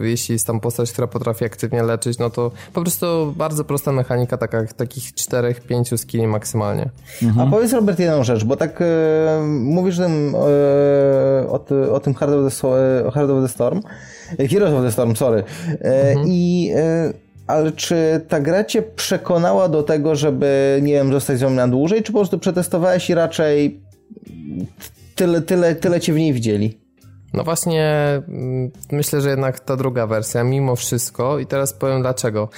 jeśli jest tam postać, która potrafi aktywnie leczyć, no to po prostu bardzo prosta mechanika, taka, takich 4-5 skilli maksymalnie. Mhm. A powiedz Robert jedną rzecz, bo tak e, mówisz tym, e, o, o, tym Hard of the, Heart of the Storm, Heroes of the Storm, sorry. E, mhm. I e, ale czy ta gra cię przekonała do tego, żeby, nie wiem, zostać z nią na dłużej, czy po prostu przetestowałeś i raczej tyle, tyle, tyle cię w niej widzieli? No właśnie, mm, myślę, że jednak ta druga wersja, mimo wszystko, i teraz powiem dlaczego.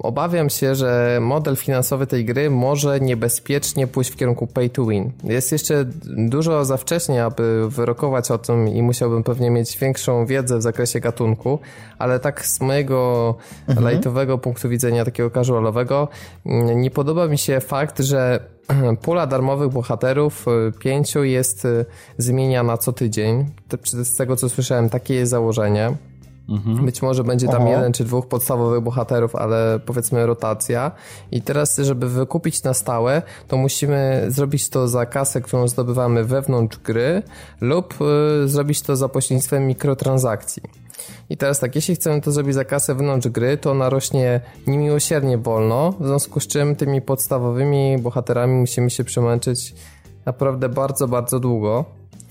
Obawiam się, że model finansowy tej gry może niebezpiecznie pójść w kierunku pay to win. Jest jeszcze dużo za wcześnie, aby wyrokować o tym i musiałbym pewnie mieć większą wiedzę w zakresie gatunku, ale tak z mojego mhm. lajtowego punktu widzenia, takiego casualowego, mm, nie podoba mi się fakt, że pula darmowych bohaterów y, pięciu jest y, zmieniana co tydzień. Z tego co słyszałem, takie jest założenie. Mhm. Być może będzie tam Aha. jeden czy dwóch podstawowych bohaterów, ale powiedzmy rotacja. I teraz, żeby wykupić na stałe, to musimy zrobić to za kasę, którą zdobywamy wewnątrz gry, lub y, zrobić to za pośrednictwem mikrotransakcji. I teraz tak, jeśli chcemy to zrobić za kasę wewnątrz gry, to ona rośnie niemiłosiernie wolno, w związku z czym tymi podstawowymi bohaterami musimy się przemęczyć naprawdę bardzo, bardzo długo.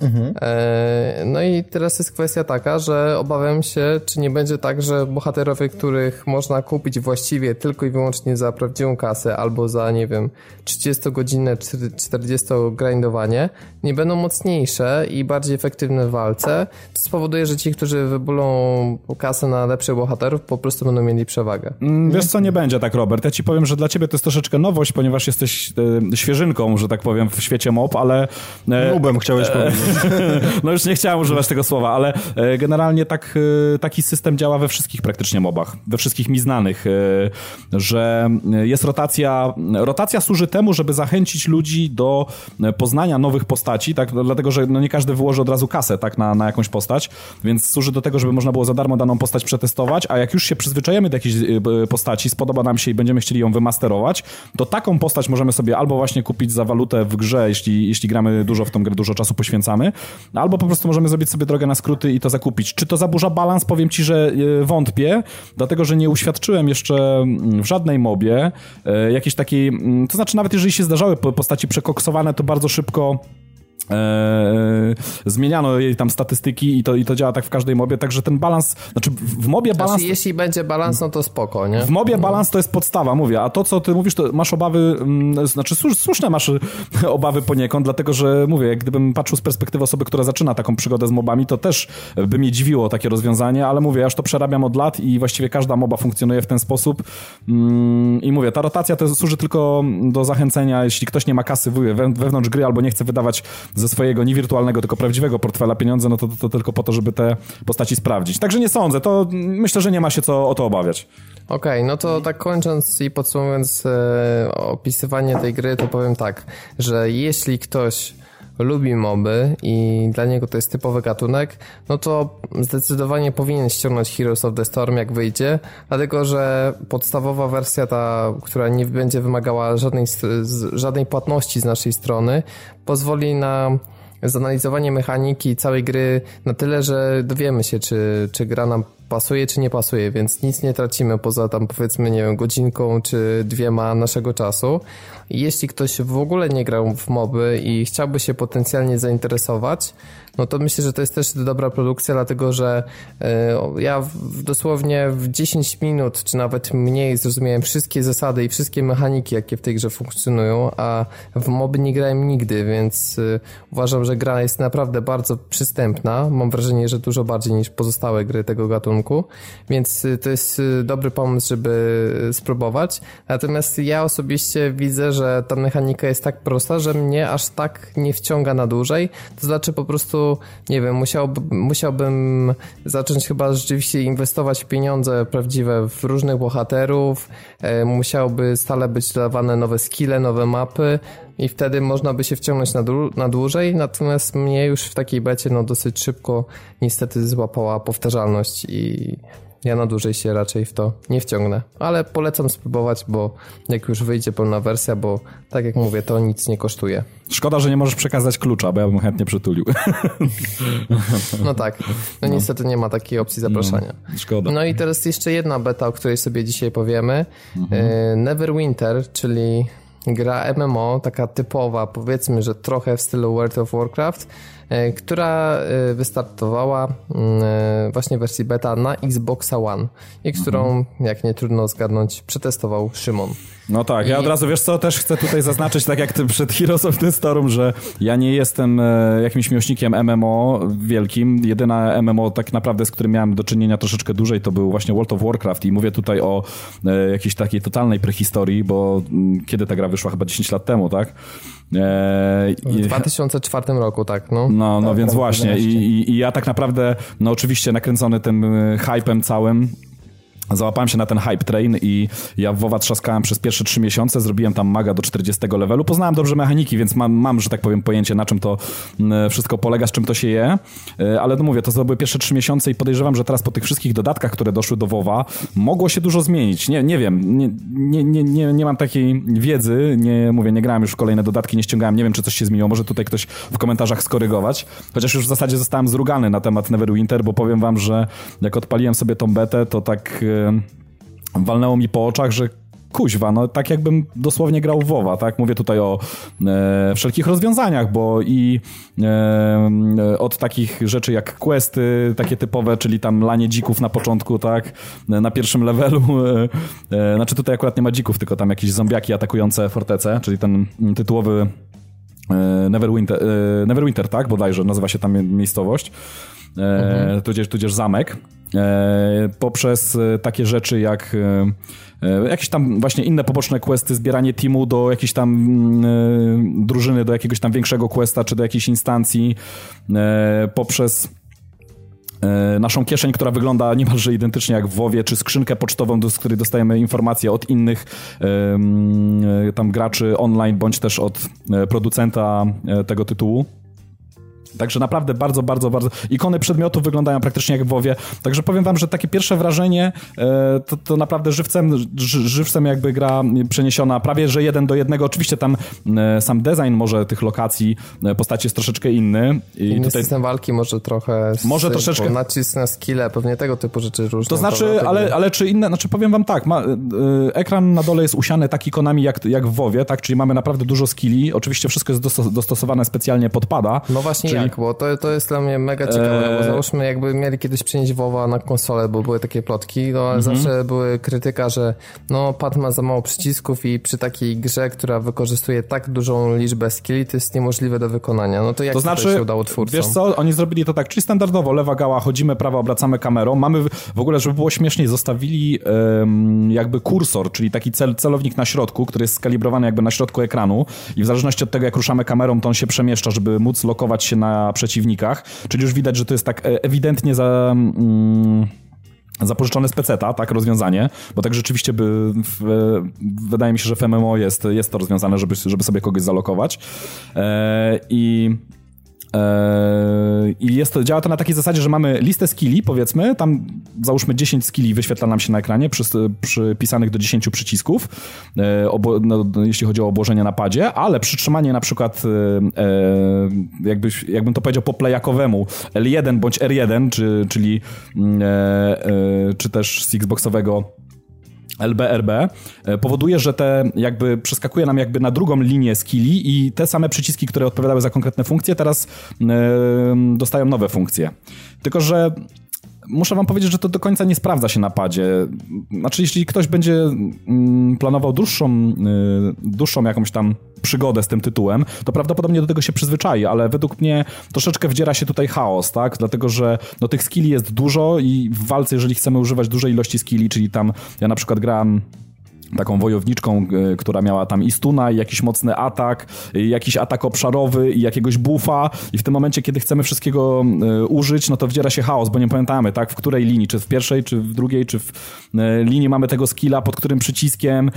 Mhm. E, no i teraz jest kwestia taka, że obawiam się, czy nie będzie tak, że bohaterowie, których można kupić właściwie tylko i wyłącznie za prawdziwą kasę albo za, nie wiem, 30-godzinne, 40 grindowanie, nie będą mocniejsze i bardziej efektywne w walce, to spowoduje, że ci, którzy wybulą kasę na lepszych bohaterów, po prostu będą mieli przewagę. Mm, wiesz co, nie będzie tak, Robert. Ja ci powiem, że dla ciebie to jest troszeczkę nowość, ponieważ jesteś e, świeżynką, że tak powiem, w świecie mob, ale... E, Nubem chciałeś powiedzieć. no już nie chciałem używać tego słowa, ale e, generalnie tak, e, taki system działa we wszystkich praktycznie mobach, we wszystkich mi znanych, e, że jest rotacja, rotacja służy temu, żeby zachęcić ludzi do poznania nowych postaci, tak, dlatego, że no nie każdy wyłoży od razu kasę, tak, na, na jakąś postać, więc służy do tego, żeby można było za darmo daną postać przetestować, a jak już się przyzwyczajemy do jakiejś postaci, spodoba nam się i będziemy chcieli ją wymasterować, to taką postać możemy sobie albo właśnie kupić za walutę w grze, jeśli, jeśli gramy dużo w tą grę, dużo czasu poświęcamy, albo po prostu możemy zrobić sobie drogę na skróty i to zakupić. Czy to zaburza balans? Powiem ci, że e, wątpię, dlatego, że nie uświadczyłem jeszcze mm, w żadnej mobie e, jakiejś takiej, mm, to znaczy nawet jeżeli się zdarzały postaci przekoksowane, to bardzo szybko Eee, zmieniano jej tam statystyki i to, i to działa tak w każdej mobie, także ten balans, znaczy w mobie balans... Znaczy, jeśli będzie balans, no to spoko, nie? W mobie balans to jest podstawa, mówię, a to co ty mówisz, to masz obawy, mm, znaczy słuszne masz obawy poniekąd, dlatego że mówię, jak gdybym patrzył z perspektywy osoby, która zaczyna taką przygodę z mobami, to też by mnie dziwiło takie rozwiązanie, ale mówię, ja już to przerabiam od lat i właściwie każda moba funkcjonuje w ten sposób mm, i mówię, ta rotacja to służy tylko do zachęcenia, jeśli ktoś nie ma kasy wewnątrz gry albo nie chce wydawać ze swojego nie wirtualnego, tylko prawdziwego portfela pieniądze, no to, to, to tylko po to, żeby te postaci sprawdzić. Także nie sądzę, to myślę, że nie ma się co o to obawiać. Okej, okay, no to tak kończąc i podsumowując e, opisywanie tej gry, to powiem tak, że jeśli ktoś lubi moby i dla niego to jest typowy gatunek, no to zdecydowanie powinien ściągnąć Heroes of the Storm jak wyjdzie, dlatego że podstawowa wersja ta, która nie będzie wymagała żadnej, żadnej płatności z naszej strony, pozwoli na zanalizowanie mechaniki całej gry na tyle, że dowiemy się, czy, czy gra nam pasuje, czy nie pasuje, więc nic nie tracimy poza tam powiedzmy, nie wiem, godzinką czy dwiema naszego czasu. Jeśli ktoś w ogóle nie grał w moby i chciałby się potencjalnie zainteresować, no to myślę, że to jest też dobra produkcja, dlatego że e, ja dosłownie w 10 minut, czy nawet mniej zrozumiałem wszystkie zasady i wszystkie mechaniki, jakie w tej grze funkcjonują, a w moby nie grałem nigdy, więc e, uważam, że gra jest naprawdę bardzo przystępna. Mam wrażenie, że dużo bardziej niż pozostałe gry tego gatunku, więc e, to jest dobry pomysł, żeby spróbować. Natomiast ja osobiście widzę, że ta mechanika jest tak prosta, że mnie aż tak nie wciąga na dłużej. To znaczy po prostu nie wiem, musiałbym, musiałbym zacząć chyba rzeczywiście inwestować pieniądze prawdziwe w różnych bohaterów, e, musiałby stale być dawane nowe skille, nowe mapy i wtedy można by się wciągnąć na, na dłużej, natomiast mnie już w takiej becie no dosyć szybko niestety złapała powtarzalność i ja na dłużej się raczej w to nie wciągnę, ale polecam spróbować, bo jak już wyjdzie pełna wersja, bo tak jak mówię, to nic nie kosztuje. Szkoda, że nie możesz przekazać klucza, bo ja bym chętnie przytulił. No tak, no, no. niestety nie ma takiej opcji zapraszania. No, szkoda. No i teraz jeszcze jedna beta, o której sobie dzisiaj powiemy. Mhm. E, Neverwinter, czyli gra MMO, taka typowa, powiedzmy, że trochę w stylu World of Warcraft, która e, wystartowała mm, e, właśnie w wersji beta na Xbox One i którą, mhm. jak nie trudno zgadnąć, przetestował Szymon. No tak, ja od razu, wiesz co, też chcę tutaj zaznaczyć, tak jak ty przed Heroes of the Storm, że ja nie jestem jakimś miłośnikiem MMO wielkim. Jedyna MMO tak naprawdę, z którym miałem do czynienia troszeczkę dłużej, to był właśnie World of Warcraft i mówię tutaj o jakiejś takiej totalnej prehistorii, bo mm, kiedy ta gra wyszła? Chyba 10 lat temu, tak? w 2004 roku, tak, no. No, no tak, więc właśnie. I, i, ja tak naprawdę, no oczywiście nakręcony tym e, hypem całym, Załapałem się na ten hype train i ja w WoWa trzaskałem przez pierwsze trzy miesiące, zrobiłem tam maga do 40 levelu. Poznałem dobrze mechaniki, więc mam, mam, że tak powiem, pojęcie na czym to wszystko polega, z czym to się je. E, ale no mówię, to były pierwsze trzy miesiące i podejrzewam, że teraz po tych wszystkich dodatkach, które doszły do WoWa, mogło się dużo zmienić. Nie, nie wiem, nie, nie, nie, nie, nie mam takiej wiedzy, nie mówię, nie grałem już w kolejne dodatki, nie ściągałem, nie wiem, czy coś się zmieniło. Może tutaj ktoś w komentarzach skorygować. Chociaż już w zasadzie zostałem zrugany na temat Neverwinter, bo powiem wam, że jak odpaliłem sobie tą betę, to tak walnęło mi po oczach, że kuźwa, no tak jakbym dosłownie grał w WoWa, tak? Mówię tutaj o e, wszelkich rozwiązaniach, bo i e, od takich rzeczy jak questy, takie typowe, czyli tam lanie dzików na początku, tak? Na pierwszym levelu, e, e, znaczy tutaj akurat nie ma dzików, tylko tam jakieś zombiaki atakujące fortecę, czyli ten tytułowy e, Neverwinter, e, Neverwinter, tak? Bodajże nazywa się tam miejscowość. Mhm. tudzież, tudzież zamek, poprzez takie rzeczy jak jakieś tam właśnie inne poboczne questy, zbieranie teamu do jakiejś tam mm, drużyny, do jakiegoś tam większego questa, czy do jakiejś instancji, poprzez naszą kieszeń, która wygląda niemalże identycznie jak w WoWie, czy skrzynkę pocztową, z której dostajemy informacje od innych tam graczy online, bądź też od producenta tego tytułu. Także naprawdę bardzo, bardzo, bardzo. Ikony przedmiotów wyglądają praktycznie jak w WoWie. Także powiem wam, że takie pierwsze wrażenie e, to, to naprawdę żywcem, żywcem jakby gra przeniesiona prawie, że jeden do jednego. Oczywiście tam e, sam design może tych lokacji, e, postaci jest troszeczkę inny. I inny tutaj... system walki może trochę... Może troszeczkę... Nacisk na skille, pewnie tego typu rzeczy różne. To znaczy, ale, ale czy inne, znaczy powiem wam tak, ma, ekran na dole jest usiany tak ikonami jak, jak w WoWie, tak, czyli mamy naprawdę dużo skilli. Oczywiście wszystko jest dostosowane specjalnie pod pada. No właśnie czyli jak? Bo to, to jest dla mnie mega ciekawe, eee... bo załóżmy jakby mieli kiedyś przenieść WoWa na konsolę, bo były takie plotki, no ale mhm. zawsze były krytyka, że no pad ma za mało przycisków i przy takiej grze, która wykorzystuje tak dużą liczbę skilli, to jest niemożliwe do wykonania. No to jak to znaczy, się udało twórcom? Wiesz co, oni zrobili to tak, czyli standardowo, lewa gała, chodzimy, prawo, obracamy kamerą, mamy w ogóle, żeby było śmieszniej, zostawili um, jakby kursor, czyli taki cel, celownik na środku, który jest skalibrowany jakby na środku ekranu i w zależności od tego, jak ruszamy kamerą, to on się przemieszcza, żeby móc lokować się na przeciwnikach, czyli już widać, że to jest tak e, ewidentnie za... Mm, zapożyczone z peceta, tak, rozwiązanie, bo tak rzeczywiście by, w, wydaje mi się, że w MMO jest, jest to rozwiązane, żeby, żeby sobie kogoś zalokować. E, i Eee, I jest to, działa to na takiej zasadzie, że mamy listę skilli, powiedzmy, tam załóżmy 10 skilli wyświetla nam się na ekranie przy, przypisanych do 10 przycisków, e, obo, no, jeśli chodzi o obłożenie na padzie, ale przytrzymanie na przykład, e, e jakbyś, jakbym to powiedział po plajakowemu, L1 bądź R1, czy, czyli mm, e, e, czy też z Xboxowego LBRB e, powoduje, że te jakby przeskakuje nam jakby na drugą linię skilli i te same przyciski, które odpowiadały za konkretne funkcje, teraz yy, dostają nowe funkcje. Tylko, że muszę wam powiedzieć, że to do końca nie sprawdza się na padzie. Znaczy, jeśli ktoś będzie mm, planował dłuższą, y, dłuższą jakąś tam przygodę z tym tytułem, to prawdopodobnie do tego się przyzwyczai, ale według mnie troszeczkę wdziera się tutaj chaos, tak? Dlatego, że no, tych skilli jest dużo i w walce, jeżeli chcemy używać dużej ilości skilli, czyli tam ja na przykład grałem taką wojowniczką, e, która miała tam i stuna, i jakiś mocny atak, i jakiś atak obszarowy, i jakiegoś buffa i w tym momencie, kiedy chcemy wszystkiego e, użyć, no to wdziera się chaos, bo nie pamiętamy, tak, w której linii, czy w pierwszej, czy w drugiej, czy w e, linii mamy tego skilla, pod którym przyciskiem.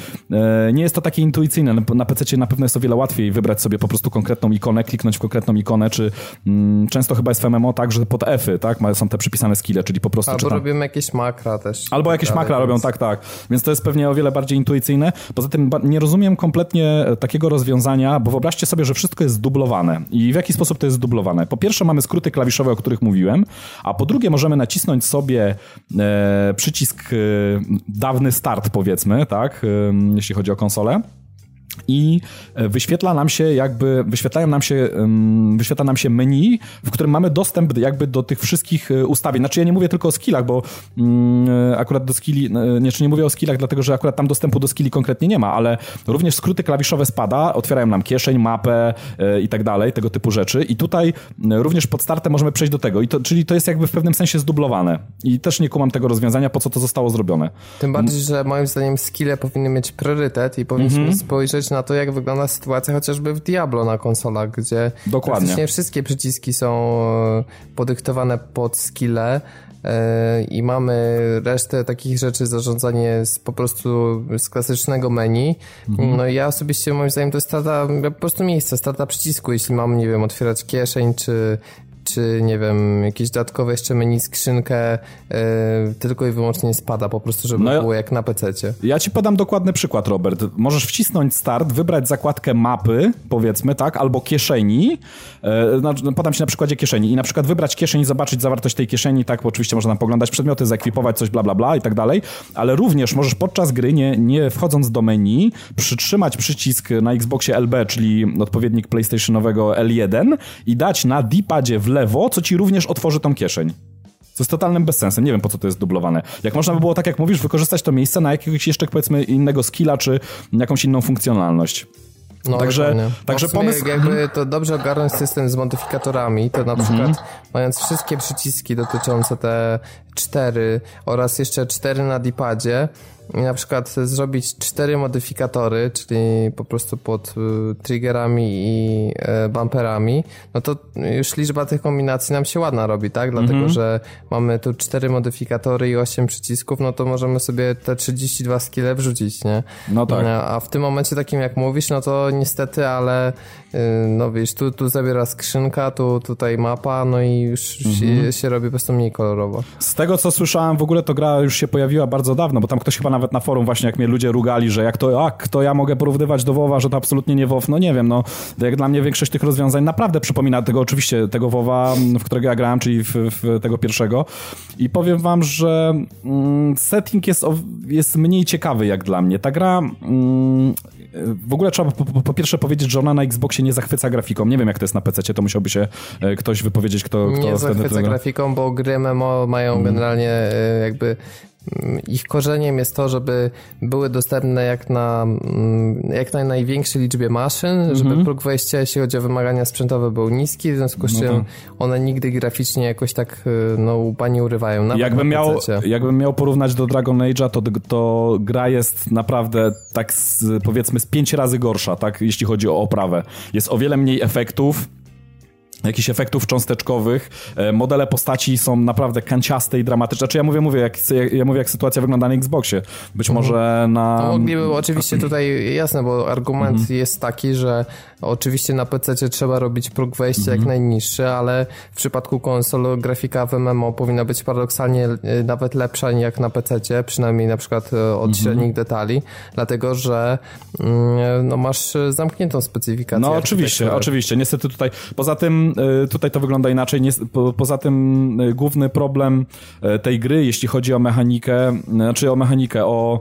Nie jest to takie intuicyjne. Na PC na pewno jest o wiele łatwiej wybrać sobie po prostu konkretną ikonę, kliknąć w konkretną ikonę, czy mm, często chyba jest w MMO tak, że pod F-y, tak, są te przypisane skille, czyli po prostu... Albo czytam... robimy jakieś makra też. Albo jakieś tak makra więc... robią, tak, tak. Więc to jest pewnie o wiele bardziej intuicyjne. Poza tym nie rozumiem kompletnie takiego rozwiązania, bo wyobraźcie sobie, że wszystko jest zdublowane. I w jaki sposób to jest zdublowane? Po pierwsze mamy skróty klawiszowe, o których mówiłem, a po drugie możemy nacisnąć sobie e, przycisk e, dawny start powiedzmy, tak, e, jeśli chodzi o konsolę i e, wyświetla nam się jakby, wyświetlają nam się, wyświetla nam się menu, w którym mamy dostęp jakby do tych wszystkich e, ustawień. Znaczy ja nie mówię tylko o skillach, bo mm, e, akurat do skilli, nie, czy nie mówię o skillach, dlatego że akurat tam dostępu do skilli konkretnie nie ma, ale również skróty klawiszowe spada, otwierają nam kieszeń, mapę i tak dalej, tego typu rzeczy i tutaj również pod startem możemy przejść do tego, I to, czyli to jest jakby w pewnym sensie zdublowane i też nie kumam tego rozwiązania, po co to zostało zrobione. Tym bardziej, że moim zdaniem skille powinny mieć priorytet i powinniśmy mm -hmm. spojrzeć na to, jak wygląda sytuacja chociażby w Diablo na konsolach, gdzie Dokładnie. praktycznie wszystkie przyciski są e, podyktowane pod skille e, i mamy resztę takich rzeczy, zarządzanie z, po prostu z klasycznego menu. Mhm. No i ja osobiście moim zdaniem to jest strata po prostu miejsca, strata przycisku, jeśli mam, nie wiem, otwierać kieszeń, czy czy nie wiem, jakieś dodatkowe jeszcze menu skrzynkę tylko i wyłącznie spada, po prostu, żeby no, było jak na PC-cie. Ja ci podam dokładny przykład, Robert. Możesz wcisnąć start, wybrać zakładkę mapy, powiedzmy, tak, albo kieszeni. E, podam ci na przykładzie kieszeni i na przykład wybrać kieszeń i zobaczyć zawartość tej kieszeni, tak, bo oczywiście można poglądać przedmioty, zaekwipować coś, bla, bla, bla i tak dalej, ale również możesz podczas gry, nie, nie wchodząc do menu, przytrzymać przycisk na Xboxie LB, czyli odpowiednik PlayStationowego L1 i dać na D-padzie w lewo, co ci również otworzy tą kieszeń. Co jest totalnym bezsensem. Nie wiem, po co to jest dublowane. Jak można by było, tak jak mówisz, wykorzystać to miejsce na jakiegoś jeszcze, powiedzmy, innego skilla, czy jakąś inną funkcjonalność. No, także, także pomysł... Jakby mhm. to dobrze ogarnąć system z modyfikatorami, to na mhm. przykład mając wszystkie przyciski dotyczące te cztery oraz jeszcze cztery na dipadzie, na przykład zrobić cztery modyfikatory, czyli po prostu pod y, triggerami i y, bumperami, no to już liczba tych kombinacji nam się ładna robi, tak? Dlatego, mm -hmm. że mamy tu cztery modyfikatory i osiem przycisków, no to możemy sobie te 32 skille wrzucić, nie? No tak. A w tym momencie takim jak mówisz, no to niestety, ale y, no wiesz, tu, tu zabiera skrzynka, tu tutaj mapa, no i już mm -hmm. się, się robi po prostu mniej kolorowo. Z tego co słyszałem, w ogóle to gra już się pojawiła bardzo dawno, bo tam ktoś chyba nawet na forum właśnie, jak mnie ludzie rugali, że jak to, a kto ja mogę porównywać do WoWa, że to absolutnie nie WoW, no nie wiem, no jak dla mnie większość tych rozwiązań naprawdę przypomina tego oczywiście, tego WoWa, w którego ja grałem, czyli w, w tego pierwszego i powiem wam, że mm, setting jest, jest mniej ciekawy jak dla mnie. Ta gra mm, w ogóle trzeba po, po, po, pierwsze powiedzieć, że ona na Xboxie nie zachwyca grafiką. Nie wiem, jak to jest na PC, to musiałby się e, ktoś wypowiedzieć, kto... kto nie zachwyca grafiką, bo gry MMO mają hmm. generalnie e, jakby ich korzeniem jest to, żeby były dostępne jak na, mm, jak na największej liczbie maszyn, mhm. żeby próg wejścia, jeśli chodzi o wymagania sprzętowe, był niski, w związku z no czym no one nigdy graficznie jakoś tak y, no, nie urywają. Jakbym, miał, jakbym miał porównać do Dragon Age'a, to, to gra jest naprawdę tak z, powiedzmy z pięć razy gorsza, tak, jeśli chodzi o oprawę. Jest o wiele mniej efektów, jakichś efektów cząsteczkowych. E, modele postaci są naprawdę kanciaste i dramatyczne. Znaczy ja mówię, mówię, jak, ja mówię, jak sytuacja wygląda na Xboxie. Być mhm. może na... To mogliby, oczywiście tutaj jasne, bo argument mhm. jest taki, że oczywiście na PC trzeba robić próg wejścia mhm. jak najniższy, ale w przypadku konsol grafika w MMO powinna być paradoksalnie e, nawet lepsza jak na PC, przynajmniej na przykład e, od mhm. średnich detali, dlatego że mm, no, masz zamkniętą specyfikację. No oczywiście, oczywiście. Niestety tutaj, poza tym tutaj to wygląda inaczej. poza tym główny problem tej gry, jeśli chodzi o mechanikę, znaczy o mechanikę, o,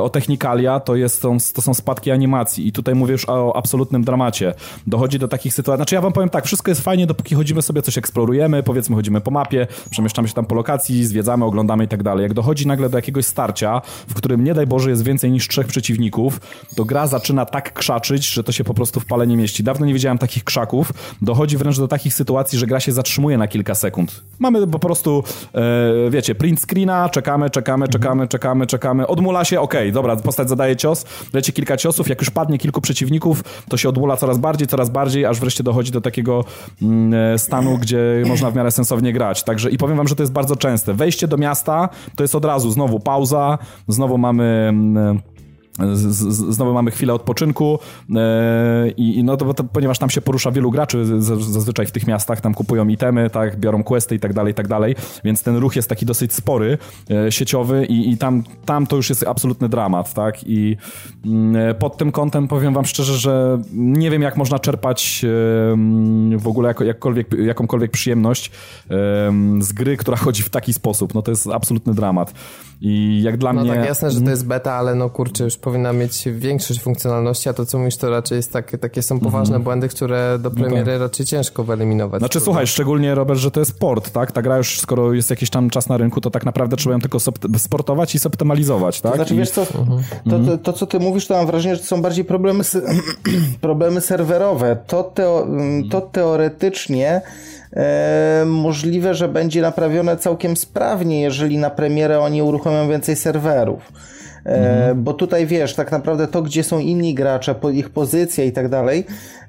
o technikalia, to, jest, to są spadki animacji. I tutaj mówię już o absolutnym dramacie. Dochodzi do takich sytuacji. Znaczy ja wam powiem tak, wszystko jest fajnie, dopóki chodzimy sobie, coś eksplorujemy, powiedzmy chodzimy po mapie, przemieszczamy się tam po lokacji, zwiedzamy, oglądamy i tak dalej. Jak dochodzi nagle do jakiegoś starcia, w którym nie daj Boże jest więcej niż trzech przeciwników, to gra zaczyna tak krzaczyć, że to się po prostu w pale nie mieści. Dawno nie widziałem takich krzaków. Dochodzi wręcz do takich sytuacji, że gra się zatrzymuje na kilka sekund. Mamy po prostu, e, wiecie, print screena, czekamy, czekamy, czekamy, czekamy, czekamy, odmula się, okej, okay, dobra, postać zadaje cios, leci kilka ciosów, jak już padnie kilku przeciwników, to się odmula coraz bardziej, coraz bardziej, aż wreszcie dochodzi do takiego mm, e, stanu, gdzie można w miarę sensownie grać. Także i powiem wam, że to jest bardzo częste. Wejście do miasta to jest od razu znowu pauza, znowu mamy mm, z, z, znowu mamy chwilę odpoczynku e, i no to, to, ponieważ tam się porusza wielu graczy zazwyczaj w tych miastach, tam kupują itemy, tak, biorą questy i tak dalej, i tak dalej, więc ten ruch jest taki dosyć spory, e, sieciowy i, i tam, tam to już jest absolutny dramat, tak, i mm, pod tym kątem powiem wam szczerze, że nie wiem jak można czerpać w ogóle jako, jakkolwiek, jakąkolwiek przyjemność z gry, która chodzi w taki sposób, no to jest absolutny dramat. I jak dla no mnie... No tak, jasne, że to mhm. jest beta, ale no kurczę, już powinna mieć większość funkcjonalności, a to co mówisz, to raczej jest takie, takie są poważne mm -hmm. błędy, które do premiery no tak. raczej ciężko wyeliminować. Znaczy słuchaj, szczególnie Robert, że to jest port, tak? Ta gra już, skoro jest jakiś tam czas na rynku, to tak naprawdę trzeba ją tylko sportować i zoptymalizować, tak? To znaczy, I... wiesz co, mhm. to, to, to, co ty mówisz, to mam wrażenie, że to są bardziej problemy, problemy serwerowe. To, teo, to teoretycznie możliwe, że będzie naprawione całkiem sprawnie, jeżeli na premierę oni uruchomią więcej serwerów. E, mhm. Bo tutaj wiesz, tak naprawdę to, gdzie są inni gracze, ich pozycja i tak dalej, e,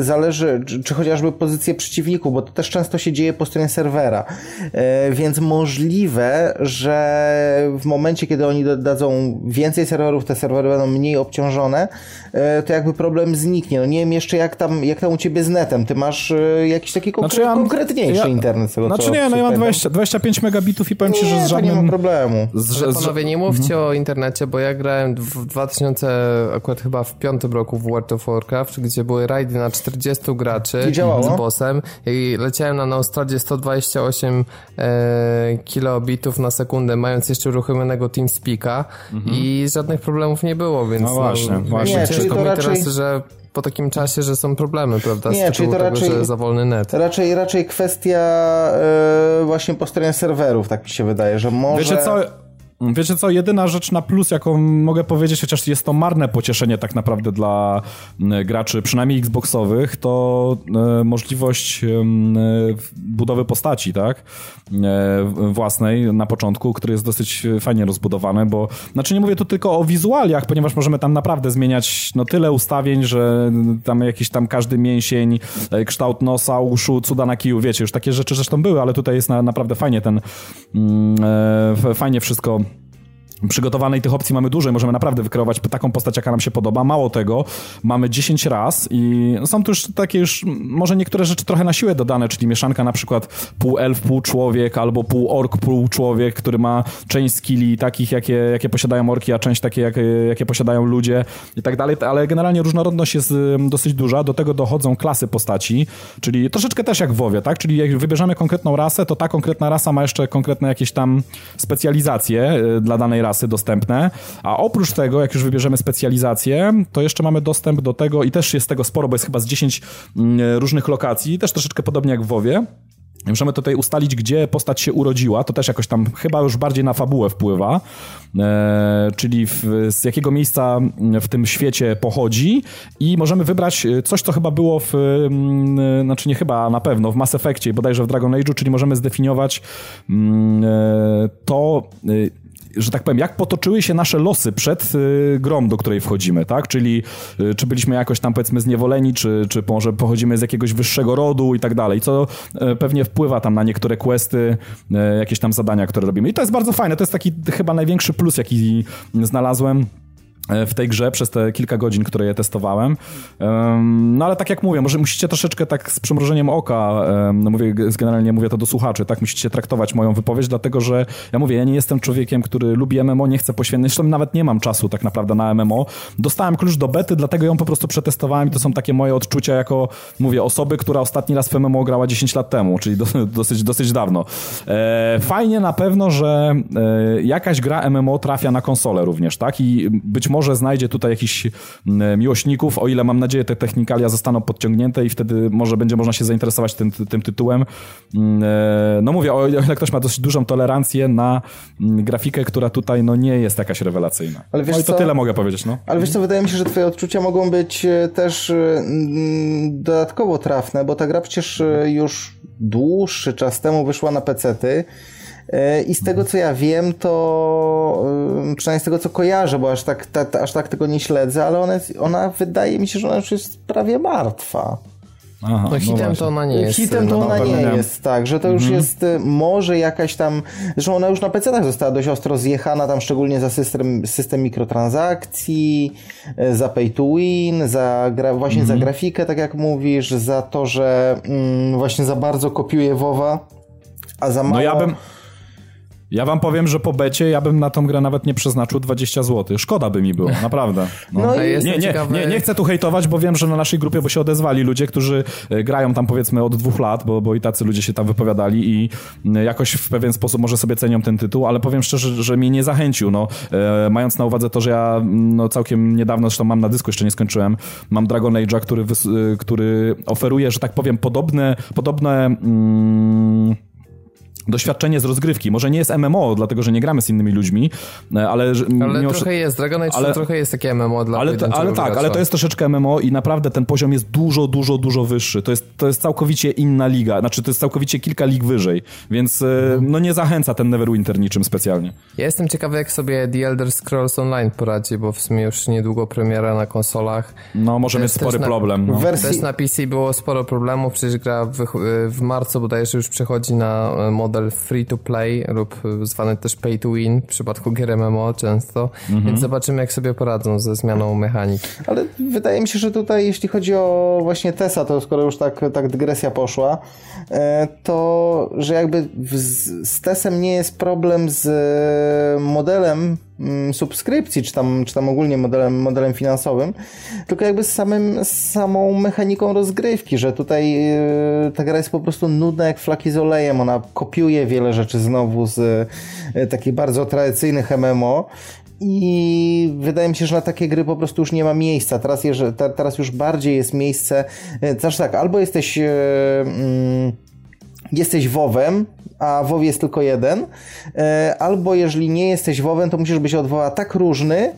zależy, czy, czy chociażby pozycję przeciwników, bo to też często się dzieje po stronie serwera. E, więc możliwe, że w momencie, kiedy oni dadzą więcej serwerów, te serwery będą mniej obciążone, e, to jakby problem zniknie. No nie wiem jeszcze jak tam, jak tam u ciebie z netem. Ty masz e, jakiś taki konkre znaczy ja, konkretniejszy ja, internet. Tego, znaczy nie, no ja mam 20, 25 megabitów i powiem ci, że z żadnym... nie ma problemu. Z, że, panowie, nie mówcie mhm. o internecie, bo ja grałem w 2000, akurat chyba w piątym roku w World of Warcraft, gdzie były rajdy na 40 graczy z bossem i leciałem na Australię 128 e, kilobitów na sekundę, mając jeszcze uruchomionego TeamSpeaka mhm. i żadnych problemów nie było, więc no właśnie, no, właśnie. Nie, czyli to raczej... teraz, że po takim czasie, że są problemy, prawda? Nie, czyli to tego, raczej, że za wolny net. Raczej, raczej kwestia yy, właśnie po stronie serwerów, tak mi się wydaje, że może... Wiecie co, Wiecie co, jedyna rzecz na plus, jaką mogę powiedzieć, chociaż jest to marne pocieszenie tak naprawdę dla graczy, przynajmniej Xboxowych, to e, możliwość budowy postaci, tak? E, własnej na początku, który jest dosyć fajnie rozbudowany, bo znaczy nie mówię tu tylko o wizualiach, ponieważ możemy tam naprawdę zmieniać no tyle ustawień, że tam jakiś tam każdy mięsień, e, kształt nosa, uszu, cuda na kiju, wiecie, już takie rzeczy zresztą były, ale tutaj jest na, naprawdę fajnie ten mm, fajnie wszystko przygotowanej tych opcji mamy dużo i możemy naprawdę wykreować taką postać, jaka nam się podoba. Mało tego, mamy 10 raz i są tu już takie już, może niektóre rzeczy trochę na siłę dodane, czyli mieszanka na przykład pół elf, pół człowiek, albo pół ork, pół człowiek, który ma część skilli takich, jakie, jakie posiadają orki, a część takie, jakie, jakie posiadają ludzie i tak dalej, ale generalnie różnorodność jest dosyć duża, do tego dochodzą klasy postaci, czyli troszeczkę też jak w WoWie, tak? Czyli jak wybierzemy konkretną rasę, to ta konkretna rasa ma jeszcze konkretne jakieś tam specjalizacje y, dla danej rasy, rasy dostępne, a oprócz tego, jak już wybierzemy specjalizację, to jeszcze mamy dostęp do tego i też jest tego sporo, bo jest chyba z 10 mm, różnych lokacji, też troszeczkę podobnie jak w WoWie. Możemy tutaj ustalić, gdzie postać się urodziła, to też jakoś tam chyba już bardziej na fabułę wpływa, e, czyli w, z jakiego miejsca w tym świecie pochodzi. I możemy wybrać coś, co chyba było w, mm, znaczy nie chyba, na pewno w Mass Effectie, bodajże w Dragon Age'u, czyli możemy zdefiniować mm, e, to, e, że tak powiem, jak potoczyły się nasze losy przed y, grą, do której wchodzimy, tak? Czyli y, czy byliśmy jakoś tam powiedzmy zniewoleni, czy, czy może pochodzimy z jakiegoś wyższego rodu i tak dalej, co y, pewnie wpływa tam na niektóre questy, jakieś tam zadania, które robimy. I to jest bardzo fajne, to jest taki chyba największy plus, jaki znalazłem E, w tej grze przez te kilka godzin, które je testowałem. No ale tak jak mówię, może musicie troszeczkę tak z przymrożeniem oka, no mówię, generalnie mówię to do słuchaczy, tak musicie traktować moją wypowiedź, dlatego że ja mówię, ja nie jestem człowiekiem, który lubi MMO, nie chcę poświęcić, zresztą nawet nie mam czasu tak naprawdę na MMO. Dostałem klucz do bety, dlatego ją po prostu przetestowałem i to są takie moje odczucia jako, mówię, osoby, która ostatni raz w MMO grała 10 lat temu, czyli do, dosyć, dosyć dawno. E, fajnie na pewno, że e, jakaś gra MMO trafia na konsolę również, tak? I być może może znajdzie tutaj jakichś mm, miłośników, o ile mam nadzieję te technikalia zostaną podciągnięte i wtedy może będzie można się zainteresować tym, tym tytułem. Mm, e, no mówię, o ile ktoś ma dosyć dużą tolerancję na mm, grafikę, która tutaj no nie jest jakaś rewelacyjna. Ale wiesz no i to co? tyle mogę powiedzieć. No. Ale wiesz co, wydaje mi się, że twoje odczucia mogą być e, też e, dodatkowo trafne, bo ta gra przecież już dłuższy czas temu wyszła na pecety I z tego co ja wiem, to e, przynajmniej z tego co kojarzę, bo aż tak, ta, aż tak tego nie śledzę, ale ona, jest, ona wydaje mi się, że ona już jest prawie martwa. Aha, no hitem no to ona nie jest. Hitem to no, ona nie jest, tak, że to już mhm. jest e, może jakaś tam, zresztą ona już na PC została dość ostro zjechana, tam szczególnie za system, system mikrotransakcji, za pay to win, za gra, właśnie mhm. za grafikę, tak jak mówisz, za to, że mm, właśnie za bardzo kopiuje WoWa, a za mało... No ja bym... Ja wam powiem, że po becie ja bym na tą grę nawet nie przeznaczył 20 zł. Szkoda by mi było, naprawdę. No. no nie, nie, nie, nie, chcę tu hejtować, bo wiem, że na naszej grupie, bo się odezwali ludzie, którzy e, grają tam powiedzmy od dwóch lat, bo, bo i tacy ludzie się tam wypowiadali i jakoś w pewien sposób może sobie cenią ten tytuł, ale powiem szczerze, że mnie nie zachęcił. No, e, mając na uwadze to, że ja no, całkiem niedawno, zresztą mam na dysku, jeszcze nie skończyłem, mam Dragon Age'a, który, który oferuje, że tak powiem, podobne, podobne mm, doświadczenie z rozgrywki. Może nie jest MMO, dlatego że nie gramy z innymi ludźmi, e, ale... Ale trochę jest, Dragon Age ale, trochę jest takie MMO dla ale, ale tak, gracza. ale to jest troszeczkę MMO i naprawdę ten poziom jest dużo, dużo, dużo wyższy. To jest, to jest całkowicie inna liga, znaczy to jest całkowicie kilka lig wyżej, więc mhm. no nie zachęca ten Neverwinter niczym specjalnie. Ja jestem ciekawy, jak sobie The Elder Scrolls Online poradzi, bo w sumie już niedługo premiera na konsolach. No, może mieć spory problem. No. Wersji... Też na PC było sporo problemów, przecież gra w, w marcu bodajże już przechodzi na model free to play lub zwany też pay to win w przypadku gier MMO często, mhm. więc zobaczymy jak sobie poradzą ze zmianą mechaniki. Ale wydaje mi się, że tutaj jeśli chodzi o właśnie TESA, to skoro już tak, tak dygresja poszła, e, to że jakby z, z TESem nie jest problem z modelem Mm, subskrypcji, czy tam, czy tam ogólnie modelem, modelem finansowym, tylko jakby z, samym, z samą mechaniką rozgrywki, że tutaj yy, ta gra jest po prostu nudna jak flaki z olejem, ona kopiuje wiele rzeczy znowu z yy, takich bardzo tradycyjnych MMO i wydaje mi się, że na takie gry po prostu już nie ma miejsca. Teraz, teraz już bardziej jest miejsce, yy, znaczy tak, albo jesteś yy, jesteś WoWem, a WoW jest tylko jeden, e, albo jeżeli nie jesteś WoWem, to musisz być od WoWa tak różny,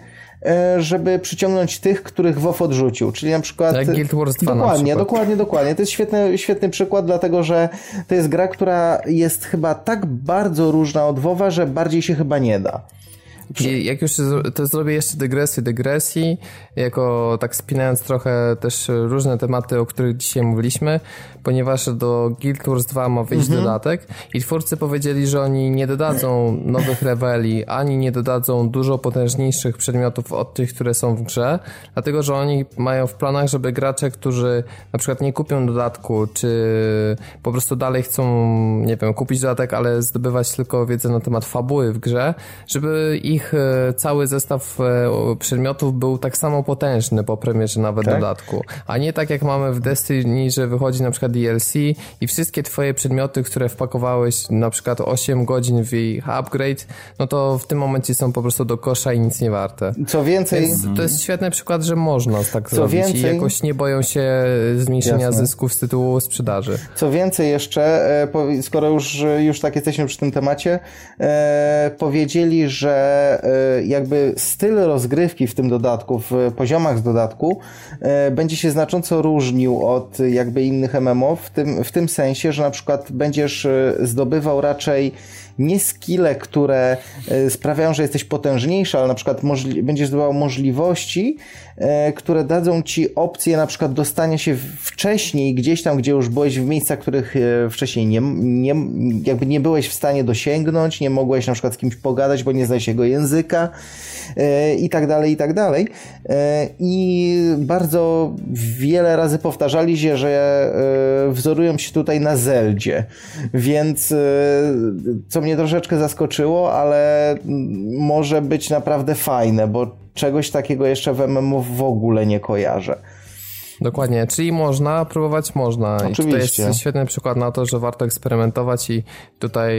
e, żeby przyciągnąć tych, których WoW odrzucił. Czyli na przykład... Jak Guild Wars 2 Dokładnie, dokładnie, dokładnie. To jest świetny, świetny przykład, dlatego że to jest gra, która jest chyba tak bardzo różna od WoWa, że bardziej się chyba nie da. I jak już to zrobię jeszcze dygresję dygresji, jako tak spinając trochę też różne tematy, o których dzisiaj mówiliśmy, ponieważ do Guild Wars 2 ma wyjść mhm. dodatek i twórcy powiedzieli, że oni nie dodadzą nowych reweli, ani nie dodadzą dużo potężniejszych przedmiotów od tych, które są w grze, dlatego, że oni mają w planach, żeby gracze, którzy na przykład nie kupią dodatku, czy po prostu dalej chcą, nie wiem, kupić dodatek, ale zdobywać tylko wiedzę na temat fabuły w grze, żeby ich e, cały zestaw e, przedmiotów był tak samo potężny po premierze nawet tak? dodatku, a nie tak jak mamy w Destiny, że wychodzi na przykład DLC i wszystkie twoje przedmioty, które wpakowałeś na przykład 8 godzin w ich upgrade, no to w tym momencie są po prostu do kosza i nic nie warte. Co więcej... Więc to jest świetny przykład, że można tak Co zrobić więcej... i jakoś nie boją się zmniejszenia Jasne. zysków z tytułu sprzedaży. Co więcej jeszcze, e, skoro już, już tak jesteśmy przy tym temacie, e, powiedzieli, że e, jakby styl rozgrywki w tym dodatku, w poziomach z dodatku będzie się znacząco różnił od jakby innych MMO MMO w tym, w tym sensie, że na przykład będziesz e, zdobywał raczej nie skille, które e, sprawiają, że jesteś potężniejszy, ale na przykład będziesz zdobywał możliwości, które dadzą ci opcję na przykład dostania się wcześniej gdzieś tam, gdzie już byłeś w miejscach, których wcześniej nie, nie, jakby nie byłeś w stanie dosięgnąć, nie mogłeś na przykład z kimś pogadać, bo nie znałeś jego języka i tak dalej, i tak dalej. I bardzo wiele razy powtarzali się, że wzorują się tutaj na Zeldzie. Więc e, co mnie troszeczkę zaskoczyło, ale może być naprawdę fajne, bo czegoś takiego jeszcze w MMO w ogóle nie kojarzę. Dokładnie, czyli można, próbować można. Oczywiście. I to jest świetny przykład na to, że warto eksperymentować i tutaj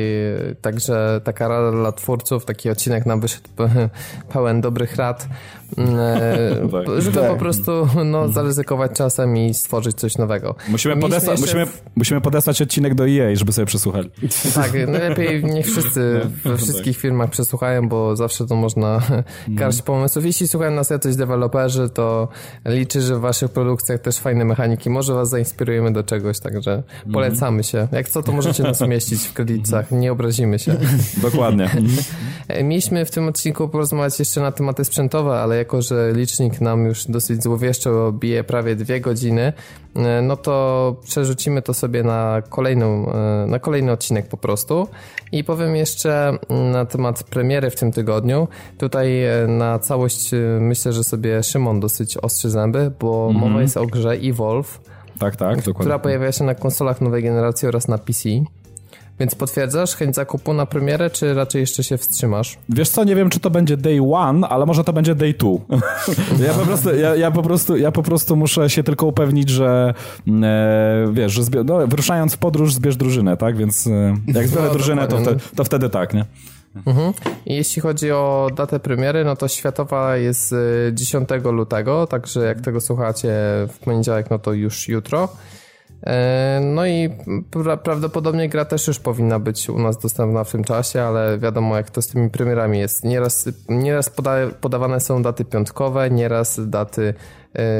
e, także taka rada dla twórców, taki odcinek nam wyszedł pełen dobrych rad, mm, e, tak. żeby po prostu no, zaryzykować czasem i stworzyć coś nowego. Musimy, podesła- jeszcze... musimy, musimy podesłać odcinek do EA, żeby sobie przesłuchali. Tak, najlepiej niech wszyscy we tak. wszystkich firmach przesłuchają, bo zawsze to można karść pomysłów. Jeśli słuchają nas jacyś deweloperzy, to liczy, że w waszych produkcjach też fajne mechaniki. Może was zainspirujemy do czegoś, także polecamy się. Jak co, to możecie nas umieścić w kredytach. Nie obrazimy się. Dokładnie. E, mieliśmy w tym odcinku porozmawiać jeszcze na tematy sprzętowe, ale jako, że licznik nam już dosyć złowieszczo bije prawie dwie godziny, no to przerzucimy to sobie na kolejną, e, na kolejny odcinek po prostu. I powiem jeszcze na temat premiery w tym tygodniu. Tutaj na całość myślę, że sobie Szymon dosyć ostrzy zęby, bo mm -hmm. mowa jest o grze Evolve. Tak, tak, dokładnie. Która pojawia się na konsolach nowej generacji oraz na PC. Więc potwierdzasz chęć zakupu na premierę, czy raczej jeszcze się wstrzymasz? Wiesz co, nie wiem, czy to będzie day one, ale może to będzie day two. ja, po prostu, ja, ja, po prostu, ja po prostu muszę się tylko upewnić, że e, wiesz, że zbie- no, wyruszając w podróż zbierz drużynę, tak? Więc e, jak zbiorę no, drużynę, to, wtedy, to wtedy tak, nie? Mhm. I jeśli chodzi o datę premiery, no to światowa jest 10 e, lutego, także jak tego słuchacie w poniedziałek, no to już jutro. E, no i pra prawdopodobnie gra też już powinna być u nas dostępna w tym czasie, ale wiadomo jak to z tymi premierami jest. Nieraz, nieraz poda podawane są daty piątkowe, nieraz daty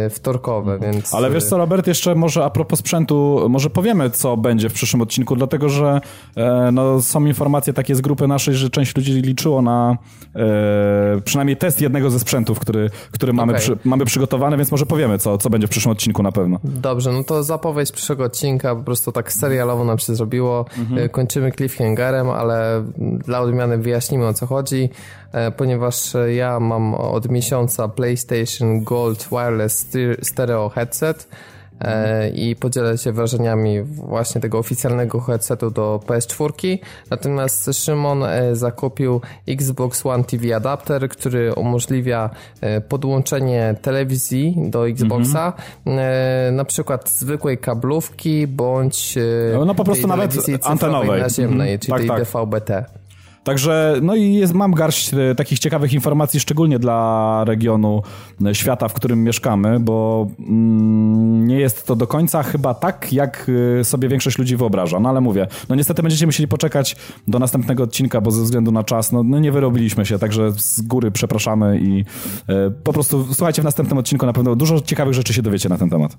wtorkowe, więc... Ale wiesz co, Robert, jeszcze może a propos sprzętu, może powiemy, co będzie w przyszłym odcinku, dlatego, że e, no, są informacje takie z grupy naszej, że część ludzi liczyło na e, przynajmniej test jednego ze sprzętów, który, który mamy, okay. przy, mamy przygotowany, więc może powiemy, co, co będzie w przyszłym odcinku na pewno. Dobrze, no to zapowiedź przyszłego odcinka, po prostu tak serialowo nam się zrobiło. Mhm. Kończymy cliffhangerem, ale dla odmiany wyjaśnimy, o co chodzi. E, ponieważ ja mam od miesiąca PlayStation Gold Wireless Stereo Headset e, i podzielę się wrażeniami właśnie tego oficjalnego headsetu do PS4. Natomiast Szymon e, zakupił Xbox One TV adapter, który umożliwia podłączenie telewizji do Xboxa, mhm. na przykład zwykłej kablówki bądź no po prostu nawet antenowej naziemnej, mhm. czyli tak, tak. DVB-T. Także, no i jest, mam garść e, takich ciekawych informacji, szczególnie dla regionu e, świata, w którym mieszkamy, bo mm, nie jest to do końca chyba tak, jak e, sobie większość ludzi wyobraża. No ale mówię, no niestety będziecie musieli poczekać do następnego odcinka, bo ze względu na czas, no, no nie wyrobiliśmy się, także z góry przepraszamy i e, po prostu słuchajcie w następnym odcinku, na pewno dużo ciekawych rzeczy się dowiecie na ten temat.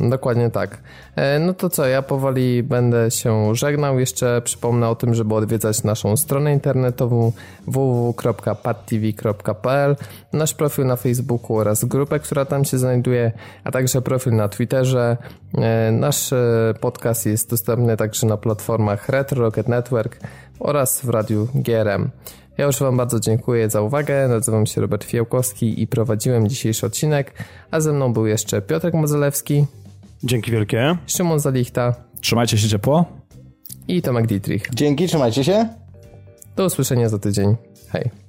Dokładnie tak. E, no to co, ja powoli będę się żegnał. Jeszcze przypomnę o tym, żeby odwiedzać naszą stronę internetową www.padtv.pl, nasz profil na Facebooku oraz grupę, która tam się znajduje, a także profil na Twitterze. E, nasz e, podcast jest dostępny także na platformach Retro Rocket Network oraz w radiu GRM. Ja już Wam bardzo dziękuję za uwagę. Nazywam się Robert Fiałkowski i prowadziłem dzisiejszy odcinek, a ze mną był jeszcze Piotrek Mozelewski. Dzięki wielkie. Szymon Zalichta. Trzymajcie się ciepło. I Tomek Dietrich. Dzięki, trzymajcie się. Do usłyszenia za tydzień. Hej.